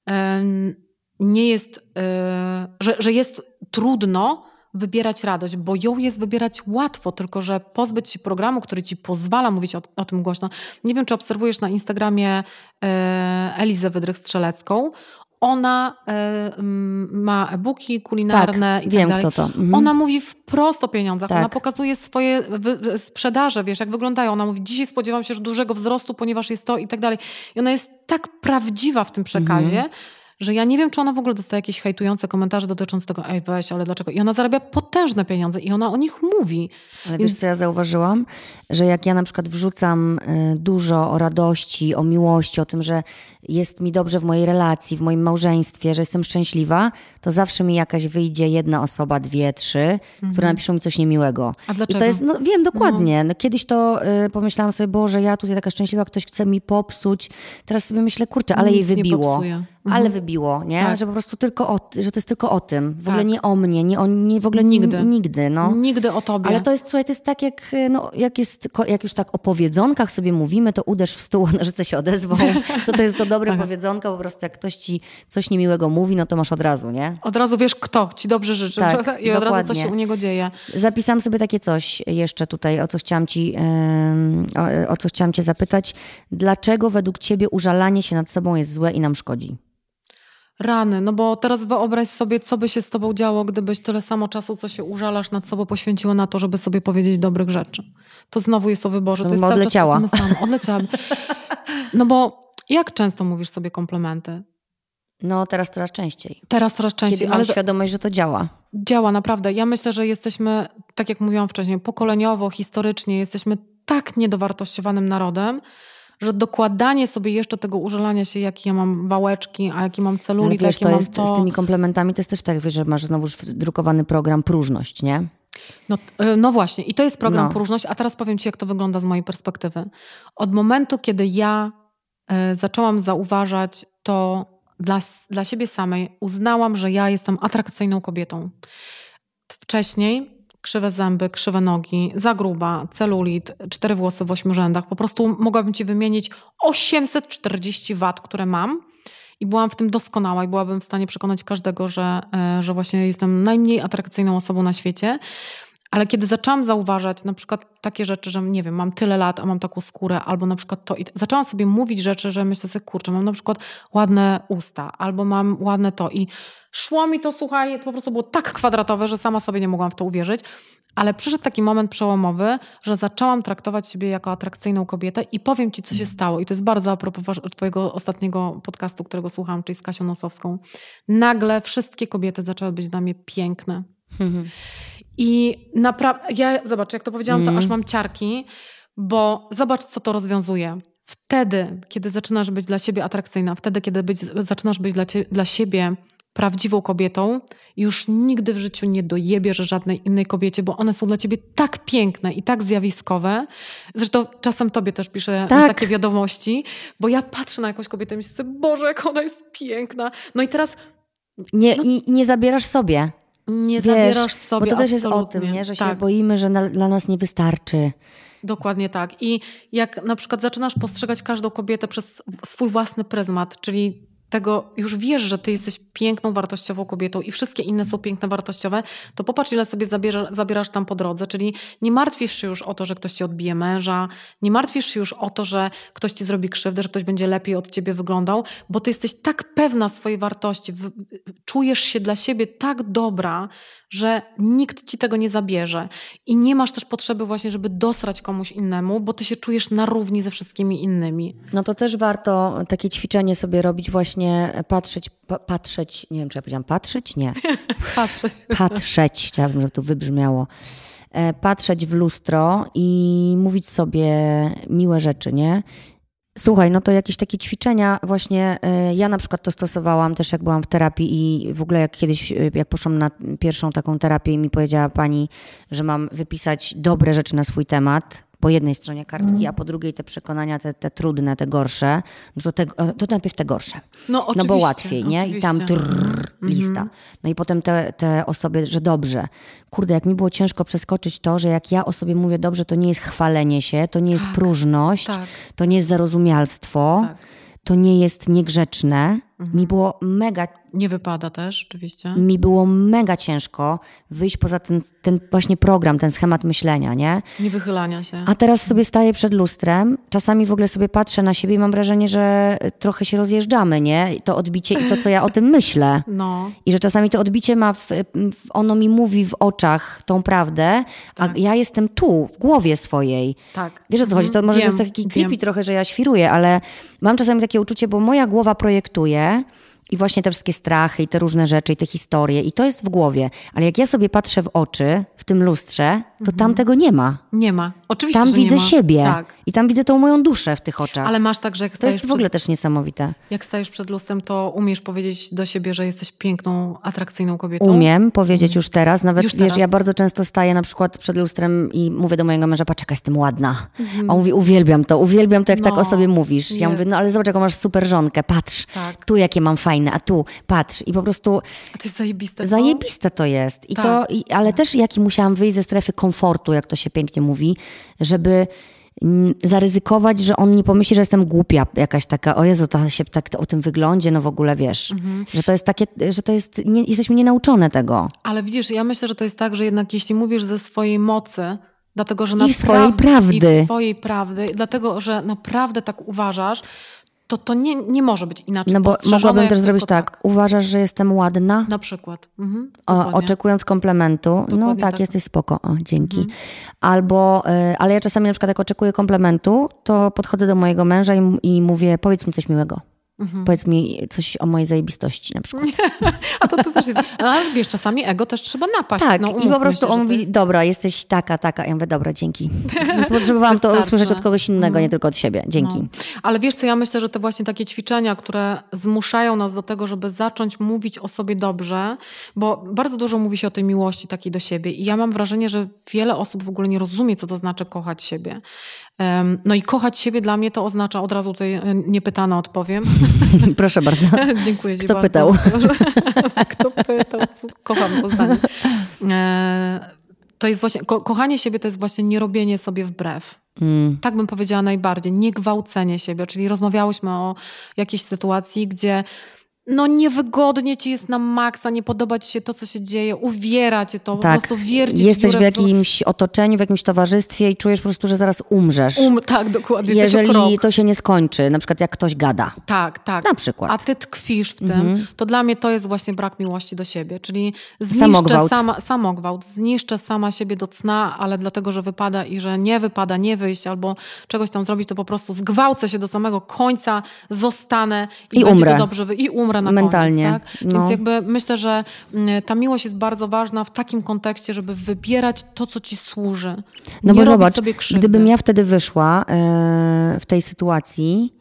em, nie jest, e, że, że jest trudno wybierać radość, bo ją jest wybierać łatwo, tylko że pozbyć się programu, który ci pozwala mówić o, o tym głośno. Nie wiem, czy obserwujesz na Instagramie e, Elizę Wydrych-Strzelecką. Ona e, ma e-booki kulinarne tak, i wiem tak dalej. kto to. Mhm. Ona mówi wprost o pieniądzach. Tak. Ona pokazuje swoje wy- sprzedaże, wiesz, jak wyglądają. Ona mówi, dzisiaj spodziewam się że dużego wzrostu, ponieważ jest to i tak dalej. I ona jest tak prawdziwa w tym przekazie, Mhm. Że ja nie wiem, czy ona w ogóle dostaje jakieś hejtujące komentarze dotyczące tego, ej weź, ale dlaczego? I ona zarabia potężne pieniądze i ona o nich mówi. Ale Więc- wiesz, co ja zauważyłam? Że jak ja na przykład wrzucam y, dużo o radości, o miłości, o tym, że jest mi dobrze w mojej relacji, w moim małżeństwie, że jestem szczęśliwa, to zawsze mi jakaś wyjdzie jedna osoba, dwie, trzy, które napiszą mi coś niemiłego. Mhm. A I dlaczego? to jest, no wiem dokładnie. No, kiedyś to y, pomyślałam sobie, Boże, ja tutaj taka szczęśliwa, ktoś chce mi popsuć. Teraz sobie myślę, kurczę, ale jej Nic nie wybiło. Mhm. Ale wybiło. Nie? Tak. Że po prostu tylko o, że to jest tylko o tym. W ogóle Tak. nie o mnie, nie o nie w ogóle Nigdy. nigdy. no. Nigdy o tobie. Ale to jest, słuchaj, to jest tak jak, no, jak, jest, jak już tak o powiedzonkach sobie mówimy, to uderz w stół, a nożyce się odezwą. To to jest to dobre Tak. powiedzonko, po prostu jak ktoś ci coś niemiłego mówi, no to masz od razu, nie? Od razu wiesz, kto ci dobrze życzy. Tak? I od razu dokładnie. co się u niego dzieje. Zapisałam sobie takie coś jeszcze tutaj, o co chciałam ci, o, o co chciałam cię zapytać. Dlaczego według ciebie użalanie się nad sobą jest złe i nam szkodzi? Rany, no bo teraz wyobraź sobie, co by się z tobą działo, gdybyś tyle samo czasu, co się użalasz nad sobą, poświęciła na to, żeby sobie powiedzieć dobrych rzeczy. To znowu jest o wyborze. To To jest cały odleciała. czas o tym samym. Odleciałabym. No bo jak często mówisz sobie komplementy? No teraz coraz częściej. Teraz coraz częściej, Kiedy mam ale to świadomość, że to działa. działa naprawdę. Ja myślę, że jesteśmy, tak jak mówiłam wcześniej, pokoleniowo, historycznie, jesteśmy tak niedowartościowanym narodem, że dokładanie sobie jeszcze tego użalania się, jaki ja mam wałeczki, a jaki mam Ale celulit, wiesz, jaki to mam jest to... z tymi komplementami, to jest też tak, wiesz, że masz znowu drukowany program próżność, nie? No, y, no właśnie, i to jest program No. próżność, a teraz powiem Ci, jak to wygląda z mojej perspektywy. Od momentu, kiedy ja y, zaczęłam zauważać to dla, dla siebie samej, uznałam, że ja jestem atrakcyjną kobietą. Wcześniej krzywe zęby, krzywe nogi, za gruba, celulit, cztery włosy w ośmiu rzędach. Po prostu mogłabym Ci wymienić 840 wad, które mam. I byłam w tym doskonała i byłabym w stanie przekonać każdego, że, e, że właśnie jestem najmniej atrakcyjną osobą na świecie. Ale kiedy zaczęłam zauważać na przykład takie rzeczy, że nie wiem, mam tyle lat, a mam taką skórę, albo na przykład to i zaczęłam sobie mówić rzeczy, że myślę sobie, kurczę, mam na przykład ładne usta, albo mam ładne to i szło mi to, słuchaj, po prostu było tak kwadratowe, że sama sobie nie mogłam w to uwierzyć. Ale przyszedł taki moment przełomowy, że zaczęłam traktować siebie jako atrakcyjną kobietę i powiem ci, co się stało. I to jest bardzo a propos twojego ostatniego podcastu, którego słuchałam, czyli z Kasią Nosowską. Nagle wszystkie kobiety zaczęły być dla mnie piękne. I naprawdę, ja zobacz, jak to powiedziałam, to Mm. aż mam ciarki, bo zobacz, co to rozwiązuje. Wtedy, kiedy zaczynasz być dla siebie atrakcyjna, wtedy, kiedy być, zaczynasz być dla, cie, dla siebie prawdziwą kobietą, już nigdy w życiu nie dojebiesz żadnej innej kobiecie, bo one są dla ciebie tak piękne i tak zjawiskowe. Zresztą czasem tobie też piszę Tak. takie wiadomości, bo ja patrzę na jakąś kobietę i myślę Boże, jak ona jest piękna. No i teraz Nie, I nie zabierasz sobie. Nie Wiesz, zabierasz sobie Bo to też jest o tym, nie? że się tak. boimy, że na, dla nas nie wystarczy. Dokładnie tak. I jak na przykład zaczynasz postrzegać każdą kobietę przez swój własny pryzmat, czyli tego już wiesz, że ty jesteś piękną, wartościową kobietą i wszystkie inne są piękne, wartościowe, to popatrz, ile sobie zabierasz, zabierasz tam po drodze. Czyli nie martwisz się już o to, że ktoś ci odbije męża, nie martwisz się już o to, że ktoś ci zrobi krzywdę, że ktoś będzie lepiej od ciebie wyglądał, bo ty jesteś tak pewna swojej wartości, czujesz się dla siebie tak dobra, że nikt ci tego nie zabierze. I nie masz też potrzeby właśnie, żeby dosrać komuś innemu, bo ty się czujesz na równi ze wszystkimi innymi. No to też warto takie ćwiczenie sobie robić, właśnie patrzeć, pa, patrzeć, nie wiem czy ja powiedziałam patrzeć? Nie. Patrzeć. Patrzeć, chciałabym, żeby to wybrzmiało. E, Patrzeć w lustro i mówić sobie miłe rzeczy, nie? Słuchaj, no to jakieś takie ćwiczenia właśnie, e, ja na przykład to stosowałam też jak byłam w terapii i w ogóle jak kiedyś, e, jak poszłam na pierwszą taką terapię i mi powiedziała pani, że mam wypisać dobre rzeczy na swój temat, po jednej stronie kartki, a po drugiej te przekonania, te, te trudne, te gorsze, no to, te, to najpierw te gorsze. No No oczywiście. bo łatwiej, nie? I tam oczywiście. trrr, lista. No i potem te, te osoby, że dobrze. Kurde, jak mi było ciężko przeskoczyć to, że jak ja o sobie mówię dobrze, to nie jest chwalenie się, to nie jest próżność, tak. to nie jest zarozumialstwo, Tak. to nie jest niegrzeczne. Mi było mega Nie wypada też, oczywiście. mi było mega ciężko wyjść poza ten, ten właśnie program, ten schemat myślenia, nie? Nie wychylania się. A teraz sobie staję przed lustrem, czasami w ogóle sobie patrzę na siebie i mam wrażenie, że trochę się rozjeżdżamy, nie? To odbicie i to, co ja o tym myślę. No, I że czasami to odbicie ma, w, ono mi mówi w oczach tą prawdę, a Tak. ja jestem tu, w głowie swojej. tak. Wiesz o co chodzi? To może Wiem, to jest taki wiem. creepy trochę, że ja świruję, ale mam czasami takie uczucie, bo moja głowa projektuje i właśnie te wszystkie strachy i te różne rzeczy i te historie i to jest w głowie. Ale jak ja sobie patrzę w oczy tym lustrze, to tam tego nie ma. Nie ma. Oczywiście, Tam Mhm. widzę siebie Tak. i tam widzę tą moją duszę w tych oczach. Ale masz tak, że jak to jest w przed, ogóle też niesamowite. jak stajesz przed lustrem, to umiesz powiedzieć do siebie, że jesteś piękną, atrakcyjną kobietą. Umiem powiedzieć już teraz, nawet Już wiesz, teraz. ja bardzo często staję na przykład przed lustrem i mówię do mojego męża, patrz jaka jestem ładna. A on mówi, uwielbiam to, uwielbiam to, jak tak Mhm. No, o sobie mówisz. Ja nie. mówię, no ale zobacz jaką masz super żonkę, patrz, Tak. tu jakie mam fajne a tu, patrz. I po prostu A to jest zajebiste. zajebiste to jest. I Tak. to, i, ale też jaki musiałam wyjść ze strefy komfortu, jak to się pięknie mówi, żeby mm, zaryzykować, że on nie pomyśli, że jestem głupia jakaś taka, o Jezu, ta się tak o tym wyglądzie, no w ogóle wiesz, Mhm. że to jest takie, że to jest, nie, jesteśmy nienauczone tego. Ale widzisz, ja myślę, że to jest tak, że jednak jeśli mówisz ze swojej mocy, dlatego że I naprawdę, swojej prawdy. I swojej prawdy, dlatego że naprawdę tak uważasz, to to nie, nie może być inaczej No bo mogłabym też zrobić tylko tak, uważasz, że jestem ładna? Na przykład. Mhm, O, oczekując komplementu, no Dokładnie tak, tak. jesteś spoko, o, dzięki. Albo, y, ale ja czasami na przykład jak oczekuję komplementu, to podchodzę do mojego męża i, i mówię, powiedz mi coś miłego. Mhm. Powiedz mi coś o mojej zajebistości na przykład. A to, to też jest. Ale wiesz, czasami ego też trzeba napaść. Tak, no, i po prostu się, on to mówi, jest- dobra, jesteś taka, taka. Ja mówię, dobra, dzięki. Potrzebowałam to usłyszeć od kogoś innego, nie tylko od siebie. Dzięki. No. Ale wiesz co, ja myślę, że te właśnie takie ćwiczenia, które zmuszają nas do tego, żeby zacząć mówić o sobie dobrze, bo bardzo dużo mówi się o tej miłości takiej do siebie i ja mam wrażenie, że wiele osób w ogóle nie rozumie, co to znaczy kochać siebie. No i kochać siebie dla mnie to oznacza, od razu tutaj e, niepytana odpowiem. Proszę bardzo. Dziękuję Ci Kto bardzo. pytał? Kto pytał? Kocham to zdanie. E, To jest właśnie, ko- kochanie siebie to jest właśnie nie robienie sobie wbrew. Mm. Tak bym powiedziała najbardziej. Nie gwałcenie siebie, czyli rozmawiałyśmy o jakiejś sytuacji, gdzie no niewygodnie ci jest na maksa, nie podoba ci się to, co się dzieje, uwiera cię to, Tak, po prostu wierci jesteś w jakimś otoczeniu, w jakimś towarzystwie i czujesz po prostu, że zaraz umrzesz. Um, tak, dokładnie. Jeżeli to się nie skończy, na przykład jak ktoś gada. Tak, tak. Na przykład. A ty tkwisz w tym, Mhm. to dla mnie to jest właśnie brak miłości do siebie. Czyli zniszczę Samogwałt. sama, samogwałt, zniszczę sama siebie do cna, ale dlatego, że wypada i że nie wypada nie wyjść albo czegoś tam zrobić, to po prostu zgwałcę się do samego końca, zostanę i, I będzie umrę. dobrze wy- i umrę na Mentalnie. koniec. Tak? No. Więc jakby myślę, że mm, ta miłość jest bardzo ważna w takim kontekście, żeby wybierać to, co ci służy. No nie bo zobacz, gdybym ja wtedy wyszła e, w tej sytuacji,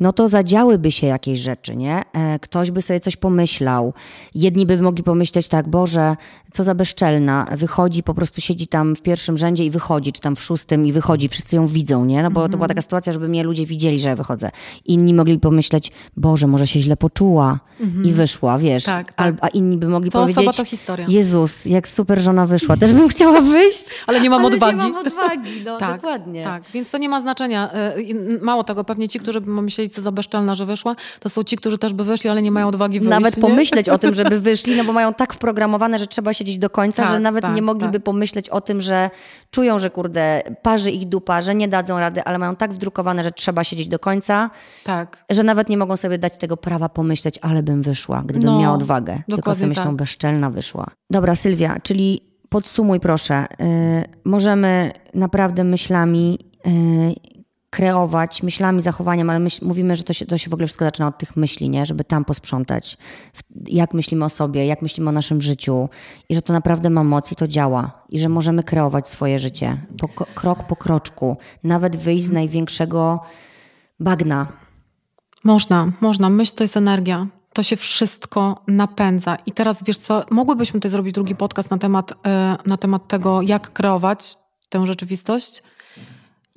no to zadziałyby się jakieś rzeczy, nie? E, ktoś by sobie coś pomyślał. Jedni by mogli pomyśleć tak, Boże, co za bezczelna. Wychodzi, po prostu siedzi tam w pierwszym rzędzie i wychodzi, czy tam w szóstym i wychodzi. Wszyscy ją widzą, nie? No bo to Mhm. była taka sytuacja, żeby mnie ludzie widzieli, że ja wychodzę. Inni mogli pomyśleć, Boże, może się źle poczuła i wyszła, wiesz. Tak, tak. A inni by mogli Co osoba, powiedzieć, to historia. Jezus, jak super żona wyszła. Też bym chciała wyjść. Ale nie mam Ale odwagi. Nie mam odwagi, no Tak, dokładnie. Tak, więc to nie ma znaczenia. I Mało tego, pewnie ci, którzy by myśleli, za bezczelna, że wyszła, to są ci, którzy też by wyszli, ale nie mają odwagi wyjść. Nawet nie? pomyśleć o tym, żeby wyszli, no bo mają tak wprogramowane, że trzeba siedzieć do końca, Tak, że nawet tak, nie mogliby tak. pomyśleć o tym, że czują, że kurde, parzy ich dupa, że nie dadzą rady, ale mają tak wdrukowane, że trzeba siedzieć do końca, Tak. że nawet nie mogą sobie dać tego prawa pomyśleć, ale bym wyszła, gdybym No, miała odwagę. Tylko sobie myślą, tak. bezczelna wyszła. Dobra, Sylwia, czyli podsumuj proszę. Yy, możemy naprawdę myślami yy, kreować, myślami, zachowaniem, ale myśl, mówimy, że to się, to się w ogóle wszystko zaczyna od tych myśli, nie? żeby tam posprzątać. Jak myślimy o sobie, jak myślimy o naszym życiu i że to naprawdę ma moc i to działa. I że możemy kreować swoje życie po, krok po kroczku. Nawet wyjść z największego bagna, Można, można. Myśl to jest energia. To się wszystko napędza. I teraz wiesz co, mogłybyśmy tutaj zrobić drugi podcast na temat, e, na temat tego, jak kreować tę rzeczywistość.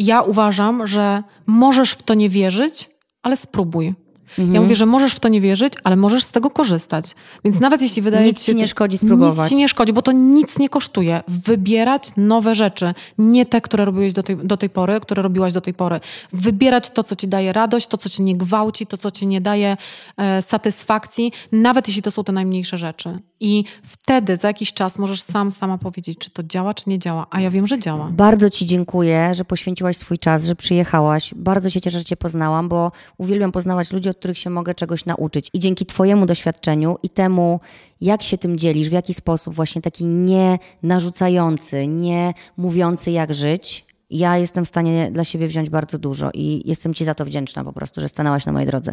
Ja uważam, że możesz w to nie wierzyć, ale spróbuj. Mhm. Ja mówię, że możesz w to nie wierzyć, ale możesz z tego korzystać. Więc nawet jeśli wydaje Nic ci ci się... nie to- szkodzi spróbować. Nic ci nie szkodzi, bo to nic nie kosztuje. Wybierać nowe rzeczy. Nie te, które robiłeś do tej, do tej pory, które robiłaś do tej pory. Wybierać to, co ci daje radość, to, co ci nie gwałci, to, co ci nie daje e, satysfakcji, nawet jeśli to są te najmniejsze rzeczy. I wtedy za jakiś czas możesz sam, sama powiedzieć, czy to działa, czy nie działa. A ja wiem, że działa. Bardzo Ci dziękuję, że poświęciłaś swój czas, że przyjechałaś. Bardzo się cieszę, że Cię poznałam, bo uwielbiam poznawać ludzi, od których się mogę czegoś nauczyć. I dzięki Twojemu doświadczeniu i temu, jak się tym dzielisz, w jaki sposób, właśnie taki nie narzucający, nie mówiący, jak żyć, ja jestem w stanie dla siebie wziąć bardzo dużo i jestem Ci za to wdzięczna po prostu, że stanęłaś na mojej drodze.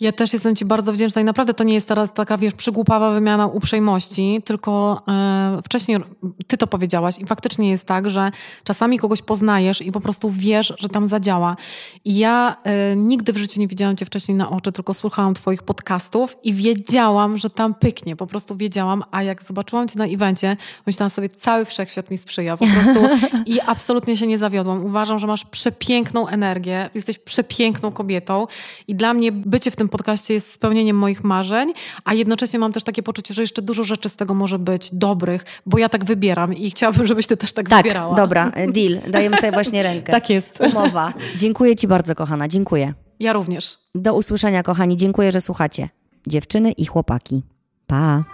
Ja też jestem Ci bardzo wdzięczna i naprawdę to nie jest teraz taka, wiesz, przygłupawa wymiana uprzejmości, tylko e, wcześniej Ty to powiedziałaś i faktycznie jest tak, że czasami kogoś poznajesz i po prostu wiesz, że tam zadziała. I ja e, nigdy w życiu nie widziałam Cię wcześniej na oczy, tylko słuchałam Twoich podcastów i wiedziałam, że tam pyknie, po prostu wiedziałam, a jak zobaczyłam Cię na evencie, myślałam sobie, cały wszechświat mi sprzyja po prostu i absolutnie się nie zawiodłam zawiodłam. Uważam, że masz przepiękną energię, jesteś przepiękną kobietą i dla mnie bycie w tym podcaście jest spełnieniem moich marzeń, a jednocześnie mam też takie poczucie, że jeszcze dużo rzeczy z tego może być dobrych, bo ja tak wybieram i chciałabym, żebyś ty też tak, Tak, wybierała. dobra, deal. Dajemy sobie właśnie rękę. Tak jest. Umowa. Dziękuję Ci bardzo, kochana. Dziękuję. Ja również. Do usłyszenia, kochani. Dziękuję, że słuchacie. Dziewczyny i chłopaki. Pa.